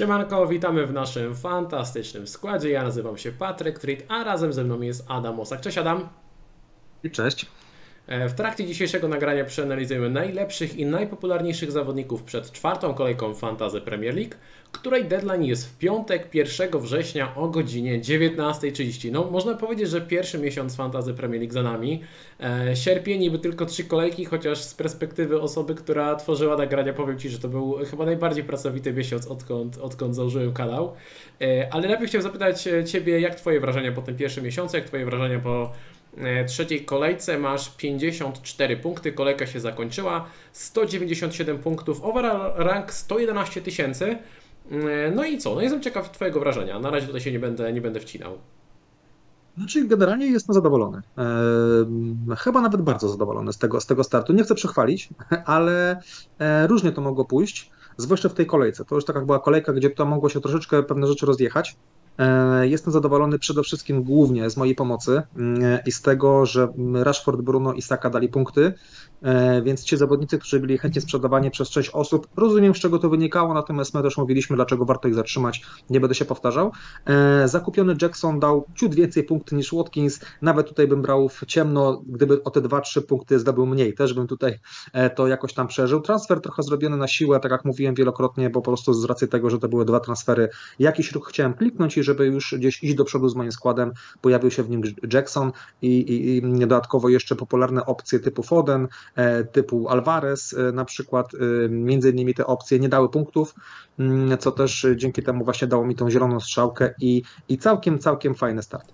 Siemanko, witamy w naszym fantastycznym składzie. Ja nazywam się Patryk Trit, a razem ze mną jest Adam Osak. Cześć Adam. I cześć. E, w trakcie dzisiejszego nagrania przeanalizujemy najlepszych i najpopularniejszych zawodników przed czwartą kolejką Fantasy Premier League, której deadline jest w piątek 1 września o godzinie 19.30. No, można powiedzieć, że pierwszy miesiąc Fantasy Premier League za nami. E, sierpień niby tylko trzy kolejki, chociaż z perspektywy osoby, która tworzyła nagrania, powiem Ci, że to był chyba najbardziej pracowity miesiąc, odkąd, odkąd założyłem kanał. E, ale najpierw chciałem zapytać Ciebie, jak Twoje wrażenia po tym pierwszym miesiącu, jak Twoje wrażenia po E, trzeciej kolejce masz 54 punkty, kolejka się zakończyła, 197 punktów, overall rank 111 tysięcy. E, no i co? No jestem ciekaw Twojego wrażenia. Na razie tutaj się nie będę, nie będę wcinał. Znaczy, generalnie jestem zadowolony. Eee, chyba nawet bardzo zadowolony z tego, z tego startu. Nie chcę przechwalić, ale e, różnie to mogło pójść, zwłaszcza w tej kolejce. To już taka była kolejka, gdzie to mogło się troszeczkę pewne rzeczy rozjechać. E, jestem zadowolony przede wszystkim głównie z mojej pomocy mm, i z tego, że Rashford, Bruno i Saka dali punkty. E, więc ci zawodnicy, którzy byli chętnie sprzedawani przez część osób, rozumiem z czego to wynikało, natomiast my też mówiliśmy, dlaczego warto ich zatrzymać, nie będę się powtarzał. E, zakupiony Jackson dał ciut więcej punktów niż Watkins, nawet tutaj bym brał w ciemno, gdyby o te 2-3 punkty zdobył mniej, też bym tutaj e, to jakoś tam przeżył. Transfer trochę zrobiony na siłę, tak jak mówiłem wielokrotnie, bo po prostu z racji tego, że to były dwa transfery, jakiś ruch chciałem kliknąć i żeby już gdzieś iść do przodu z moim składem, pojawił się w nim Jackson i, i, i dodatkowo jeszcze popularne opcje typu Foden, typu Alvarez e, na przykład, e, między innymi te opcje nie dały punktów, mm, co też dzięki temu właśnie dało mi tą zieloną strzałkę i, i całkiem, całkiem fajny start.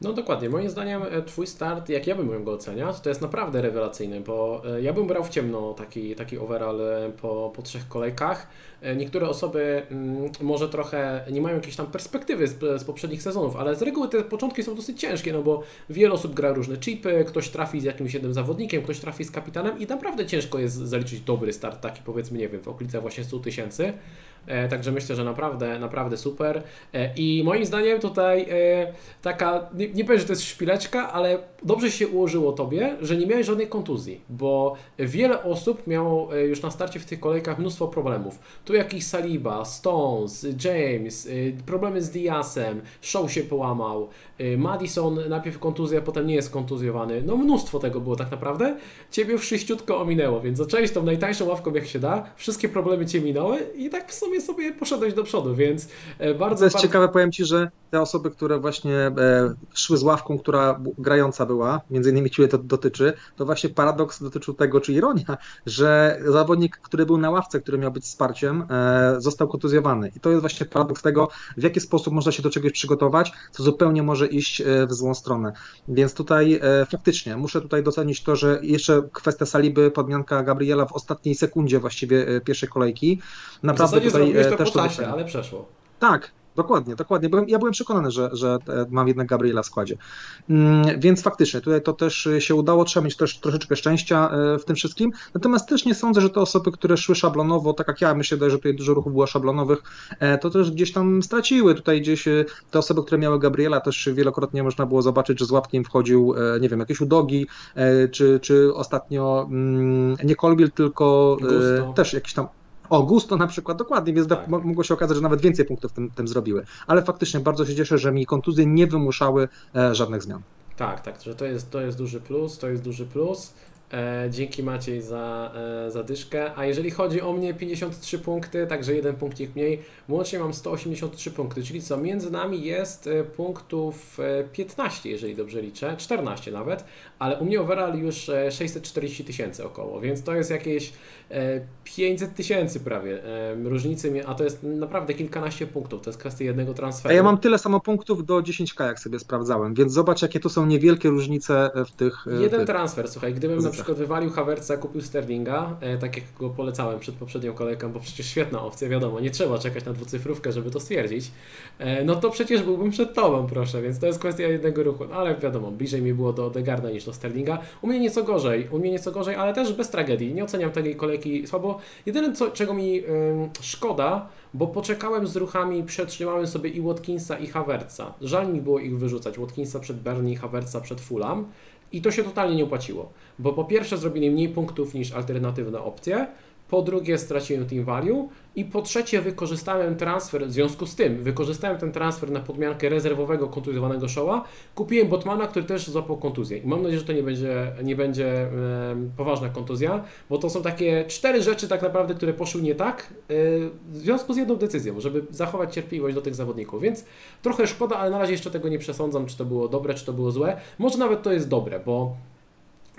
No dokładnie, moim zdaniem Twój start, jak ja bym go oceniał, to jest naprawdę rewelacyjny, bo ja bym brał w ciemno taki, taki overall po, po trzech kolejkach. E, niektóre osoby mm, może trochę nie mają jakiejś tam perspektywy z, z, poprzednich sezonów, ale z reguły te początki są dosyć ciężkie, no bo wiele osób gra różne chipy, ktoś trafi z jakimś jednym zawodnikiem, ktoś trafi z kapitanem i naprawdę ciężko jest zaliczyć dobry start, taki powiedzmy, nie wiem, w okolicach właśnie 100 tysięcy. E, także myślę, że naprawdę, naprawdę super. E, I moim zdaniem tutaj taka, nie, nie powiem, że to jest szpileczka, ale dobrze się ułożyło Tobie, że nie miałeś żadnej kontuzji, bo wiele osób miało już na starcie w tych kolejkach mnóstwo problemów. Tu jakiś Saliba, Stones, James, problemy z Diasem, Show się połamał, Madison najpierw kontuzja, potem nie jest kontuzjowany. No mnóstwo tego było tak naprawdę. Ciebie wszyściutko ominęło, więc zacząłeś tą najtańszą ławką jak się da, wszystkie problemy Cię minęły i tak w sumie sobie poszedłeś do przodu, więc e, bardzo... To jest bardzo... ciekawe, powiem Ci, że te osoby, które właśnie e, szły z ławką, która grająca była, między innymi Ciebie to dotyczy, to właśnie paradoks dotyczył tego, czy ironia, że zawodnik, który był na ławce, który miał być wsparciem, E, został kontuzjowany. I to jest właśnie paradoks tego, w jaki sposób można się do czegoś przygotować, co zupełnie może iść e, w złą stronę. Więc tutaj e, faktycznie muszę tutaj docenić to, że jeszcze kwestia Saliby, podmianka Gabriela w ostatniej sekundzie właściwie pierwszej kolejki. Naprawdę w tutaj to też to czasie, ale przeszło. Tak, Dokładnie, dokładnie. Byłem, ja byłem przekonany, że, że mam jednak Gabriela w składzie. Mm, więc faktycznie, tutaj to też się udało. Trzeba mieć też troszeczkę szczęścia e, w tym wszystkim. Natomiast też nie sądzę, że te osoby, które szły szablonowo, tak jak ja, myślę, że tutaj dużo ruchów było szablonowych, e, to też gdzieś tam straciły. Tutaj gdzieś e, te osoby, które miały Gabriela, też wielokrotnie można było zobaczyć, że z łapkiem wchodził, nie wiem, jakieś udogi, czy, czy ostatnio mm, nie Kolbil, tylko Gusto. też jakiś tam o, Gusto na przykład, dokładnie, więc tak. mogło się okazać, że nawet więcej punktów tym, tym zrobiły. Ale faktycznie bardzo się cieszę, że mi kontuzje nie wymuszały e, żadnych zmian. Tak, tak, że to jest, to jest duży plus, to jest duży plus. E, dzięki Maciej za, e, za dyszkę. A jeżeli chodzi o mnie, 53 punkty, także jeden punkcik mniej. Łącznie mam 183 punkty, czyli co? Między nami jest e, punktów 15, jeżeli dobrze liczę, 14 nawet, ale u mnie overall już 640 tysięcy około, więc to jest jakieś 500 tysięcy prawie różnicy, a to jest naprawdę kilkanaście punktów, to jest kwestia jednego transferu. A ja mam tyle samo punktów do 10k, jak sobie sprawdzałem, więc zobacz, jakie to są niewielkie różnice w tych... Jeden tych... transfer, słuchaj, gdybym na przykład wywalił Havertza, kupił Sterlinga, e, tak jak go polecałem przed poprzednią kolejką, bo przecież świetna opcja, wiadomo, nie trzeba czekać na dwucyfrówkę, żeby to stwierdzić, e, no to przecież byłbym przed Tobą, proszę, więc to jest kwestia jednego ruchu, no, ale wiadomo, bliżej mi było do Odegarda niż do Sterlinga. U mnie nieco gorzej, u mnie nieco gorzej, ale też bez tragedii, nie oceniam tej kolejki słabo. Jedyne, co, czego mi szkoda, bo poczekałem z ruchami, przetrzymałem sobie i Watkinsa i Havertza. Żal mi było ich wyrzucać, Watkinsa przed Bernie, Havertza przed Fulham. I to się totalnie nie opłaciło, bo po pierwsze zrobili mniej punktów niż alternatywne opcje, po drugie straciłem team value i po trzecie wykorzystałem transfer, w związku z tym wykorzystałem ten transfer na podmiankę rezerwowego kontuzjowanego Showa, kupiłem Botmana, który też złapał kontuzję. I mam nadzieję, że to nie będzie, nie będzie e, poważna kontuzja, bo to są takie cztery rzeczy tak naprawdę, które poszły nie tak e, w związku z jedną decyzją, żeby zachować cierpliwość do tych zawodników, więc trochę szkoda, ale na razie jeszcze tego nie przesądzam, czy to było dobre, czy to było złe, może nawet to jest dobre, bo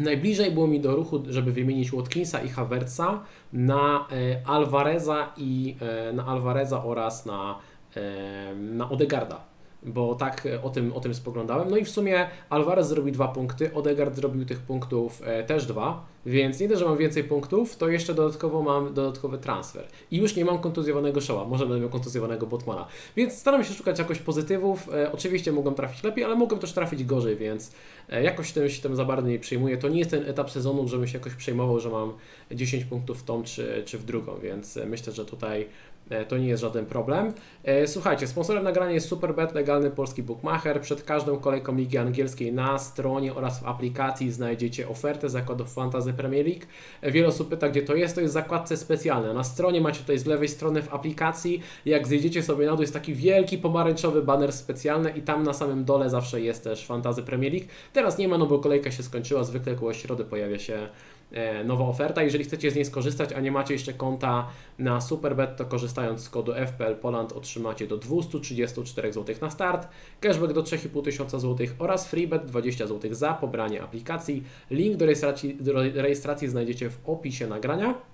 Najbliżej było mi do ruchu, żeby wymienić Watkinsa i Havertza na e, Alvareza i e, na Alvareza oraz na, e, na Odegarda bo tak o tym, o tym spoglądałem. No i w sumie Alvarez zrobił dwa punkty, Odegaard zrobił tych punktów e, też dwa, więc nie dość, że mam więcej punktów, to jeszcze dodatkowo mam dodatkowy transfer. I już nie mam kontuzjowanego Showa, może będę miał kontuzjowanego Botmana. Więc staram się szukać jakoś pozytywów. E, oczywiście mogłem trafić lepiej, ale mogłem też trafić gorzej, więc e, jakoś tym się tym za bardzo nie przejmuję. To nie jest ten etap sezonu, żebym się jakoś przejmował, że mam 10 punktów w tą czy, czy w drugą, więc e, myślę, że tutaj E, to nie jest żaden problem. E, słuchajcie, sponsorem nagrania jest Superbet, legalny polski bookmacher. Przed każdą kolejką Ligi Angielskiej na stronie oraz w aplikacji znajdziecie ofertę zakładów Fantasy Premier League. E, wiele osób pyta, gdzie to jest. To jest zakładce specjalne. Na stronie macie tutaj z lewej strony w aplikacji. Jak zejdziecie sobie na dół, jest taki wielki pomarańczowy banner specjalny i tam na samym dole zawsze jest też Fantasy Premier League. Teraz nie ma, no bo kolejka się skończyła. Zwykle koło środy pojawia się E, nowa oferta. Jeżeli chcecie z niej skorzystać, a nie macie jeszcze konta na Superbet, to korzystając z kodu FPL Poland otrzymacie do 234 zł na start, cashback do 3500 zł oraz freebet 20 zł za pobranie aplikacji. Link do rejestracji, do rejestracji znajdziecie w opisie nagrania.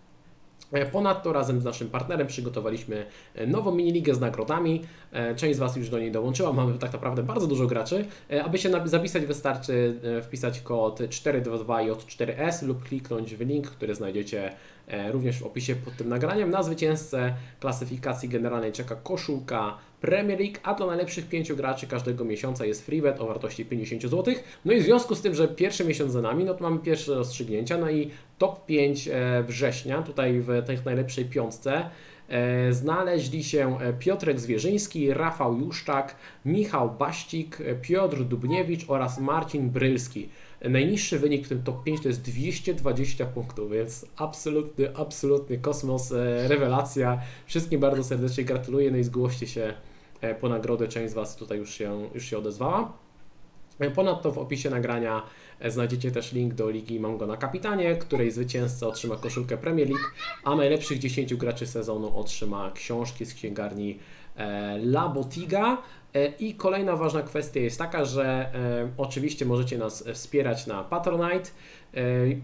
E, ponadto razem z naszym partnerem przygotowaliśmy e, nową miniligę z nagrodami. E, część z Was już do niej dołączyła. Mamy tak naprawdę bardzo dużo graczy. Aby się zapisać wystarczy wpisać kod 422J4S lub kliknąć w link, który znajdziecie również w opisie pod tym nagraniem. Na zwycięzcę klasyfikacji generalnej czeka koszulka Premier League, a dla najlepszych pięciu graczy każdego miesiąca jest freebet o wartości 50 zł. No i w związku z tym, że pierwszy miesiąc za nami, no to mamy pierwsze rozstrzygnięcia, no i top 5 e, września, tutaj w tej najlepszej piątce, e, znaleźli się e, Piotrek Zwierzyński, Rafał Juszczak, Michał Baścik, Piotr Dubniewicz oraz Marcin Brylski. Najniższy wynik w tym top 5 to jest 220 punktów, więc absolutny, absolutny kosmos, rewelacja. Wszystkim bardzo serdecznie gratuluję, no i zgłoście się po nagrodę, część z Was tutaj już się, już się odezwała. Ponadto w opisie nagrania znajdziecie też link do Ligi Mango na Kapitanie, której zwycięzca otrzyma koszulkę Premier League, a najlepszych 10 graczy sezonu otrzyma książki z księgarni e, La Botiga. E, I kolejna ważna kwestia jest taka, że e, oczywiście możecie nas wspierać na Patronite,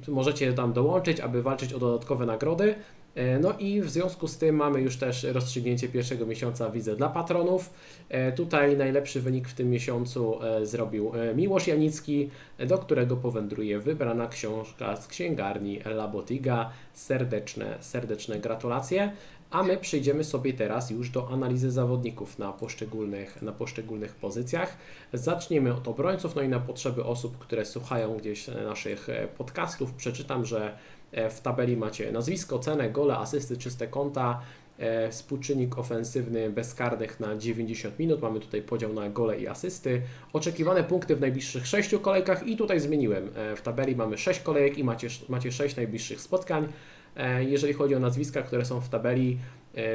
możecie tam dołączyć, aby walczyć o dodatkowe nagrody. E, no i w związku z tym mamy już też rozstrzygnięcie pierwszego miesiąca widzę dla patronów. E, tutaj najlepszy wynik w tym miesiącu e, zrobił Miłosz Janicki, do którego powędruje wybrana książka z księgarni Labotiga. Serdeczne, serdeczne gratulacje. A my przejdziemy sobie teraz już do analizy zawodników na poszczególnych, na poszczególnych pozycjach. Zaczniemy od obrońców, no i na potrzeby osób, które słuchają gdzieś naszych podcastów, przeczytam, że E, w tabeli macie nazwisko, cenę, gole, asysty, czyste konta, e, współczynnik ofensywny bezkarnych na 90 minut. Mamy tutaj podział na gole i asysty. Oczekiwane punkty w najbliższych 6 kolejkach i tutaj zmieniłem. E, w tabeli mamy 6 kolejek i macie, macie 6 najbliższych spotkań. Jeżeli chodzi o nazwiska, które są w tabeli,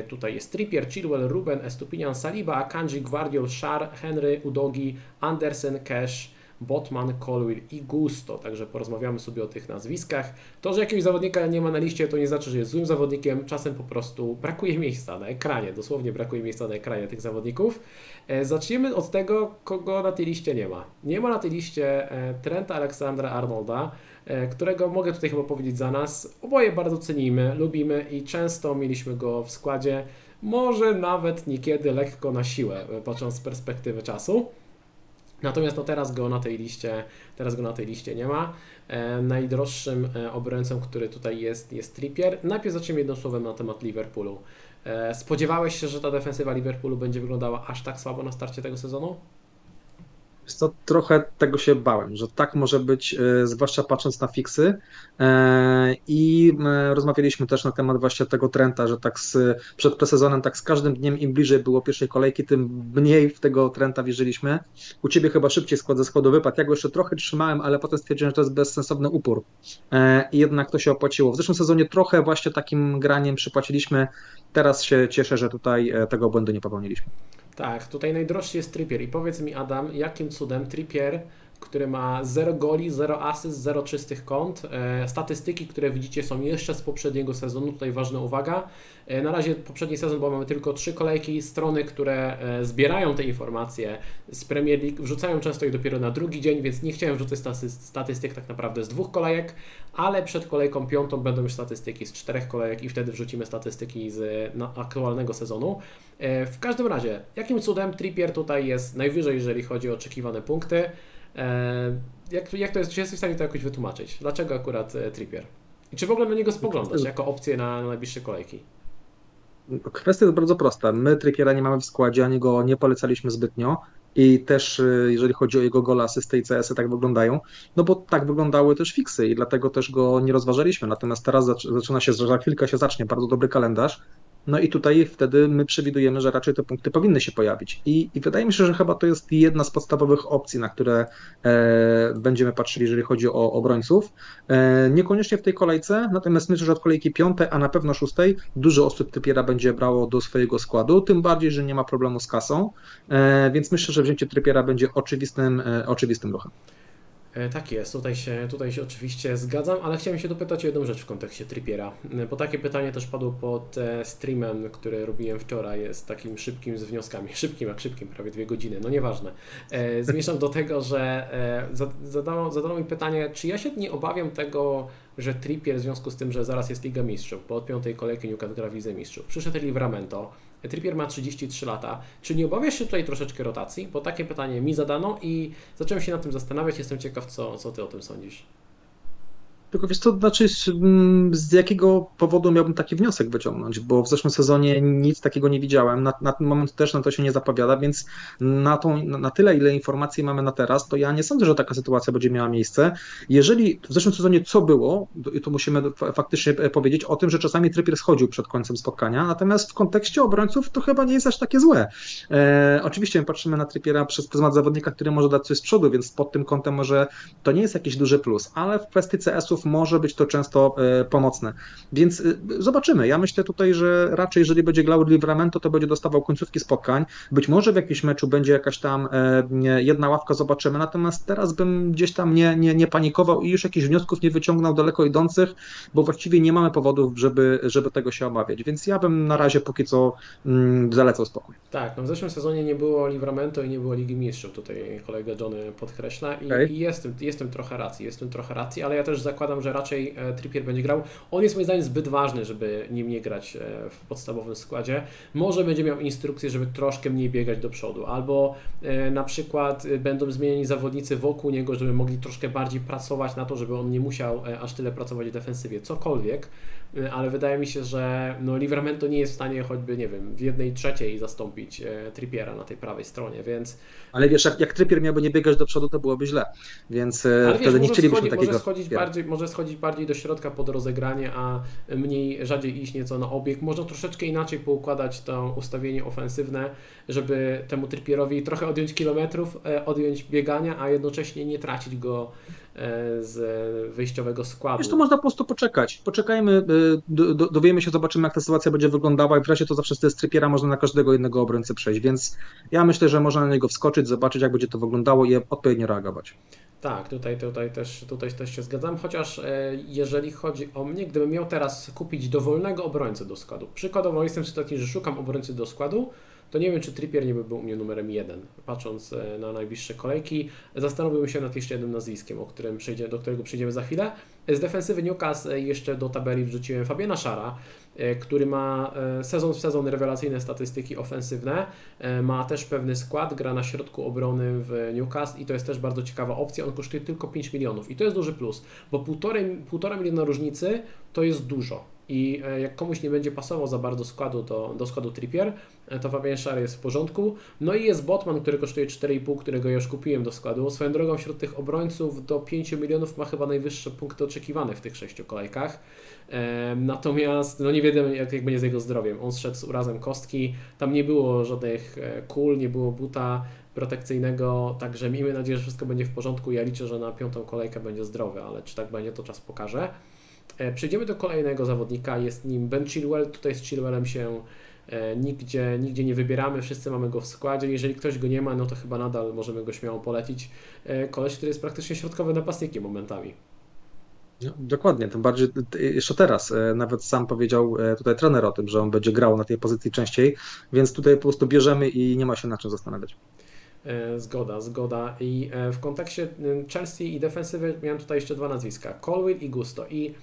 tutaj jest Trippier, Chilwell, Ruben, Estupinian, Saliba, Akanji, Guardiol, Shar, Henry, Udogi, Andersen, Cash, Botman, Colwill i Gusto. Także porozmawiamy sobie o tych nazwiskach. To, że jakiegoś zawodnika nie ma na liście, to nie znaczy, że jest złym zawodnikiem. Czasem po prostu brakuje miejsca na ekranie. Dosłownie brakuje miejsca na ekranie tych zawodników. E, zaczniemy od tego, kogo na tej liście nie ma. Nie ma na tej liście e, Trenta Aleksandra Arnolda, e, którego mogę tutaj chyba powiedzieć za nas. Oboje bardzo cenimy, lubimy i często mieliśmy go w składzie. Może nawet niekiedy lekko na siłę, patrząc z perspektywy czasu. Natomiast no teraz go na tej liście, teraz go na tej liście nie ma. E, najdroższym e, obrońcą, który tutaj jest, jest Trippier. Najpierw zacznijmy jednym słowem na temat Liverpoolu. E, spodziewałeś się, że ta defensywa Liverpoolu będzie wyglądała aż tak słabo na starcie tego sezonu? Co, trochę tego się bałem, że tak może być, e, zwłaszcza patrząc na fiksy. E, I e, rozmawialiśmy też na temat właśnie tego trenda, że tak z, przed presezonem, tak z każdym dniem im bliżej było pierwszej kolejki, tym mniej w tego trenda wierzyliśmy. U ciebie chyba szybciej skład ze schodu wypadł. Ja go jeszcze trochę trzymałem, ale potem stwierdziłem, że to jest bezsensowny upór. I jednak to się opłaciło. W zeszłym sezonie trochę właśnie takim graniem przypłaciliśmy. Teraz się cieszę, że tutaj tego błędu nie popełniliśmy. Tak, tutaj najdroższy jest Trippier i powiedz mi Adam, jakim cudem Trippier, który ma 0 goli, 0 asyst, 0 czystych kąt, e, statystyki, które widzicie są jeszcze z poprzedniego sezonu, tutaj ważna uwaga, e, na razie poprzedni sezon, bo mamy tylko trzy kolejki, strony, które e, zbierają te informacje z Premier League, wrzucają często je dopiero na drugi dzień, więc nie chciałem wrzucać statystyk tak naprawdę z dwóch kolejek, ale przed kolejką piątą będą już statystyki z czterech kolejek i wtedy wrzucimy statystyki z aktualnego sezonu. W każdym razie, jakim cudem Trippier tutaj jest najwyżej, jeżeli chodzi o oczekiwane punkty? E, jak, jak to jest, czy jesteś w stanie to jakoś wytłumaczyć? Dlaczego akurat e, Trippier? I czy w ogóle na niego spoglądać jako opcję na, na najbliższe kolejki? Kwestia jest bardzo prosta. My Trippiera nie mamy w składzie, ani go nie polecaliśmy zbytnio. I też jeżeli chodzi o jego gola, asysty i CS-y tak wyglądają, no bo tak wyglądały też fiksy i dlatego też go nie rozważaliśmy. Natomiast teraz zaczyna się, że za chwilkę się zacznie bardzo dobry kalendarz no i tutaj wtedy my przewidujemy, że raczej te punkty powinny się pojawić. I, i wydaje mi się, że chyba to jest jedna z podstawowych opcji, na które e, będziemy patrzyli, jeżeli chodzi o obrońców. E, niekoniecznie w tej kolejce, natomiast myślę, że od kolejki piątej, a na pewno szóstej, dużo osób Trypiera będzie brało do swojego składu, tym bardziej, że nie ma problemu z kasą, e, więc myślę, że wzięcie Trypiera będzie oczywistym, e, oczywistym ruchem. E, tak jest, tutaj się, tutaj się oczywiście zgadzam, ale chciałem się dopytać o jedną rzecz w kontekście Trippiera, e, bo takie pytanie też padło pod e, streamem, który robiłem wczoraj, jest takim szybkim z wnioskami, szybkim jak szybkim, prawie dwie godziny, no nieważne. Zmierzam do tego, że zadano, zadano mi pytanie, czy ja się nie obawiam tego, że Trippier w związku z tym, że zaraz jest Liga Mistrzów, bo od piątej kolejki Newcastle gra Wizę Mistrzów, przyszedł Livramento, Trippier ma 33 lata. Czy nie obawiasz się tutaj troszeczkę rotacji? Bo takie pytanie mi zadano i zacząłem się nad tym zastanawiać. Jestem ciekaw, co, co Ty o tym sądzisz. Tylko wiesz to znaczy mm, z jakiego powodu miałbym taki wniosek wyciągnąć, bo w zeszłym sezonie nic takiego nie widziałem, na, na ten moment też na to się nie zapowiada, więc na, tą, na tyle, ile informacji mamy na teraz, to ja nie sądzę, że taka sytuacja będzie miała miejsce. Jeżeli w zeszłym sezonie co było, i tu musimy faktycznie powiedzieć o tym, że czasami Trippier schodził przed końcem spotkania, natomiast w kontekście obrońców to chyba nie jest aż takie złe. E, oczywiście patrzymy na Trippiera przez pryzmat zawodnika, który może dać coś z przodu, więc pod tym kątem może to nie jest jakiś duży plus, ale w kwestii Może być to często e, pomocne. Więc e, zobaczymy. Ja myślę tutaj, że raczej jeżeli będzie grał Livramento, to będzie dostawał końcówki spotkań. Być może w jakimś meczu będzie jakaś tam e, jedna ławka, zobaczymy. Natomiast teraz bym gdzieś tam nie, nie, nie panikował i już jakichś wniosków nie wyciągnął daleko idących, bo właściwie nie mamy powodów, żeby, żeby tego się obawiać. Więc ja bym na razie póki co mm, zalecał spokój. Tak, no w zeszłym sezonie nie było Livramento i nie było Ligi Mistrzów. Tutaj kolega Johnny podkreśla i, okay. i jest, jest tym trochę racji, jest tym trochę racji, ale ja też zakładam zakładam, że raczej e, Trippier będzie grał. On jest moim zdaniem zbyt ważny, żeby nim nie grać e, w podstawowym składzie. Może będzie miał instrukcję, żeby troszkę mniej biegać do przodu, albo e, na przykład będą zmienieni zawodnicy wokół niego, żeby mogli troszkę bardziej pracować na to, żeby on nie musiał aż tyle pracować w defensywie. Cokolwiek. Y, ale wydaje mi się, że no, Livramento nie jest w stanie choćby, nie wiem, w jednej trzeciej zastąpić e, Trippiera na tej prawej stronie, więc... Ale wiesz, jak, jak Trippier miałby nie biegać do przodu, to byłoby źle, więc e, ale wtedy wiesz, nie chcielibyśmy schodzi, takiego... Może schodzić, bardziej, może schodzić bardziej do środka pod rozegranie, a mniej, rzadziej iść nieco na obieg. Można troszeczkę inaczej poukładać to ustawienie ofensywne, żeby temu Trippierowi trochę odjąć kilometrów, e, odjąć biegania, a jednocześnie nie tracić go z wyjściowego składu. Wiesz, to można po prostu poczekać. Poczekajmy, e, do, do, dowiemy się, zobaczymy jak ta sytuacja będzie wyglądała i w razie to zawsze z tej strypiera można na każdego jednego obrońcę przejść, więc ja myślę, że można na niego wskoczyć, zobaczyć jak będzie to wyglądało i odpowiednio reagować. Tak, tutaj, tutaj, też, tutaj też się zgadzam, chociaż e, jeżeli chodzi o mnie, gdybym miał teraz kupić dowolnego obrońcę do składu, przykładowo jestem w sytuacji, że szukam obrońcy do składu, to nie wiem, czy Trippier nie by był u mnie numerem jeden. Patrząc e, na najbliższe kolejki, zastanowiłbym się nad jeszcze jednym nazwiskiem, o którym przejdzie, do którego przejdziemy za chwilę. Z defensywy Newcastle e, jeszcze do tabeli wrzuciłem Fabiana Szara, e, który ma sezon w sezon rewelacyjne statystyki ofensywne, ma też pewny skład, gra na środku obrony w Newcastle i to jest też bardzo ciekawa opcja. On kosztuje tylko 5 milionów i to jest duży plus, bo 1,5 miliona różnicy to jest dużo i e, jak komuś nie będzie pasował za bardzo składu do, do składu Trippier, e, to Fabian Schär jest w porządku. No i jest Botman, który kosztuje 4,5, którego ja już kupiłem do składu. Swoją drogą wśród tych obrońców do 5 milionów ma chyba najwyższe punkty oczekiwane w tych sześciu kolejkach. Natomiast no nie wiemy jak, jak będzie z jego zdrowiem. On zszedł z urazem kostki, tam nie było żadnych kul, nie było buta protekcyjnego, także miejmy nadzieję, że wszystko będzie w porządku. Ja liczę, że na piątą kolejkę będzie zdrowy, ale czy tak będzie, to czas pokaże. E, przejdziemy do kolejnego zawodnika, jest nim Ben Chilwell. Tutaj z Chilwellem się e, nigdzie, nigdzie nie wybieramy, wszyscy mamy go w składzie. Jeżeli ktoś go nie ma, no to chyba nadal możemy go śmiało polecić. E, koleś, który jest praktycznie środkowym napastnikiem momentami. No, dokładnie, tym bardziej jeszcze teraz, nawet sam powiedział tutaj trener o tym, że on będzie grał na tej pozycji częściej, więc tutaj po prostu bierzemy i nie ma się na czym zastanawiać. Zgoda, zgoda. I w kontekście Chelsea i defensywy miałem tutaj jeszcze dwa nazwiska, Colwill i Gusto. I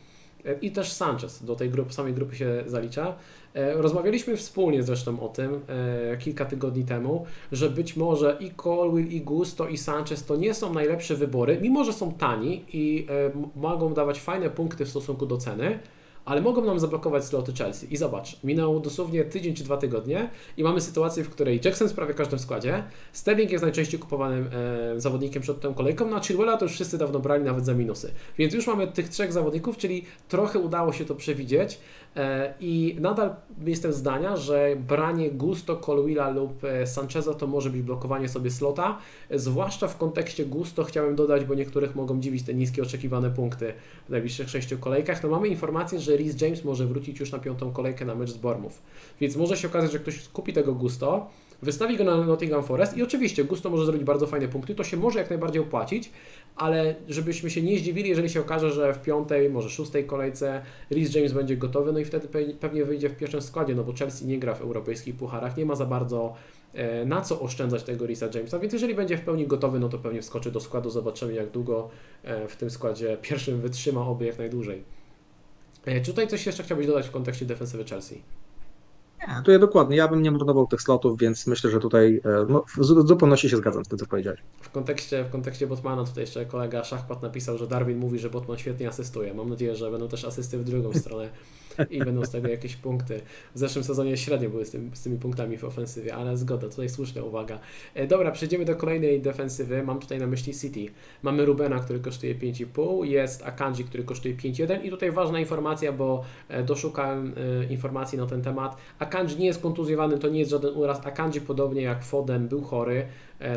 i też Sanchez do tej grupy, samej grupy się zalicza. E, rozmawialiśmy wspólnie zresztą o tym e, kilka tygodni temu, że być może i Colwill, i Gusto, i Sanchez to nie są najlepsze wybory, mimo że są tani i e, mogą dawać fajne punkty w stosunku do ceny, ale mogą nam zablokować sloty Chelsea. I zobacz, minął dosłownie tydzień czy dwa tygodnie i mamy sytuację, w której Jackson jest prawie w każdym składzie, Sterling jest najczęściej kupowanym e, zawodnikiem przed tą kolejką, no a Chilwella to już wszyscy dawno brali nawet za minusy. Więc już mamy tych trzech zawodników, czyli trochę udało się to przewidzieć. I nadal jestem zdania, że branie Gusto, Colwilla lub e, Sancheza to może być blokowanie sobie slota, zwłaszcza w kontekście Gusto chciałem dodać, bo niektórych mogą dziwić te niskie oczekiwane punkty w najbliższych sześciu kolejkach. No mamy informację, że Rhys James może wrócić już na piątą kolejkę na mecz z Bormów, więc może się okazać, że ktoś kupi tego Gusto, wystawi go na Nottingham Forest i oczywiście Gusto może zrobić bardzo fajne punkty, to się może jak najbardziej opłacić, ale żebyśmy się nie zdziwili, jeżeli się okaże, że w piątej, może szóstej kolejce Rhys James będzie gotowy, no i wtedy pewnie wyjdzie w pierwszym składzie, no bo Chelsea nie gra w europejskich pucharach, nie ma za bardzo e, na co oszczędzać tego Risa Jamesa, więc jeżeli będzie w pełni gotowy, no to pewnie wskoczy do składu, zobaczymy jak długo e, w tym składzie pierwszym wytrzyma, oby jak najdłużej. E, czy tutaj coś jeszcze chciałbyś dodać w kontekście defensywy Chelsea? Nie, to ja dokładnie. Ja bym nie marnował tych slotów, więc myślę, że tutaj e, no, w zupełności się zgadzam z tym, co powiedziałeś. W kontekście, w kontekście Botmana tutaj jeszcze kolega Szachpat napisał, że Darwin mówi, że Botman świetnie asystuje. Mam nadzieję, że będą też asysty w drugą stronę i będą z tego jakieś punkty. W zeszłym sezonie średnio były z, tym, z tymi punktami w ofensywie, ale zgoda, tutaj słuszna uwaga. E, dobra, przejdziemy do kolejnej defensywy. Mam tutaj na myśli City. Mamy Rubena, który kosztuje 5,5, jest Akanji, który kosztuje 5,1 i tutaj ważna informacja, bo e, doszukałem e, informacji na ten temat. Akanji nie jest kontuzjowany, to nie jest żaden uraz. Akanji podobnie jak Foden był chory,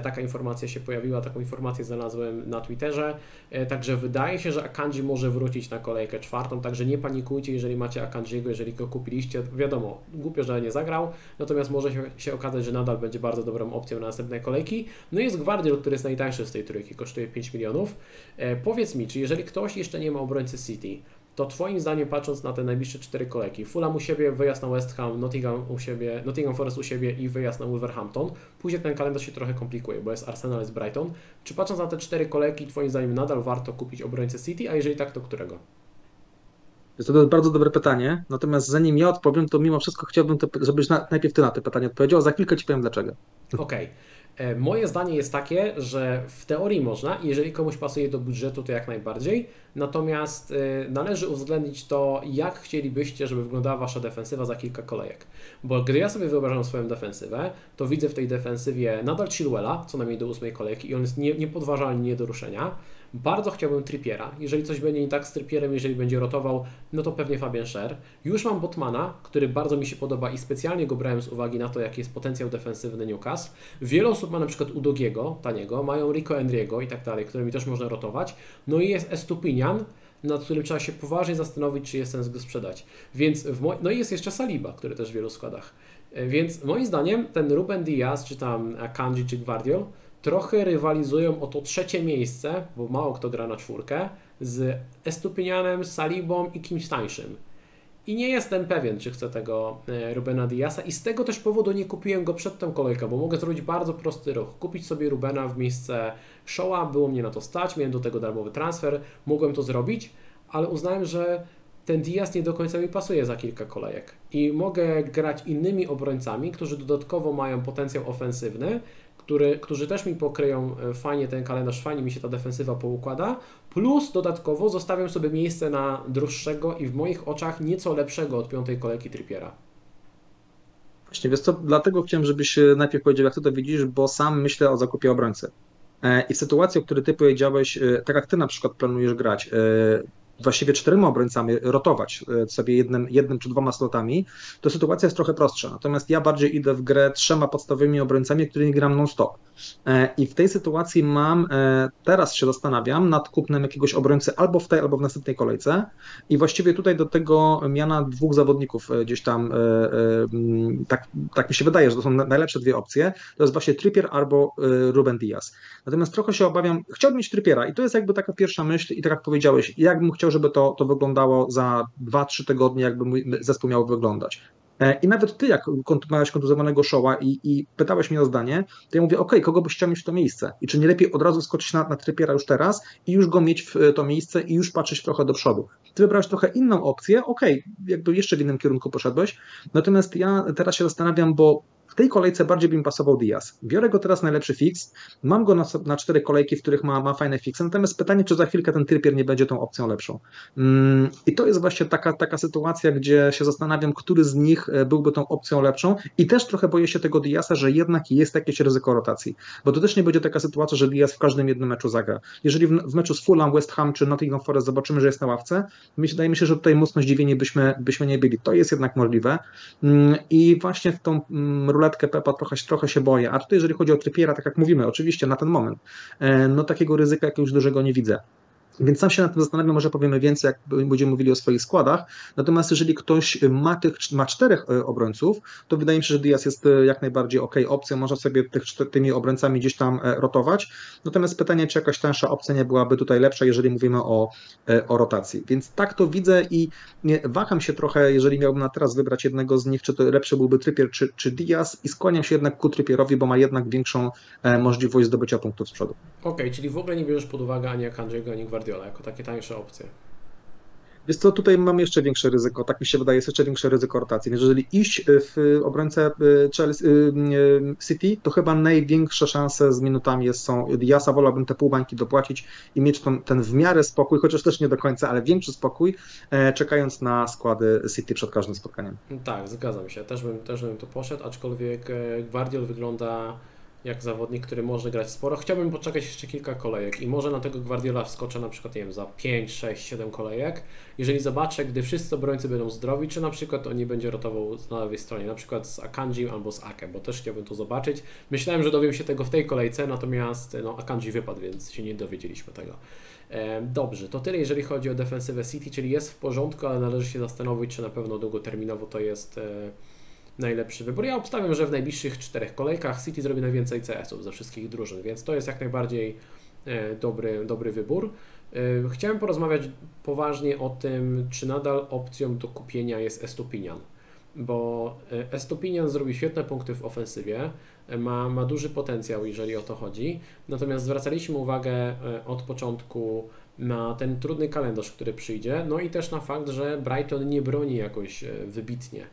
taka informacja się pojawiła, taką informację znalazłem na Twitterze. E, także wydaje się, że Akanji może wrócić na kolejkę czwartą, także nie panikujcie, jeżeli macie Akanjiego, jeżeli go kupiliście. Wiadomo, głupio, że nie zagrał, natomiast może się, się okazać, że nadal będzie bardzo dobrą opcją na następne kolejki. No i jest Gwardiol, który jest najtańszy z tej trójki, kosztuje 5 milionów. E, powiedz mi, czy jeżeli ktoś jeszcze nie ma obrońcy City, to Twoim zdaniem, patrząc na te najbliższe cztery kolejki, Fulham u siebie, wyjazd na West Ham, Nottingham, u siebie, Nottingham Forest u siebie i wyjazd na Wolverhampton, później ten kalendarz się trochę komplikuje, bo jest Arsenal, jest Brighton. Czy patrząc na te cztery kolejki, Twoim zdaniem nadal warto kupić obrońcę City, a jeżeli tak, to którego? To jest bardzo dobre pytanie, natomiast zanim ja odpowiem, to mimo wszystko chciałbym, to, żebyś na, najpierw Ty na to pytanie odpowiedział, a za chwilkę Ci powiem dlaczego. Okej. Okay. E, moje zdanie jest takie, że w teorii można jeżeli komuś pasuje do budżetu, to jak najbardziej. Natomiast e, należy uwzględnić to, jak chcielibyście, żeby wyglądała Wasza defensywa za kilka kolejek. Bo gdy ja sobie wyobrażam swoją defensywę, to widzę w tej defensywie nadal Chilwella, co najmniej do ósmej kolejki i on jest niepodważalnie nie do ruszenia. Bardzo chciałbym Trippiera. Jeżeli coś będzie nie tak z Trippierem, jeżeli będzie rotował, no to pewnie Fabian Scher. Już mam Botmana, który bardzo mi się podoba i specjalnie go brałem z uwagi na to, jaki jest potencjał defensywny Newcastle. Wiele osób ma na przykład Udogiego, taniego, mają Rico Endriego i tak dalej, którymi też można rotować. No i jest Estupinian, nad którym trzeba się poważnie zastanowić, czy jest sens go sprzedać. Więc no i jest jeszcze Saliba, który też w wielu składach. E, więc moim zdaniem ten Ruben Diaz, czy tam Kanji, czy Guardiol, trochę rywalizują o to trzecie miejsce, bo mało kto gra na czwórkę, z Estupinianem, Salibą i kimś tańszym. I nie jestem pewien, czy chcę tego e, Rubena Diasa i z tego też powodu nie kupiłem go przed tą kolejką, bo mogę zrobić bardzo prosty ruch. Kupić sobie Rubena w miejsce Showa, było mnie na to stać, miałem do tego darmowy transfer, mogłem to zrobić, ale uznałem, że ten Diaz nie do końca mi pasuje za kilka kolejek. I mogę grać innymi obrońcami, którzy dodatkowo mają potencjał ofensywny, który, którzy też mi pokryją e, fajnie ten kalendarz, fajnie mi się ta defensywa poukłada, plus dodatkowo zostawiam sobie miejsce na droższego i w moich oczach nieco lepszego od piątej kolejki Trippiera. Właśnie, wiesz co, dlatego chciałem, żebyś e, najpierw powiedział, jak ty to widzisz, bo sam myślę o zakupie obrońcy. E, I w sytuacji, o której ty powiedziałeś, tak jak ty na przykład planujesz grać, właściwie czterema obrońcami rotować e, sobie jednym, jednym czy dwoma slotami, to sytuacja jest trochę prostsza. Natomiast ja bardziej idę w grę trzema podstawowymi obrońcami, którymi gram non-stop. E, I w tej sytuacji mam, e, teraz się zastanawiam nad kupnem jakiegoś obrońcy albo w tej, albo w następnej kolejce. I właściwie tutaj do tego miana dwóch zawodników gdzieś tam, tak, tak mi się wydaje, że to są najlepsze dwie opcje. To jest właśnie Trippier albo Ruben Diaz. Natomiast trochę się obawiam, chciałbym mieć Trippiera i to jest jakby taka pierwsza myśl i tak jak powiedziałeś, jakbym chciał chciał, żeby to, to wyglądało za 2-3 tygodnie, jakby mój zespół miał wyglądać. E, I nawet ty, jak miałeś kontuzowanego showa i, i pytałeś mnie o zdanie, to ja mówię, ok, kogo byś chciał mieć w to miejsce? I czy nie lepiej od razu skoczyć na, na trypiera już teraz i już go mieć w to miejsce i już patrzeć trochę do przodu? Ty wybrałeś trochę inną opcję, ok, jakby jeszcze w innym kierunku poszedłeś, natomiast ja teraz się zastanawiam, bo tej kolejce bardziej by mi pasował Diaz. Biorę go teraz najlepszy fix, mam go na, na cztery kolejki, w których ma, ma fajne fiksy, natomiast pytanie, czy za chwilkę ten Trippier nie będzie tą opcją lepszą. Mm, I to jest właśnie taka, taka sytuacja, gdzie się zastanawiam, który z nich e, byłby tą opcją lepszą i też trochę boję się tego Diaza, że jednak jest jakieś ryzyko rotacji, bo to też nie będzie taka sytuacja, że Diaz w każdym jednym meczu zagra. Jeżeli w, w meczu z Fulham, West Ham czy Nottingham Forest zobaczymy, że jest na ławce, wydaje mi się, że tutaj mocno zdziwieni byśmy, byśmy nie byli. To jest jednak możliwe mm, i właśnie tą mm, ruletkę Pepa trochę, trochę się boję. A tutaj, jeżeli chodzi o Trypiera, tak jak mówimy, oczywiście na ten moment, e, no takiego ryzyka jakiegoś dużego nie widzę. Więc sam się nad tym zastanawiam, może powiemy więcej, jak będziemy mówili o swoich składach. Natomiast jeżeli ktoś ma tych ma czterech e, obrońców, to wydaje mi się, że Diaz jest e, jak najbardziej ok opcją. Można sobie tych, tymi obrońcami gdzieś tam e, rotować. Natomiast pytanie, czy jakaś tańsza opcja nie byłaby tutaj lepsza, jeżeli mówimy o, o rotacji. Więc tak to widzę i waham się trochę, jeżeli miałbym na teraz wybrać jednego z nich, czy to lepszy byłby Trippier czy, czy Diaz i skłaniam się jednak ku Trippierowi, bo ma jednak większą możliwość zdobycia punktów z przodu. Okej, okay, czyli w ogóle nie bierzesz pod uwagę ani Kanjiego, ani Guardiola Guardiola jako takie tańsze opcje. Więc to tutaj mam jeszcze większe ryzyko, tak mi się wydaje, jest jeszcze większe ryzyko rotacji. Jeżeli iść w obrońcę y, Chelsea, y, y, City, to chyba największe szanse z minutami są. Ja wolałbym te półbańki dopłacić i mieć ten, ten w miarę spokój, chociaż też nie do końca, ale większy spokój, e, czekając na składy City przed każdym spotkaniem. Tak, zgadzam się. Też bym, też bym to poszedł, aczkolwiek e, Guardiol wygląda jak zawodnik, który może grać sporo. Chciałbym poczekać jeszcze kilka kolejek i może na tego Guardiola wskoczę na przykład, nie wiem, za 5, 6, 7 kolejek. Jeżeli zobaczę, gdy wszyscy obrońcy będą zdrowi, czy na przykład on nie będzie rotował na lewej stronie, na przykład z Akanji albo z Ake, bo też chciałbym to zobaczyć. Myślałem, że dowiem się tego w tej kolejce, natomiast no, Akanji wypadł, więc się nie dowiedzieliśmy tego. Dobrze, to tyle jeżeli chodzi o defensywę City, czyli jest w porządku, ale należy się zastanowić, czy na pewno długoterminowo to jest e, najlepszy wybór. Ja obstawiam, że w najbliższych czterech kolejkach City zrobi najwięcej CS-ów ze wszystkich drużyn, więc to jest jak najbardziej e, dobry, dobry wybór. E, chciałem porozmawiać poważnie o tym, czy nadal opcją do kupienia jest Estupinian, bo e, Estupinian zrobi świetne punkty w ofensywie, ma, ma duży potencjał, jeżeli o to chodzi, natomiast zwracaliśmy uwagę od początku na ten trudny kalendarz, który przyjdzie, no i też na fakt, że Brighton nie broni jakoś wybitnie.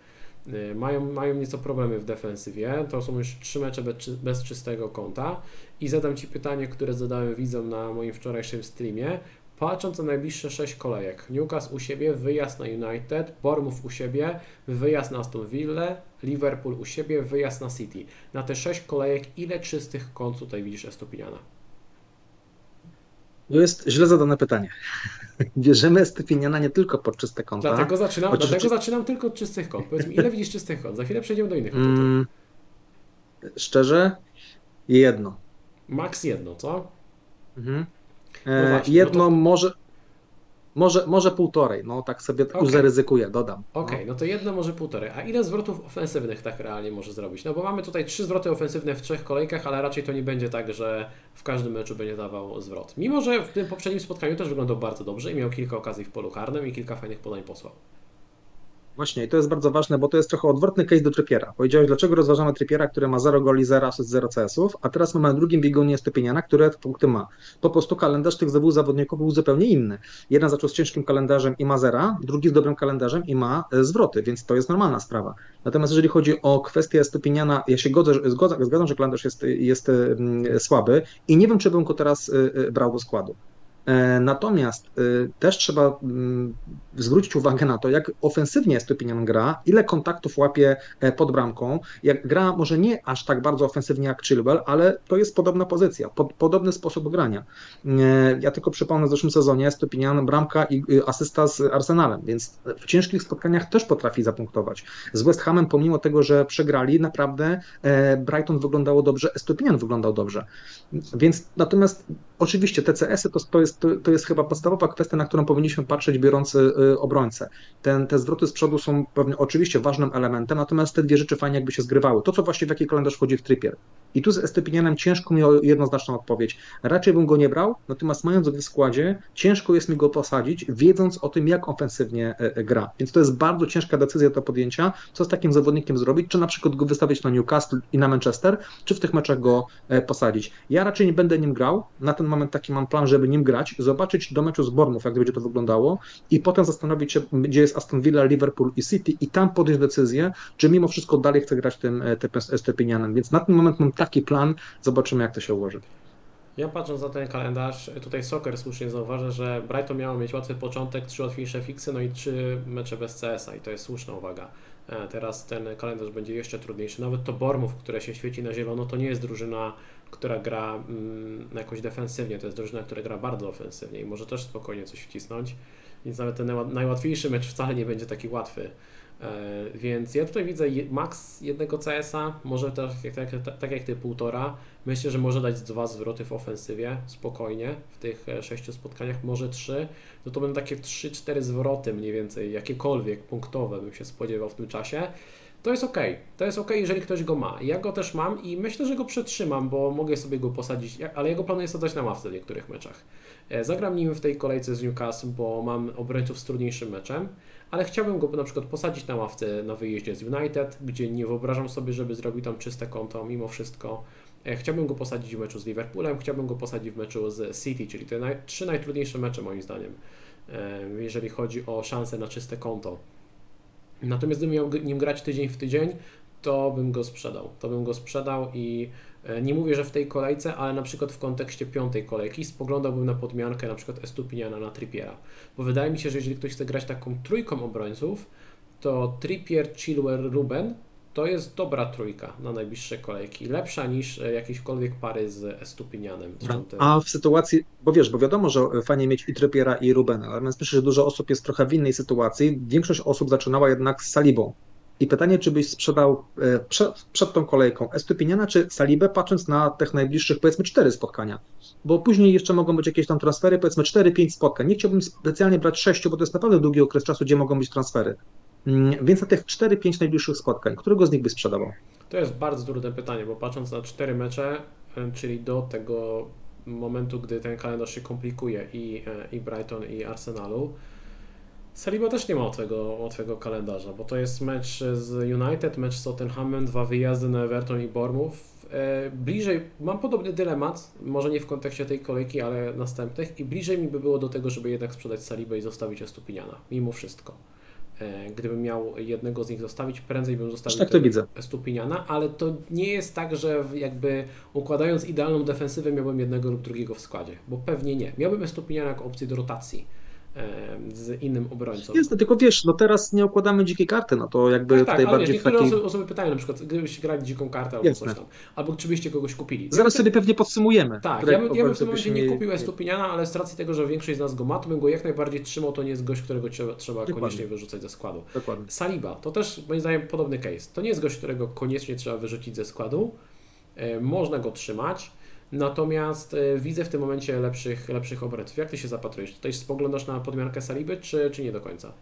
Y, mają, mają nieco problemy w defensywie. To są już trzy mecze bez, bez czystego kąta. I zadam Ci pytanie, które zadałem widzom na moim wczorajszym streamie. Patrząc na najbliższe sześć kolejek, Newcastle u siebie, wyjazd na United, Bournemouth u siebie, wyjazd na Aston Villa, Liverpool u siebie, wyjazd na City. Na te sześć kolejek, ile czystych kąt tutaj widzisz Estupiniana? To jest źle zadane pytanie. Bierzemy Stypiniana nie tylko pod czyste konta. Dlatego zaczynam, Oczywiście... dlatego zaczynam tylko od czystych kont. Powiedz mi, ile widzisz czystych kont? Za chwilę przejdziemy do innych mm, Szczerze? Jedno. Max jedno, co? Mhm. No e, właśnie, jedno no to... może może, może półtorej, no tak sobie okay. zaryzykuję, dodam. Okej, okay, no. no. to jedno może półtorej. A ile zwrotów ofensywnych tak realnie może zrobić? No bo mamy tutaj trzy zwroty ofensywne w trzech kolejkach, ale raczej to nie będzie tak, że w każdym meczu będzie dawał zwrot. Mimo, że w tym poprzednim spotkaniu też wyglądał bardzo dobrze i miał kilka okazji w polu karnym i kilka fajnych podań posłał. Właśnie, i to jest bardzo ważne, bo to jest trochę odwrotny case do Trippiera. Powiedziałeś, dlaczego rozważamy Trippiera, który ma 0 goli, 0 asyst, 0 CS-ów, a teraz mamy na drugim biegunie Stepiniana, który te punkty ma. Po prostu kalendarz tych dwóch zawodników był zupełnie inny. Jeden zaczął z ciężkim kalendarzem i ma zera, drugi z dobrym kalendarzem i ma e, zwroty, więc to jest normalna sprawa. Natomiast jeżeli chodzi o kwestię Stepiniana, ja się godzę, zgadzam, zgadzam że kalendarz jest, jest mm, słaby i nie wiem, czy bym go teraz e, e, brał do składu. E, natomiast e, też trzeba mm, zwrócić uwagę na to, jak ofensywnie Stupinian gra, ile kontaktów łapie e, pod bramką, jak gra może nie aż tak bardzo ofensywnie jak Chilwell, ale to jest podobna pozycja, pod, podobny sposób grania. Ja tylko przypomnę w zeszłym sezonie Stupinian bramka i asysta z Arsenalem, więc w ciężkich spotkaniach też potrafi zapunktować. Z West Hamem, pomimo tego, że przegrali, naprawdę Brighton wyglądało dobrze, Stupinian wyglądał dobrze. Więc natomiast oczywiście TCS-y to, to jest to, to jest chyba podstawowa kwestia, na którą powinniśmy patrzeć biorąc y, obrońcę. Ten, te zwroty z przodu są pewnie oczywiście ważnym elementem, natomiast te dwie rzeczy fajnie jakby się zgrywały. To, co właściwie w jaki kalendarz wchodzi w Trippier. I tu z Estepinianem ciężko mi o jednoznaczną odpowiedź. Raczej bym go nie brał, natomiast mając go w składzie, ciężko jest mi go posadzić, wiedząc o tym, jak ofensywnie e, e, gra. Więc to jest bardzo ciężka decyzja do podjęcia, co z takim zawodnikiem zrobić, czy na przykład go wystawić na Newcastle i na Manchester, czy w tych meczach go posadzić. Ja raczej nie będę nim grał, na ten moment taki mam plan, żeby nim grać, zobaczyć do meczu z Bournemouth, jak będzie to wyglądało i potem zastanowić się, gdzie jest Aston Villa, Liverpool i City i tam podjąć decyzję, czy mimo wszystko dalej chce grać tym e, Stepinianem. Więc na ten moment mam taki plan, zobaczymy jak to się ułoży. Ja patrząc na ten kalendarz, tutaj Soccer słusznie zauważa, że Brighton miało mieć łatwy początek, trzy łatwiejsze fiksy, no i trzy mecze bez CS-a i to jest słuszna uwaga. E, teraz ten kalendarz będzie jeszcze trudniejszy. Nawet to Bormów, które się świeci na zielono, to nie jest drużyna która gra mm, jakoś defensywnie, to jest drużyna, która gra bardzo ofensywnie i może też spokojnie coś wcisnąć, więc nawet ten najłatwiejszy mecz wcale nie będzie taki łatwy. E, więc ja tutaj widzę max jednego CS-a, może tak, tak, tak, tak jak ty półtora. Myślę, że może dać dwa zwroty w ofensywie spokojnie w tych e, sześciu spotkaniach, może trzy. No to będą takie trzy, cztery zwroty mniej więcej, jakiekolwiek punktowe bym się spodziewał w tym czasie to jest ok. To jest ok, jeżeli ktoś go ma. Ja go też mam i myślę, że go przetrzymam, bo mogę sobie go posadzić, ale jego planuję sadzać na ławce w niektórych meczach. E, zagram nim w tej kolejce z Newcastle, bo mam obrońców z trudniejszym meczem, ale chciałbym go na przykład posadzić na ławce na wyjeździe z United, gdzie nie wyobrażam sobie, żeby zrobił tam czyste konto mimo wszystko. E, chciałbym go posadzić w meczu z Liverpoolem, chciałbym go posadzić w meczu z City, czyli te naj, trzy najtrudniejsze mecze moim zdaniem, e, jeżeli chodzi o szanse na czyste konto. Natomiast gdybym miał nim grać tydzień w tydzień, to bym go sprzedał. To bym go sprzedał i e, nie mówię, że w tej kolejce, ale na przykład w kontekście piątej kolejki spoglądałbym na podmiankę na przykład Estupiniana na Trippiera. Bo wydaje mi się, że jeżeli ktoś chce grać taką trójką obrońców, to Trippier, Chilwell, Ruben to jest dobra trójka na najbliższe kolejki. Lepsza niż e, jakiekolwiek pary z Estupinianem. A w sytuacji, bo wiesz, bo wiadomo, że fajnie mieć i Trippiera i Rubena, ale myślę, że dużo osób jest trochę w innej sytuacji. Większość osób zaczynała jednak z Salibą. I pytanie, czy byś sprzedał e, przed, przed tą kolejką Estupiniana czy Salibę, patrząc na tych najbliższych, powiedzmy, cztery spotkania. Bo później jeszcze mogą być jakieś tam transfery, powiedzmy 4-5 spotkań. Nie chciałbym specjalnie brać sześciu, bo to jest naprawdę długi okres czasu, gdzie mogą być transfery. Mm, więc na tych 4-5 najbliższych spotkań, którego z nich byś sprzedawał? To jest bardzo trudne pytanie, bo patrząc na 4 mecze, e, czyli do tego momentu, gdy ten kalendarz się komplikuje i, e, i Brighton i Arsenalu, Saliba też nie ma łatwego, łatwego kalendarza, bo to jest mecz z United, mecz z Tottenhamem, dwa wyjazdy na Everton i Bournemouth. E, bliżej, mam podobny dylemat, może nie w kontekście tej kolejki, ale następnych i bliżej mi by było do tego, żeby jednak sprzedać Salibę i zostawić Estupiniana, mimo wszystko. E, gdybym miał jednego z nich zostawić, prędzej bym zostawił tak to widzę. Stupiniana, ale to nie jest tak, że jakby układając idealną defensywę miałbym jednego lub drugiego w składzie, bo pewnie nie. Miałbym Stupiniana jako opcję do rotacji z innym obrońcą. Jest, tylko wiesz, no teraz nie układamy dzikiej karty, no to jakby tak, tak, tutaj bardziej wiesz, niektóre taki... osoby, osoby pytają na przykład, gdybyście grali dziką kartę albo Jasne. coś tam, albo czy byście kogoś kupili. Zaraz sobie pewnie podsumujemy. Tak, ja, bym, ja bym w tym momencie nie kupił Estupiniana, ale z racji tego, że większość z nas go ma, to bym go jak najbardziej trzymał, to nie jest gość, którego trzeba, trzeba koniecznie wyrzucać ze składu. Dokładnie. Saliba, to też moim zdaniem podobny case. To nie jest gość, którego koniecznie trzeba wyrzucić ze składu, e, można go trzymać, Natomiast y, widzę w tym momencie lepszych, lepszych obrońców. Jak ty się zapatrujesz? Tutaj spoglądasz na podmiankę Saliby, czy, czy nie do końca?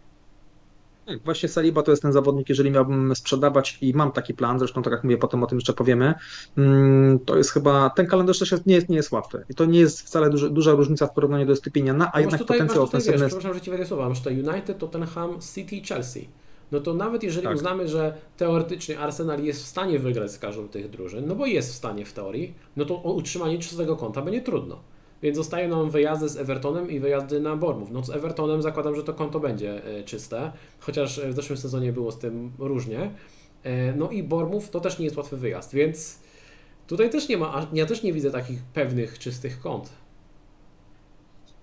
Tak, właśnie Saliba to jest ten zawodnik, jeżeli miałbym sprzedawać i mam taki plan, zresztą tak jak mówię, potem o tym jeszcze powiemy, mm, to jest chyba, ten kalendarz też jest, nie, jest, nie jest łatwy. I to nie jest wcale duży, duża różnica w porównaniu do Stypienia, a jednak tutaj, potencjał ofensywny... Przepraszam, że Ci słowa, masz tutaj United, Tottenham, City, Chelsea. No to nawet jeżeli tak. uznamy, że teoretycznie Arsenal jest w stanie wygrać z każdą tych drużyn, no bo jest w stanie w teorii, no to o utrzymanie czystego konta będzie trudno. Więc zostają nam wyjazdy z Evertonem i wyjazdy na Bormów. No z Evertonem zakładam, że to konto będzie e, czyste, chociaż w zeszłym sezonie było z tym różnie. E, no i Bormów to też nie jest łatwy wyjazd, więc tutaj też nie ma, ja też nie widzę takich pewnych, czystych kont.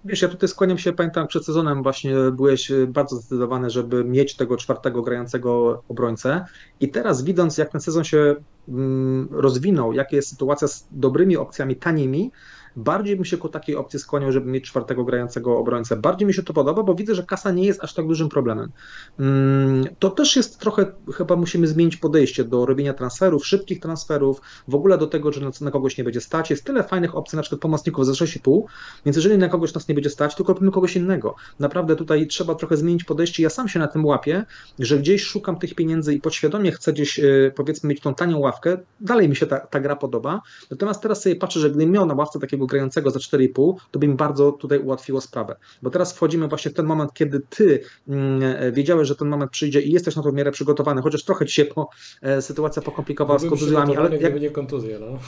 Wiesz, ja tutaj skłaniam się, pamiętam przed sezonem właśnie byłeś bardzo zdecydowany, żeby mieć tego czwartego grającego obrońcę. I teraz widząc jak ten sezon się mm, rozwinął, jaka jest sytuacja z dobrymi opcjami tanimi, Bardziej bym się ku takiej opcji skłaniał, żeby mieć czwartego grającego obrońcę. Bardziej mi się to podoba, bo widzę, że kasa nie jest aż tak dużym problemem. Mm, to też jest trochę, chyba musimy zmienić podejście do robienia transferów, szybkich transferów, w ogóle do tego, że na kogoś nie będzie stać. Jest tyle fajnych opcji, na przykład pomocników za 6,5, więc jeżeli na kogoś nas nie będzie stać, to kupimy kogoś innego. Naprawdę tutaj trzeba trochę zmienić podejście. Ja sam się na tym łapię, że gdzieś szukam tych pieniędzy i podświadomie chcę gdzieś, e, powiedzmy, mieć tą tanią ławkę. Dalej mi się ta, ta gra podoba. Natomiast teraz sobie patrzę, że gdybym miał na ławce takiego grającego za 4,5, to by mi bardzo tutaj ułatwiło sprawę. Bo teraz wchodzimy właśnie w ten moment, kiedy ty mm, wiedziałeś, że ten moment przyjdzie i jesteś na to w miarę przygotowany, chociaż trochę ci się po, e, sytuacja pokomplikowała z kontuzjami. Ale jak... nie kontuzje, no.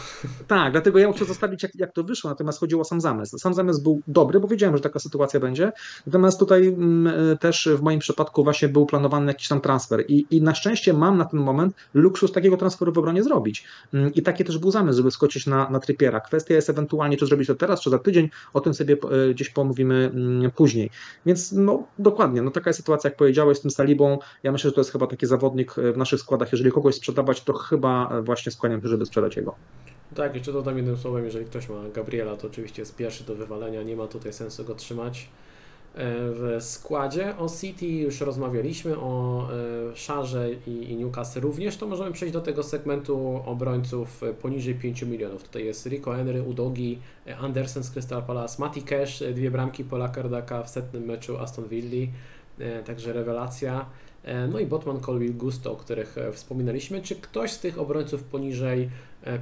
Tak, dlatego ja muszę zostawić, jak, jak to wyszło, natomiast chodziło o sam zamysł. Sam zamysł był dobry, bo wiedziałem, że taka sytuacja będzie, natomiast tutaj mm, e, też w moim przypadku właśnie był planowany jakiś tam transfer i, i na szczęście mam na ten moment luksus takiego transferu w obronie zrobić. Mm, I taki też był zamysł, żeby skoczyć na, na trypiera. Kwestia jest ewentualnie, czy zrobić to teraz, czy za tydzień, o tym sobie e, gdzieś pomówimy mm, później. Więc no dokładnie, no taka jest sytuacja, jak powiedziałeś z tym Salibą, ja myślę, że to jest chyba taki zawodnik e, w naszych składach, jeżeli kogoś sprzedawać, to chyba e, właśnie skłaniam się, żeby sprzedać jego. Tak, jeszcze dodam jednym słowem, jeżeli ktoś ma Gabriela, to oczywiście jest pierwszy do wywalenia, nie ma tutaj sensu go trzymać. W składzie o City już rozmawialiśmy, o e, Szarze i, Newcastle również, to możemy przejść do tego segmentu obrońców poniżej 5 milionów. Tutaj jest Rico Henry, Udogi, Andersen z Crystal Palace, Mati Cash, dwie bramki Pola Kardaka w setnym meczu Aston Villa, e, także rewelacja. E, no i Botman, Colville, Gusto, o których wspominaliśmy. Czy ktoś z tych obrońców poniżej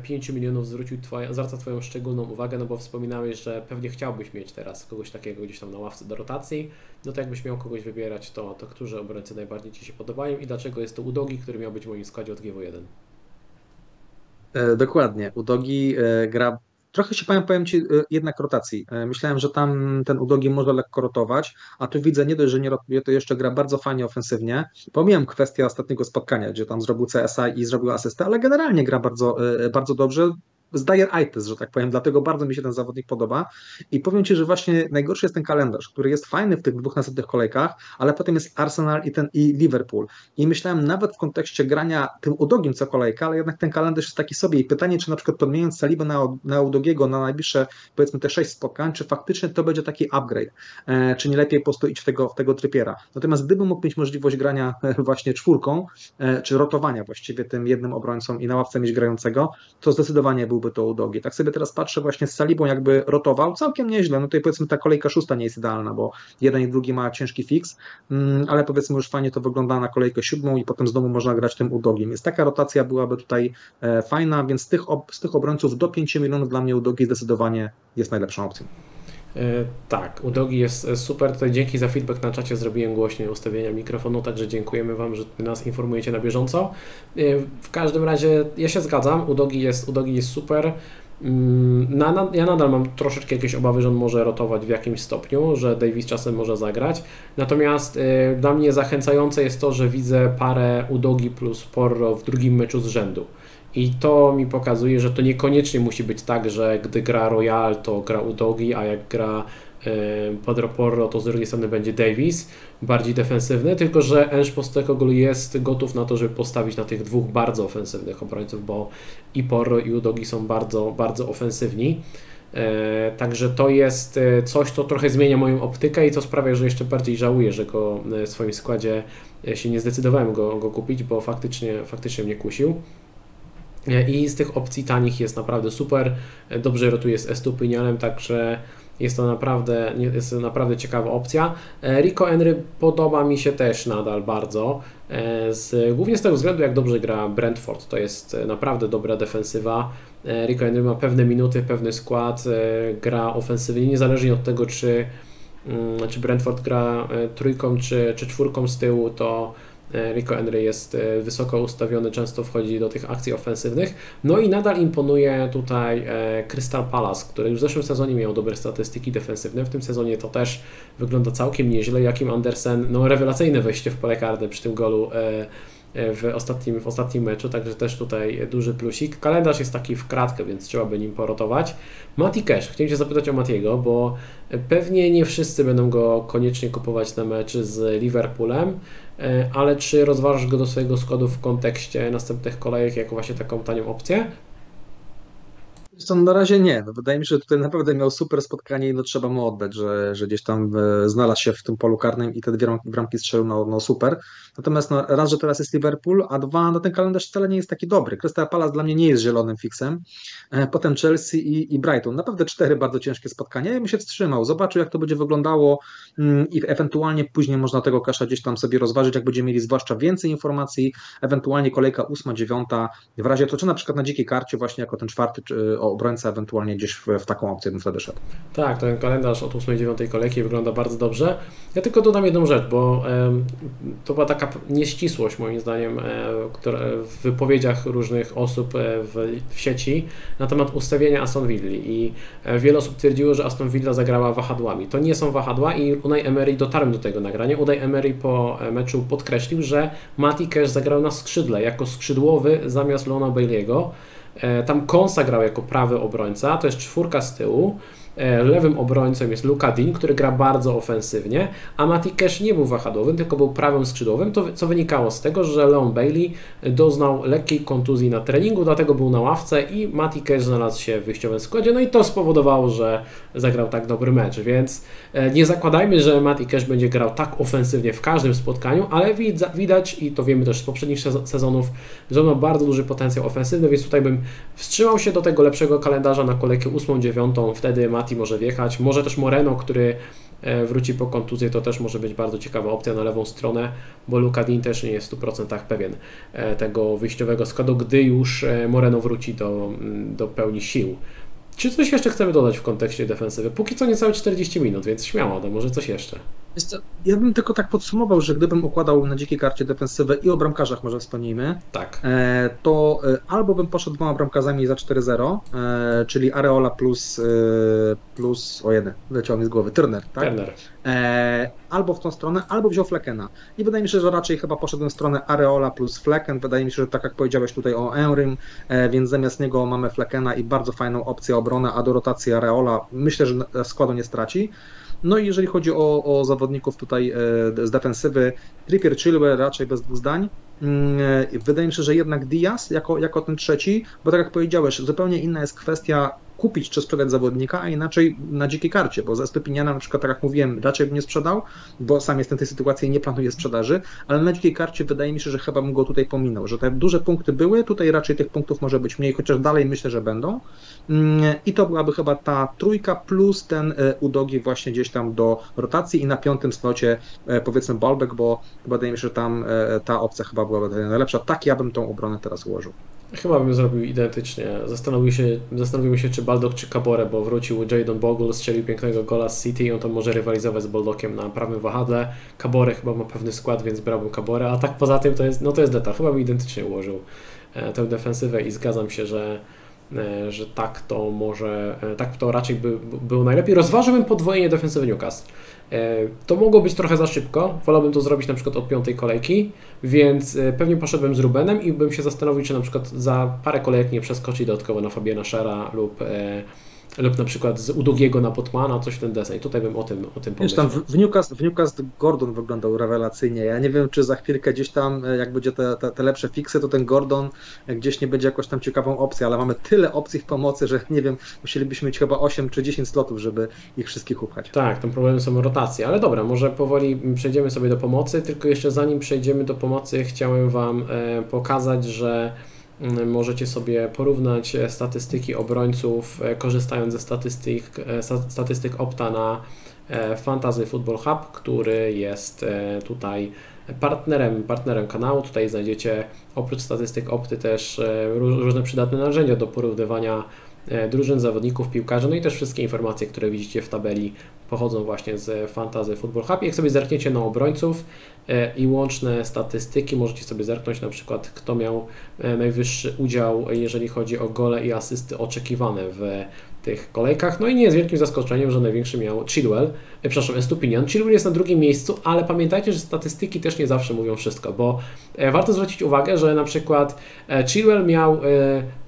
5 milionów zwrócił twoja, zwraca Twoją szczególną uwagę, no bo wspominałeś, że pewnie chciałbyś mieć teraz kogoś takiego gdzieś tam na ławce do rotacji, no to jakbyś miał kogoś wybierać, to, to którzy obrońcy najbardziej Ci się podobają i dlaczego jest to Udogi, który miał być w moim składzie od GW1? E, dokładnie. Udogi e, gra Trochę się powiem, powiem Ci y, jednak rotacji. E, myślałem, że tam ten Udogi może lekko rotować, a tu widzę nie dość, że nie rotuje, to jeszcze gra bardzo fajnie ofensywnie. Pomijam kwestię ostatniego spotkania, gdzie tam zrobił CSI i zrobił asystę, ale generalnie gra bardzo, y, bardzo dobrze zdaje ITES, że tak powiem, dlatego bardzo mi się ten zawodnik podoba. I powiem Ci, że właśnie najgorszy jest ten kalendarz, który jest fajny w tych dwóch następnych kolejkach, ale potem jest Arsenal i ten i Liverpool. I myślałem nawet w kontekście grania tym Udogiem co kolejka, ale jednak ten kalendarz jest taki sobie. I pytanie, czy na przykład podmieniając Salibę na, na Udogiego na najbliższe powiedzmy te sześć spotkań, czy faktycznie to będzie taki upgrade, e, czy nie lepiej po prostu iść w tego, w tego trypiera. Natomiast gdybym mógł mieć możliwość grania e, właśnie czwórką, e, czy rotowania właściwie tym jednym obrońcą i na ławce mieć grającego, to zdecydowanie był byłby to Udogi. Tak sobie teraz patrzę właśnie z Salibą jakby rotował, całkiem nieźle, no tutaj powiedzmy ta kolejka szósta nie jest idealna, bo jeden i drugi ma ciężki fix, mm, ale powiedzmy już fajnie to wygląda na kolejkę siódmą i potem z domu można grać tym Udogiem, więc taka rotacja byłaby tutaj e, fajna, więc z tych, z tych obrońców do 5 milionów dla mnie Udogi zdecydowanie jest najlepszą opcją. E, tak, Udogi jest e, super. Tutaj dzięki za feedback na czacie zrobiłem głośniej ustawienia mikrofonu, także dziękujemy Wam, że nas informujecie na bieżąco. E, w każdym razie ja się zgadzam, Udogi jest, Udogi jest super. Mm, na, na, ja nadal mam troszeczkę jakieś obawy, że on może rotować w jakimś stopniu, że Davis czasem może zagrać. Natomiast y, dla mnie zachęcające jest to, że widzę parę Udogi plus Porro w drugim meczu z rzędu. I to mi pokazuje, że to niekoniecznie musi być tak, że gdy gra Royal, to gra Udogi, a jak gra e, Pedro Porro, to z drugiej strony będzie Davis, bardziej defensywny, tylko że Enż Postecoglou jest gotów na to, żeby postawić na tych dwóch bardzo ofensywnych obrońców, bo i Porro i Udogi są bardzo, bardzo ofensywni. E, także to jest e, coś, co trochę zmienia moją optykę i co sprawia, że jeszcze bardziej żałuję, że go w swoim składzie się nie zdecydowałem go, go kupić, bo faktycznie, faktycznie mnie kusił. I z tych opcji tanich jest naprawdę super. Dobrze rotuje z Estupinianem, także jest to naprawdę, jest naprawdę ciekawa opcja. Rico Henry podoba mi się też nadal bardzo. Z, głównie z tego względu, jak dobrze gra Brentford. To jest naprawdę dobra defensywa. Rico Henry ma pewne minuty, pewny skład, gra ofensywnie, niezależnie od tego, czy, mm, czy Brentford gra trójką, czy, czy czwórką z tyłu, to Rico Henry jest wysoko ustawiony, często wchodzi do tych akcji ofensywnych. No i nadal imponuje tutaj Crystal Palace, który już w zeszłym sezonie miał dobre statystyki defensywne. W tym sezonie to też wygląda całkiem nieźle. Jakim Andersen, no rewelacyjne wejście w pole karne przy tym golu E, w ostatnim, w ostatnim meczu, także też tutaj duży plusik. Kalendarz jest taki w kratkę, więc trzeba by nim porotować. Mati Cash, chciałem Cię zapytać o Matiego, bo pewnie nie wszyscy będą go koniecznie kupować na mecz z Liverpoolem, e, ale czy rozważasz go do swojego składu w kontekście następnych kolejek jako właśnie taką tanią opcję? Co, na razie nie. No, wydaje mi się, że tutaj naprawdę miał super spotkanie i no, trzeba mu oddać, że, że gdzieś tam e, znalazł się w tym polu karnym i te dwie bramki strzelił, no, no super. Natomiast no, raz, że teraz jest Liverpool, a dwa, no ten kalendarz wcale nie jest taki dobry. Crystal Palace dla mnie nie jest zielonym fixem. E, potem Chelsea i, i Brighton. Naprawdę cztery bardzo ciężkie spotkania. Ja bym się wstrzymał, zobaczył jak to będzie wyglądało mm, i ewentualnie później można tego kasza gdzieś tam sobie rozważyć, jak będziemy mieli zwłaszcza więcej informacji, ewentualnie kolejka ósma, dziewiąta, w razie to, czy na przykład na dzikiej karcie właśnie jako ten czwarty czy, obrońca ewentualnie gdzieś w, w, taką opcję bym wtedy szedł. Tak, ten kalendarz od 8-9 kolejki wygląda bardzo dobrze. Ja tylko dodam jedną rzecz, bo e, to była taka nieścisłość moim zdaniem e, w wypowiedziach różnych osób e, w, sieci na temat ustawienia Aston Villa i e, wiele osób twierdziło, że Aston Villa zagrała wahadłami. To nie są wahadła i Unai Emery dotarłem do tego nagrania. Unai Emery po e, meczu podkreślił, że Mati Cash zagrał na skrzydle jako skrzydłowy zamiast Lona Bailey'ego. E, tam Konsa grał jako prawy obrońca, to jest czwórka z tyłu. E, lewym obrońcą jest Luka Dean, który gra bardzo ofensywnie, a Mati Cash nie był wahadłowym, tylko był prawym skrzydłowym, to, co wynikało z tego, że Leon Bailey doznał lekkiej kontuzji na treningu, dlatego był na ławce i Mati Cash znalazł się w wyjściowym składzie, no i to spowodowało, że zagrał tak dobry mecz, więc e, nie zakładajmy, że Mati Cash będzie grał tak ofensywnie w każdym spotkaniu, ale widać i to wiemy też z poprzednich sezonów, że on ma bardzo duży potencjał ofensywny, więc tutaj bym wstrzymał się do tego lepszego kalendarza na kolejkę 8-9, wtedy Mati Mati może wjechać, może też Moreno, który e, wróci po kontuzji, to też może być bardzo ciekawa opcja na lewą stronę, bo Luka Dean też nie jest w 100% pewien e, tego wyjściowego składu, gdy już e, Moreno wróci do, mm, do pełni sił. Czy coś jeszcze chcemy dodać w kontekście defensywy? Póki co niecałe 40 minut, więc śmiało, no może coś jeszcze. Ja bym tylko tak podsumował, że gdybym układał na dzikiej karcie defensywę i o bramkarzach może wspomnijmy, tak. E, to e, albo bym poszedł dwoma bramkarzami za 4-0, e, czyli Areola plus, plus o jeden, leciał mi z głowy, Turner, tak? Turner. Albo w tą stronę, albo wziął Fleckena. I wydaje mi się, że raczej chyba poszedłem w stronę Areola plus Flecken. Wydaje mi się, że tak jak powiedziałeś tutaj o Enrym, więc zamiast niego mamy Fleckena i bardzo fajną opcję obrony, a do rotacji Areola myślę, że składu nie straci. No i jeżeli chodzi o, o zawodników tutaj e, z defensywy, Trippier, Chilwell raczej bez dwóch zdań. Mm, e, wydaje mi się, że jednak Diaz jako, jako ten trzeci, bo tak jak powiedziałeś, zupełnie inna jest kwestia kupić czy sprzedać zawodnika, a inaczej na dzikiej karcie, bo za Stepiniana na przykład, tak jak mówiłem, raczej bym nie sprzedał, bo sam jestem w tej sytuacji i nie planuję sprzedaży, ale na dzikiej karcie wydaje mi się, że chyba bym go tutaj pominął, że te duże punkty były, tutaj raczej tych punktów może być mniej, chociaż dalej myślę, że będą mm, i to byłaby chyba ta trójka plus ten e, udogi właśnie gdzieś tam do rotacji i na piątym slocie e, powiedzmy Balbek, bo wydaje mi się, że tam e, ta opcja chyba byłaby najlepsza. Tak ja bym tą obronę teraz ułożył. Chyba bym zrobił identycznie. Zastanowił się, zastanowimy się, czy Baldock czy Cabore, bo wrócił Jadon Bogle, strzelił pięknego gola z City i on to może rywalizować z Baldokiem na prawym wahadle. Cabore chyba ma pewny skład, więc brałbym Cabore, a tak poza tym to jest, no to jest detal. Chyba bym identycznie ułożył e, tę defensywę i zgadzam się, że e, że tak to może, e, tak to raczej by było najlepiej. Rozważyłbym podwojenie defensywy Newcastle. E, to mogło być trochę za szybko. Wolałbym to zrobić na przykład od piątej kolejki, więc e, pewnie poszedłbym z Rubenem i bym się zastanowił, czy na przykład za parę kolejek nie przeskoczyć dodatkowo na Fabiana Szera lub e, lub na przykład z Udogiego na Potmana, coś w ten deseń. Tutaj bym o tym, o tym pomyślał. Wiesz, tam w, Newcastle, w Newcastle Gordon wyglądał rewelacyjnie. Ja nie wiem, czy za chwilkę gdzieś tam, e, jak będzie te, te, te, lepsze fiksy, to ten Gordon e, gdzieś nie będzie jakąś tam ciekawą opcją, ale mamy tyle opcji w pomocy, że nie wiem, musielibyśmy mieć chyba 8 czy 10 slotów, żeby ich wszystkich upchać. Tak, tam problemy są rotacje, ale dobra, może powoli przejdziemy sobie do pomocy, tylko jeszcze zanim przejdziemy do pomocy, chciałem Wam e, pokazać, że możecie sobie porównać e, statystyki obrońców, e, korzystając ze statystyk, e, statystyk Opta na Fantasy Football Hub, który jest tutaj partnerem, partnerem kanału. Tutaj znajdziecie oprócz statystyk Opty też różne przydatne narzędzia do porównywania drużyn, zawodników, piłkarzy, no i też wszystkie informacje, które widzicie w tabeli pochodzą właśnie z Fantasy Football Hub. Jak sobie zerkniecie na obrońców e, i łączne statystyki, możecie sobie zerknąć na przykład, kto miał e, najwyższy udział, jeżeli chodzi o gole i asysty oczekiwane w tych kolejkach. No i nie jest wielkim zaskoczeniem, że największy miał Chilwell, e, przepraszam, Estupinian. Chilwell jest na drugim miejscu, ale pamiętajcie, że statystyki też nie zawsze mówią wszystko, bo e, warto zwrócić uwagę, że na przykład e, Chilwell miał e,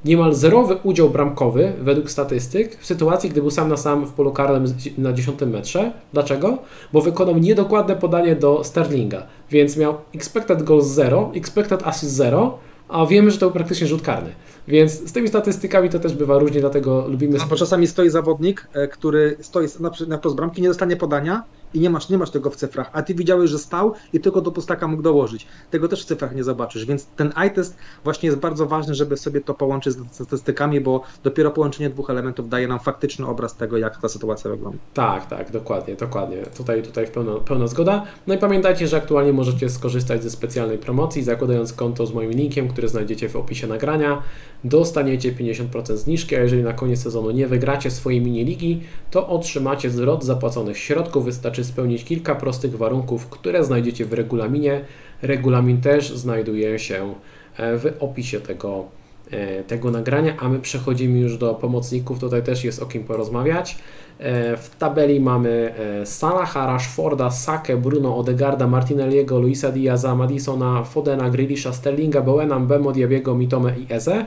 niemal zerowy udział bramkowy według statystyk w sytuacji, gdy był sam na sam w polu karnym na 10 metrze. Dlaczego? Bo wykonał niedokładne podanie do Sterlinga, więc miał expected goals 0, expected assist 0, a wiemy, że to był praktycznie rzut karny. Więc z tymi statystykami to też bywa różnie, dlatego lubimy... No, bo czasami stoi zawodnik, e, który stoi na, na wprost bramki, nie dostanie podania i nie masz, nie masz tego w cyfrach, a ty widziałeś, że stał i tylko do pustaka mógł dołożyć. Tego też w cyfrach nie zobaczysz, więc ten eye test właśnie jest bardzo ważny, żeby sobie to połączyć z statystykami, bo dopiero połączenie dwóch elementów daje nam faktyczny obraz tego, jak ta sytuacja wygląda. Tak, tak, dokładnie, dokładnie. Tutaj, tutaj pełna, pełna zgoda. No i pamiętajcie, że aktualnie możecie skorzystać ze specjalnej promocji, zakładając konto z moim linkiem, który znajdziecie w opisie nagrania. Dostaniecie 50% zniżki, a jeżeli na koniec sezonu nie wygracie swojej mini-ligi, to otrzymacie zwrot zapłaconych środków. Wystarczy spełnić kilka prostych warunków, które znajdziecie w regulaminie. Regulamin też znajduje się e, w opisie tego, e, tego nagrania, a my przechodzimy już do pomocników. Tutaj też jest o kim porozmawiać. E, W tabeli mamy Salaha, Rashforda, Sakę, Bruno, Odegarda, Martinelliego, Luisa Diaza, Madisona, Fodena, Grealisha, Sterlinga, Bowena, Bemo, Diabiego, Mitome i Eze.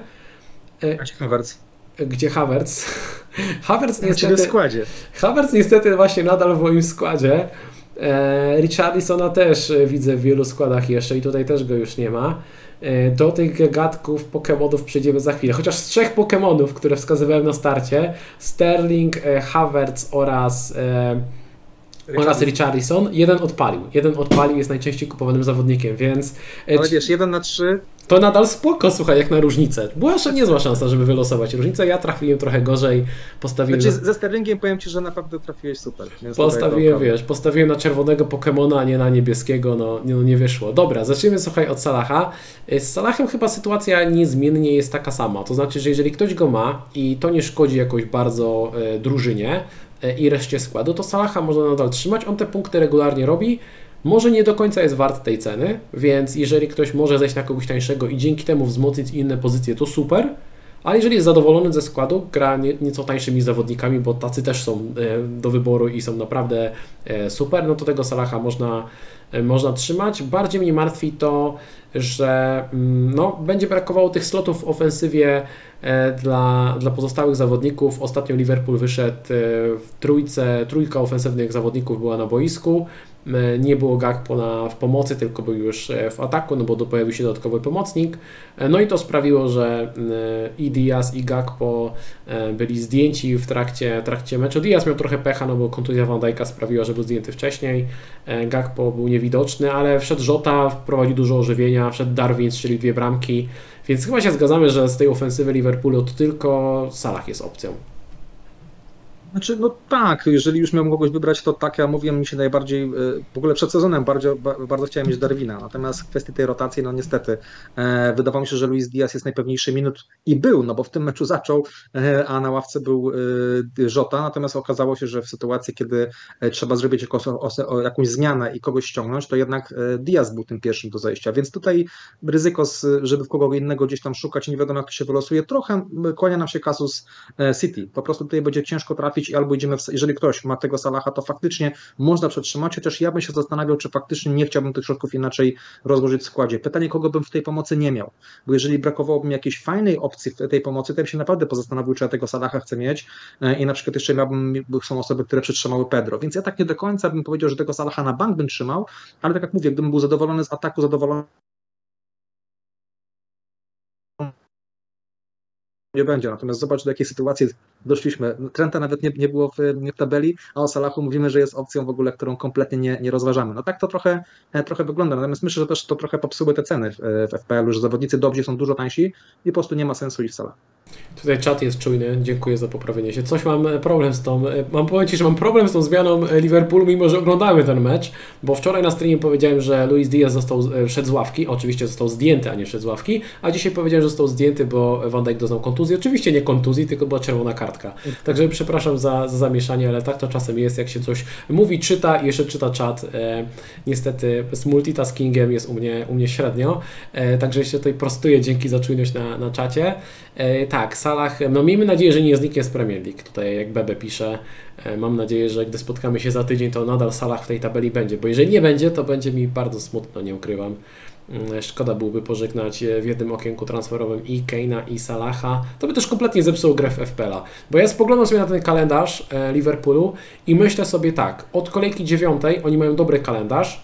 A ci Havertz. Gdzie Havertz? Havertz Znaczy w niestety, składzie. Havertz niestety właśnie nadal w moim składzie. E, Richarlisona też e, widzę w wielu składach jeszcze i tutaj też go już nie ma. E, Do tych gadków Pokémonów przejdziemy za chwilę. Chociaż z trzech Pokémonów, które wskazywałem na starcie, Sterling, e, Havertz oraz, e, oraz Richarlison, jeden odpalił. Jeden odpalił, jest najczęściej kupowanym zawodnikiem, więc e, Ale wiesz, jeden na trzy, to nadal spoko, słuchaj, jak na różnicę. Była niezła szansa, żeby wylosować różnicę. Ja trafiłem trochę gorzej, postawiłem... znaczy ze Sterlingiem powiem Ci, że naprawdę trafiłeś super. Postawiłem, wiesz, postawiłem na czerwonego Pokemona, a nie na niebieskiego, no nie, no nie wyszło. Dobra, zacznijmy słuchaj od Salaha. Y, Z Salahem chyba sytuacja niezmiennie jest taka sama, to znaczy, że jeżeli ktoś go ma i to nie szkodzi jakoś bardzo e, drużynie e, i reszcie składu, to Salaha można nadal trzymać, on te punkty regularnie robi, może nie do końca jest wart tej ceny, więc jeżeli ktoś może zejść na kogoś tańszego i dzięki temu wzmocnić inne pozycje, to super, ale jeżeli jest zadowolony ze składu, gra nie, nieco tańszymi zawodnikami, bo tacy też są e, do wyboru i są naprawdę e, super, no to tego Salaha można, e, można trzymać. Bardziej mnie martwi to, że mm, no, będzie brakowało tych slotów w ofensywie e, dla, dla pozostałych zawodników. Ostatnio Liverpool wyszedł e, w trójce, trójka ofensywnych zawodników była na boisku. E, Nie było Gakpo na, w pomocy, tylko był już e, w ataku, no bo pojawił się dodatkowy pomocnik. E, No i to sprawiło, że i Diaz i Gakpo byli zdjęci w trakcie, trakcie meczu. Diaz miał trochę pecha, no bo kontuzja Van Dijk'a sprawiła, że był zdjęty wcześniej. Gakpo był niewidoczny, ale wszedł Żota, wprowadził dużo ożywienia, wszedł Darwin, strzelił dwie bramki, więc chyba się zgadzamy, że z tej ofensywy Liverpoolu to tylko Salah jest opcją. Znaczy, no tak, jeżeli już miałbym kogoś wybrać, to tak, ja mówiłem, mi się najbardziej, e, w ogóle przed sezonem bardzo, ba- bardzo chciałem mieć Darwina, natomiast w kwestii tej rotacji, no niestety, e, wydawało mi się, że Luis Diaz jest najpewniejszy minut i był, no bo w tym meczu zaczął, e, a na ławce był Żota, natomiast okazało się, że w sytuacji, kiedy trzeba zrobić jakąś, zmianę i kogoś ściągnąć, to jednak Diaz był tym pierwszym do zejścia, więc tutaj ryzyko, żeby w kogo innego gdzieś tam szukać nie wiadomo jak się wylosuje, trochę kłania nam się kasus City. Po prostu tutaj będzie ciężko trafić i albo idziemy, w, jeżeli ktoś ma tego Salaha, to faktycznie można przetrzymać, chociaż ja bym się zastanawiał, czy faktycznie nie chciałbym tych środków inaczej rozłożyć w składzie. Pytanie, kogo bym w tej pomocy nie miał, bo jeżeli brakowałoby mi jakiejś fajnej opcji w tej pomocy, to bym się naprawdę pozastanowił, czy ja tego Salaha chcę mieć e, i na przykład jeszcze miałbym, są osoby, które przytrzymały Pedro, więc ja tak nie do końca bym powiedział, że tego Salaha na bank bym trzymał, ale tak jak mówię, gdybym był zadowolony z ataku, zadowolony nie będzie. Natomiast zobacz, do jakiej sytuacji doszliśmy. Trenta nawet nie, nie było w, w tabeli, a o Salachu mówimy, że jest opcją w ogóle, którą kompletnie nie, nie rozważamy. No tak to trochę, e, trochę wygląda. Natomiast myślę, że też to trochę popsuły te ceny w, w FPL-u, że zawodnicy dobrzy są dużo tańsi i po prostu nie ma sensu iść w Salah. Tutaj czat jest czujny, dziękuję za poprawienie się. Coś mam e, problem z tą, e, mam powiem Ci, że mam problem z tą zmianą e, Liverpoolu, mimo że oglądamy ten mecz, bo wczoraj na streamie powiedziałem, że Luis Diaz został, wszedł z ławki, oczywiście został zdjęty, a nie wszedł z ławki, a dzisiaj powiedziałem, że został zdjęty, bo Van Dijk doznał kontuzji. Oczywiście nie kontuzji, tylko była czerwona kartka. Także przepraszam za, za zamieszanie, ale tak to czasem jest, jak się coś mówi, czyta i jeszcze czyta czat. E, niestety z multitaskingiem jest u mnie, u mnie średnio, e, także się tutaj prostuję, dzięki za czujność na, na czacie. E, tak, Salah, no miejmy nadzieję, że nie zniknie z Premier League. Tutaj jak Bebe pisze, e, mam nadzieję, że gdy spotkamy się za tydzień, to nadal Salah w tej tabeli będzie, bo jeżeli nie będzie, to będzie mi bardzo smutno, nie ukrywam. Mm, szkoda byłoby pożegnać e, w jednym okienku transferowym i Keina i Salaha. To by też kompletnie zepsuło grę w FPL-a. Bo ja spoglądam sobie na ten kalendarz Liverpoolu i myślę sobie tak, od kolejki dziewiątej oni mają dobry kalendarz,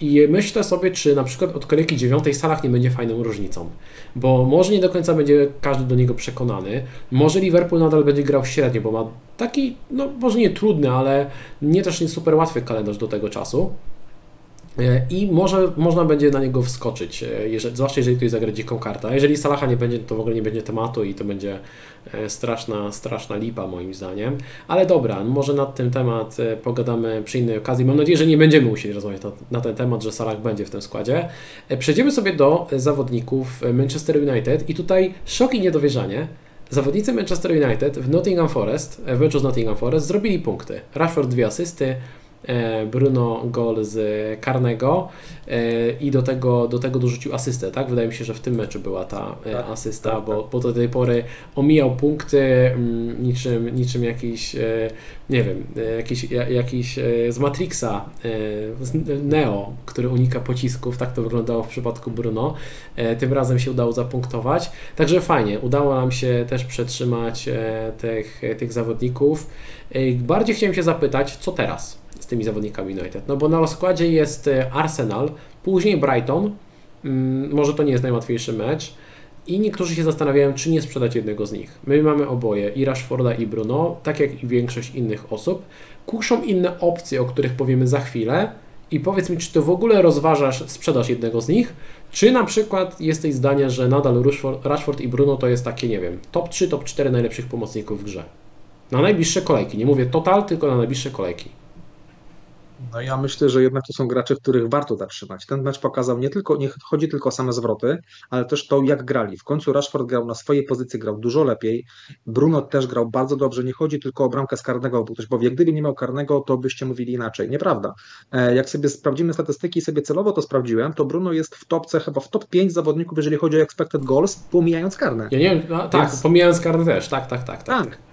i myślę sobie, czy na przykład od kolejki dziewiątej Salah nie będzie fajną różnicą, bo może nie do końca będzie każdy do niego przekonany, może Liverpool nadal będzie grał średnio, bo ma taki, no może nie trudny, ale nie też nie super łatwy kalendarz do tego czasu. E, I może można będzie na niego wskoczyć, e, jeżeli, zwłaszcza jeżeli ktoś zagra dziką kartę. A jeżeli Salaha nie będzie, to w ogóle nie będzie tematu i to będzie e, straszna, straszna lipa moim zdaniem. Ale dobra, może nad tym temat pogadamy przy innej okazji. Mam nadzieję, że nie będziemy musieli rozmawiać na, na ten temat, że Salah będzie w tym składzie. Przejdziemy sobie do zawodników Manchester United i tutaj szok i niedowierzanie. Zawodnicy Manchester United w Nottingham Forest, w meczu z Nottingham Forest zrobili punkty. Rashford dwie asysty, Bruno gol z karnego e, i do tego, do tego dorzucił asystę, tak? Wydaje mi się, że w tym meczu była ta e, tak, asysta, tak, bo, tak. bo do tej pory omijał punkty mm, niczym, niczym jakiś, nie wiem, jakiś, jakiś z Matrixa, z Neo, który unika pocisków, tak to wyglądało w przypadku Bruno. Tym razem się udało zapunktować, także fajnie, udało nam się też przetrzymać tych, tych zawodników. Bardziej chciałem się zapytać, co teraz? Z tymi zawodnikami United. No bo na rozkładzie jest e, Arsenal, później Brighton, mm, może to nie jest najłatwiejszy mecz i niektórzy się zastanawiają, czy nie sprzedać jednego z nich. My mamy oboje, i Rashforda i Bruno, tak jak i większość innych osób. Kuszą inne opcje, o których powiemy za chwilę i powiedz mi, czy to w ogóle rozważasz sprzedaż jednego z nich, czy na przykład jesteś zdania, że nadal Rashford i Bruno to jest takie, nie wiem, top 3, top 4 najlepszych pomocników w grze. Na najbliższe kolejki, nie mówię total, tylko na najbliższe kolejki. No ja myślę, że jednak to są gracze, których warto zatrzymać. Ten mecz pokazał nie tylko, nie chodzi tylko o same zwroty, ale też to, jak grali. W końcu Rashford grał na swojej pozycji, grał dużo lepiej. Bruno też grał bardzo dobrze. Nie chodzi tylko o bramkę z karnego, bo ktoś powie, gdyby nie miał karnego, to byście mówili inaczej. Nieprawda. E, jak sobie sprawdzimy statystyki i sobie celowo to sprawdziłem, to Bruno jest w topce, chyba w top 5 zawodników, jeżeli chodzi o expected goals, pomijając karne. Ja nie wiem, no, tak, Więc... pomijając karne też, tak, tak, tak. tak. tak.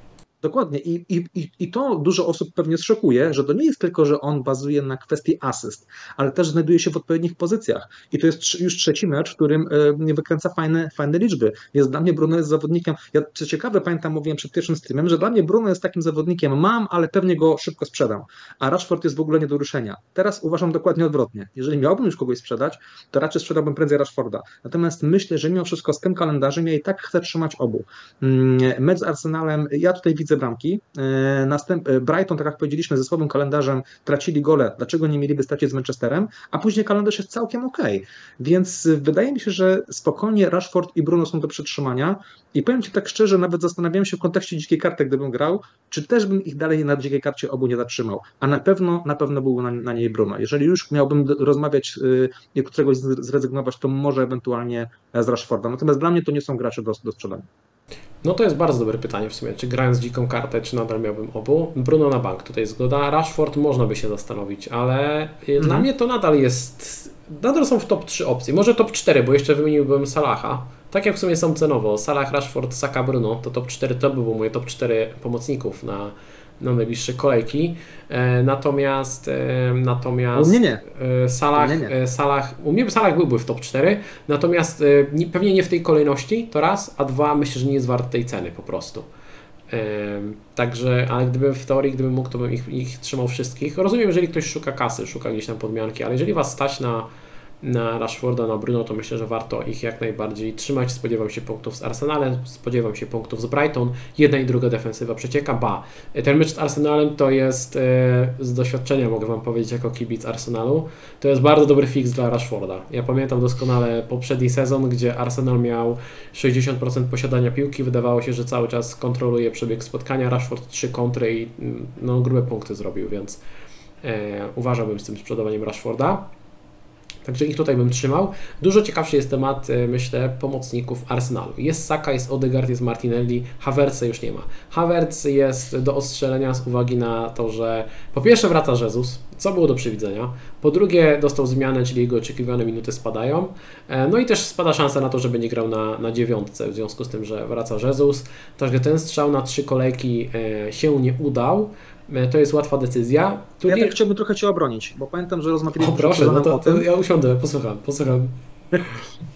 Dokładnie. I, i, I to dużo osób pewnie zszokuje, że to nie jest tylko, że on bazuje na kwestii asyst, ale też znajduje się w odpowiednich pozycjach. I to jest już trzeci mecz, w którym e, wykręca fajne, fajne liczby. Jest dla mnie Bruno jest zawodnikiem. Ja co ciekawe, pamiętam, mówiłem przed pierwszym streamem, że dla mnie Bruno jest takim zawodnikiem, mam, ale pewnie go szybko sprzedam. A Rashford jest w ogóle nie do ruszenia. Teraz uważam dokładnie odwrotnie. Jeżeli miałbym już kogoś sprzedać, to raczej sprzedałbym prędzej Rashforda. Natomiast myślę, że mimo wszystko z tym kalendarzem ja i tak chcę trzymać obu. Mm, mecz z Arsenalem, ja tutaj widzę bramki. E, następ, e, Brighton, tak jak powiedzieliśmy, ze słabym kalendarzem tracili gole. Dlaczego nie mieliby stracić z Manchesterem? A później kalendarz jest całkiem ok. Więc wydaje mi się, że spokojnie Rashford i Bruno są do przetrzymania. I powiem Ci tak szczerze, nawet zastanawiałem się w kontekście dzikiej karty, gdybym grał, czy też bym ich dalej na dzikiej karcie obu nie zatrzymał. A na pewno, na pewno byłby na, na niej Bruno. Jeżeli już miałbym rozmawiać, yy, któregoś zrezygnować, to może ewentualnie z Rashforda. Natomiast dla mnie to nie są gracze do, do sprzedania. No to jest bardzo dobre pytanie w sumie. Czy grając dziką kartę, czy nadal miałbym obu? Bruno na bank, tutaj zgoda. Rashford można by się zastanowić, ale mhm. dla mnie to nadal jest. Nadal są w top 3 opcje. Może top 4, bo jeszcze wymieniłbym Salaha. Tak jak w sumie są cenowo. Salah, Rashford, Saka, Bruno, to top 4 to by było moje top 4 pomocników na, na najbliższe kolejki. E, natomiast e, natomiast u mnie nie. E, Salah, u mnie, nie. Salah, u mnie Salah byłby w top 4, natomiast nie, pewnie nie w tej kolejności, to raz, a dwa myślę, że nie jest wart tej ceny po prostu. Także, ale gdybym w teorii, gdybym mógł, to bym ich, ich trzymał wszystkich. Rozumiem, jeżeli ktoś szuka kasy, szuka gdzieś tam podmianki, ale jeżeli Was stać na na Rashforda, na Bruno, to myślę, że warto ich jak najbardziej trzymać. Spodziewam się punktów z Arsenalem, spodziewam się punktów z Brighton. Jedna i druga defensywa przecieka. Ba, ten mecz z Arsenalem to jest z doświadczenia, mogę Wam powiedzieć, jako kibic Arsenalu, to jest bardzo dobry fix dla Rashforda. Ja pamiętam doskonale poprzedni sezon, gdzie Arsenal miał 60% posiadania piłki, wydawało się, że cały czas kontroluje przebieg spotkania. Rashford 3 kontry i mm, no, grube punkty zrobił, więc e, uważałbym z tym sprzedawaniem Rashforda. Także ich tutaj bym trzymał. Dużo ciekawszy jest temat, e, myślę, pomocników Arsenalu. Jest Saka, jest Odegaard, jest Martinelli, Havertza już nie ma. Havertz jest do ostrzelenia z uwagi na to, że po pierwsze wraca Jezus, co było do przewidzenia. Po drugie dostał zmianę, czyli jego oczekiwane minuty spadają. E, no i też spada szansa na to, że będzie grał na, na dziewiątce, w związku z tym, że wraca Jezus. Także ten strzał na trzy kolejki e, się nie udał. E, to jest łatwa decyzja. Ja tak chciałbym trochę Cię obronić, bo pamiętam, że rozmawialiśmy o, proszę, no to, to ja usiądę, posłucham, posłucham.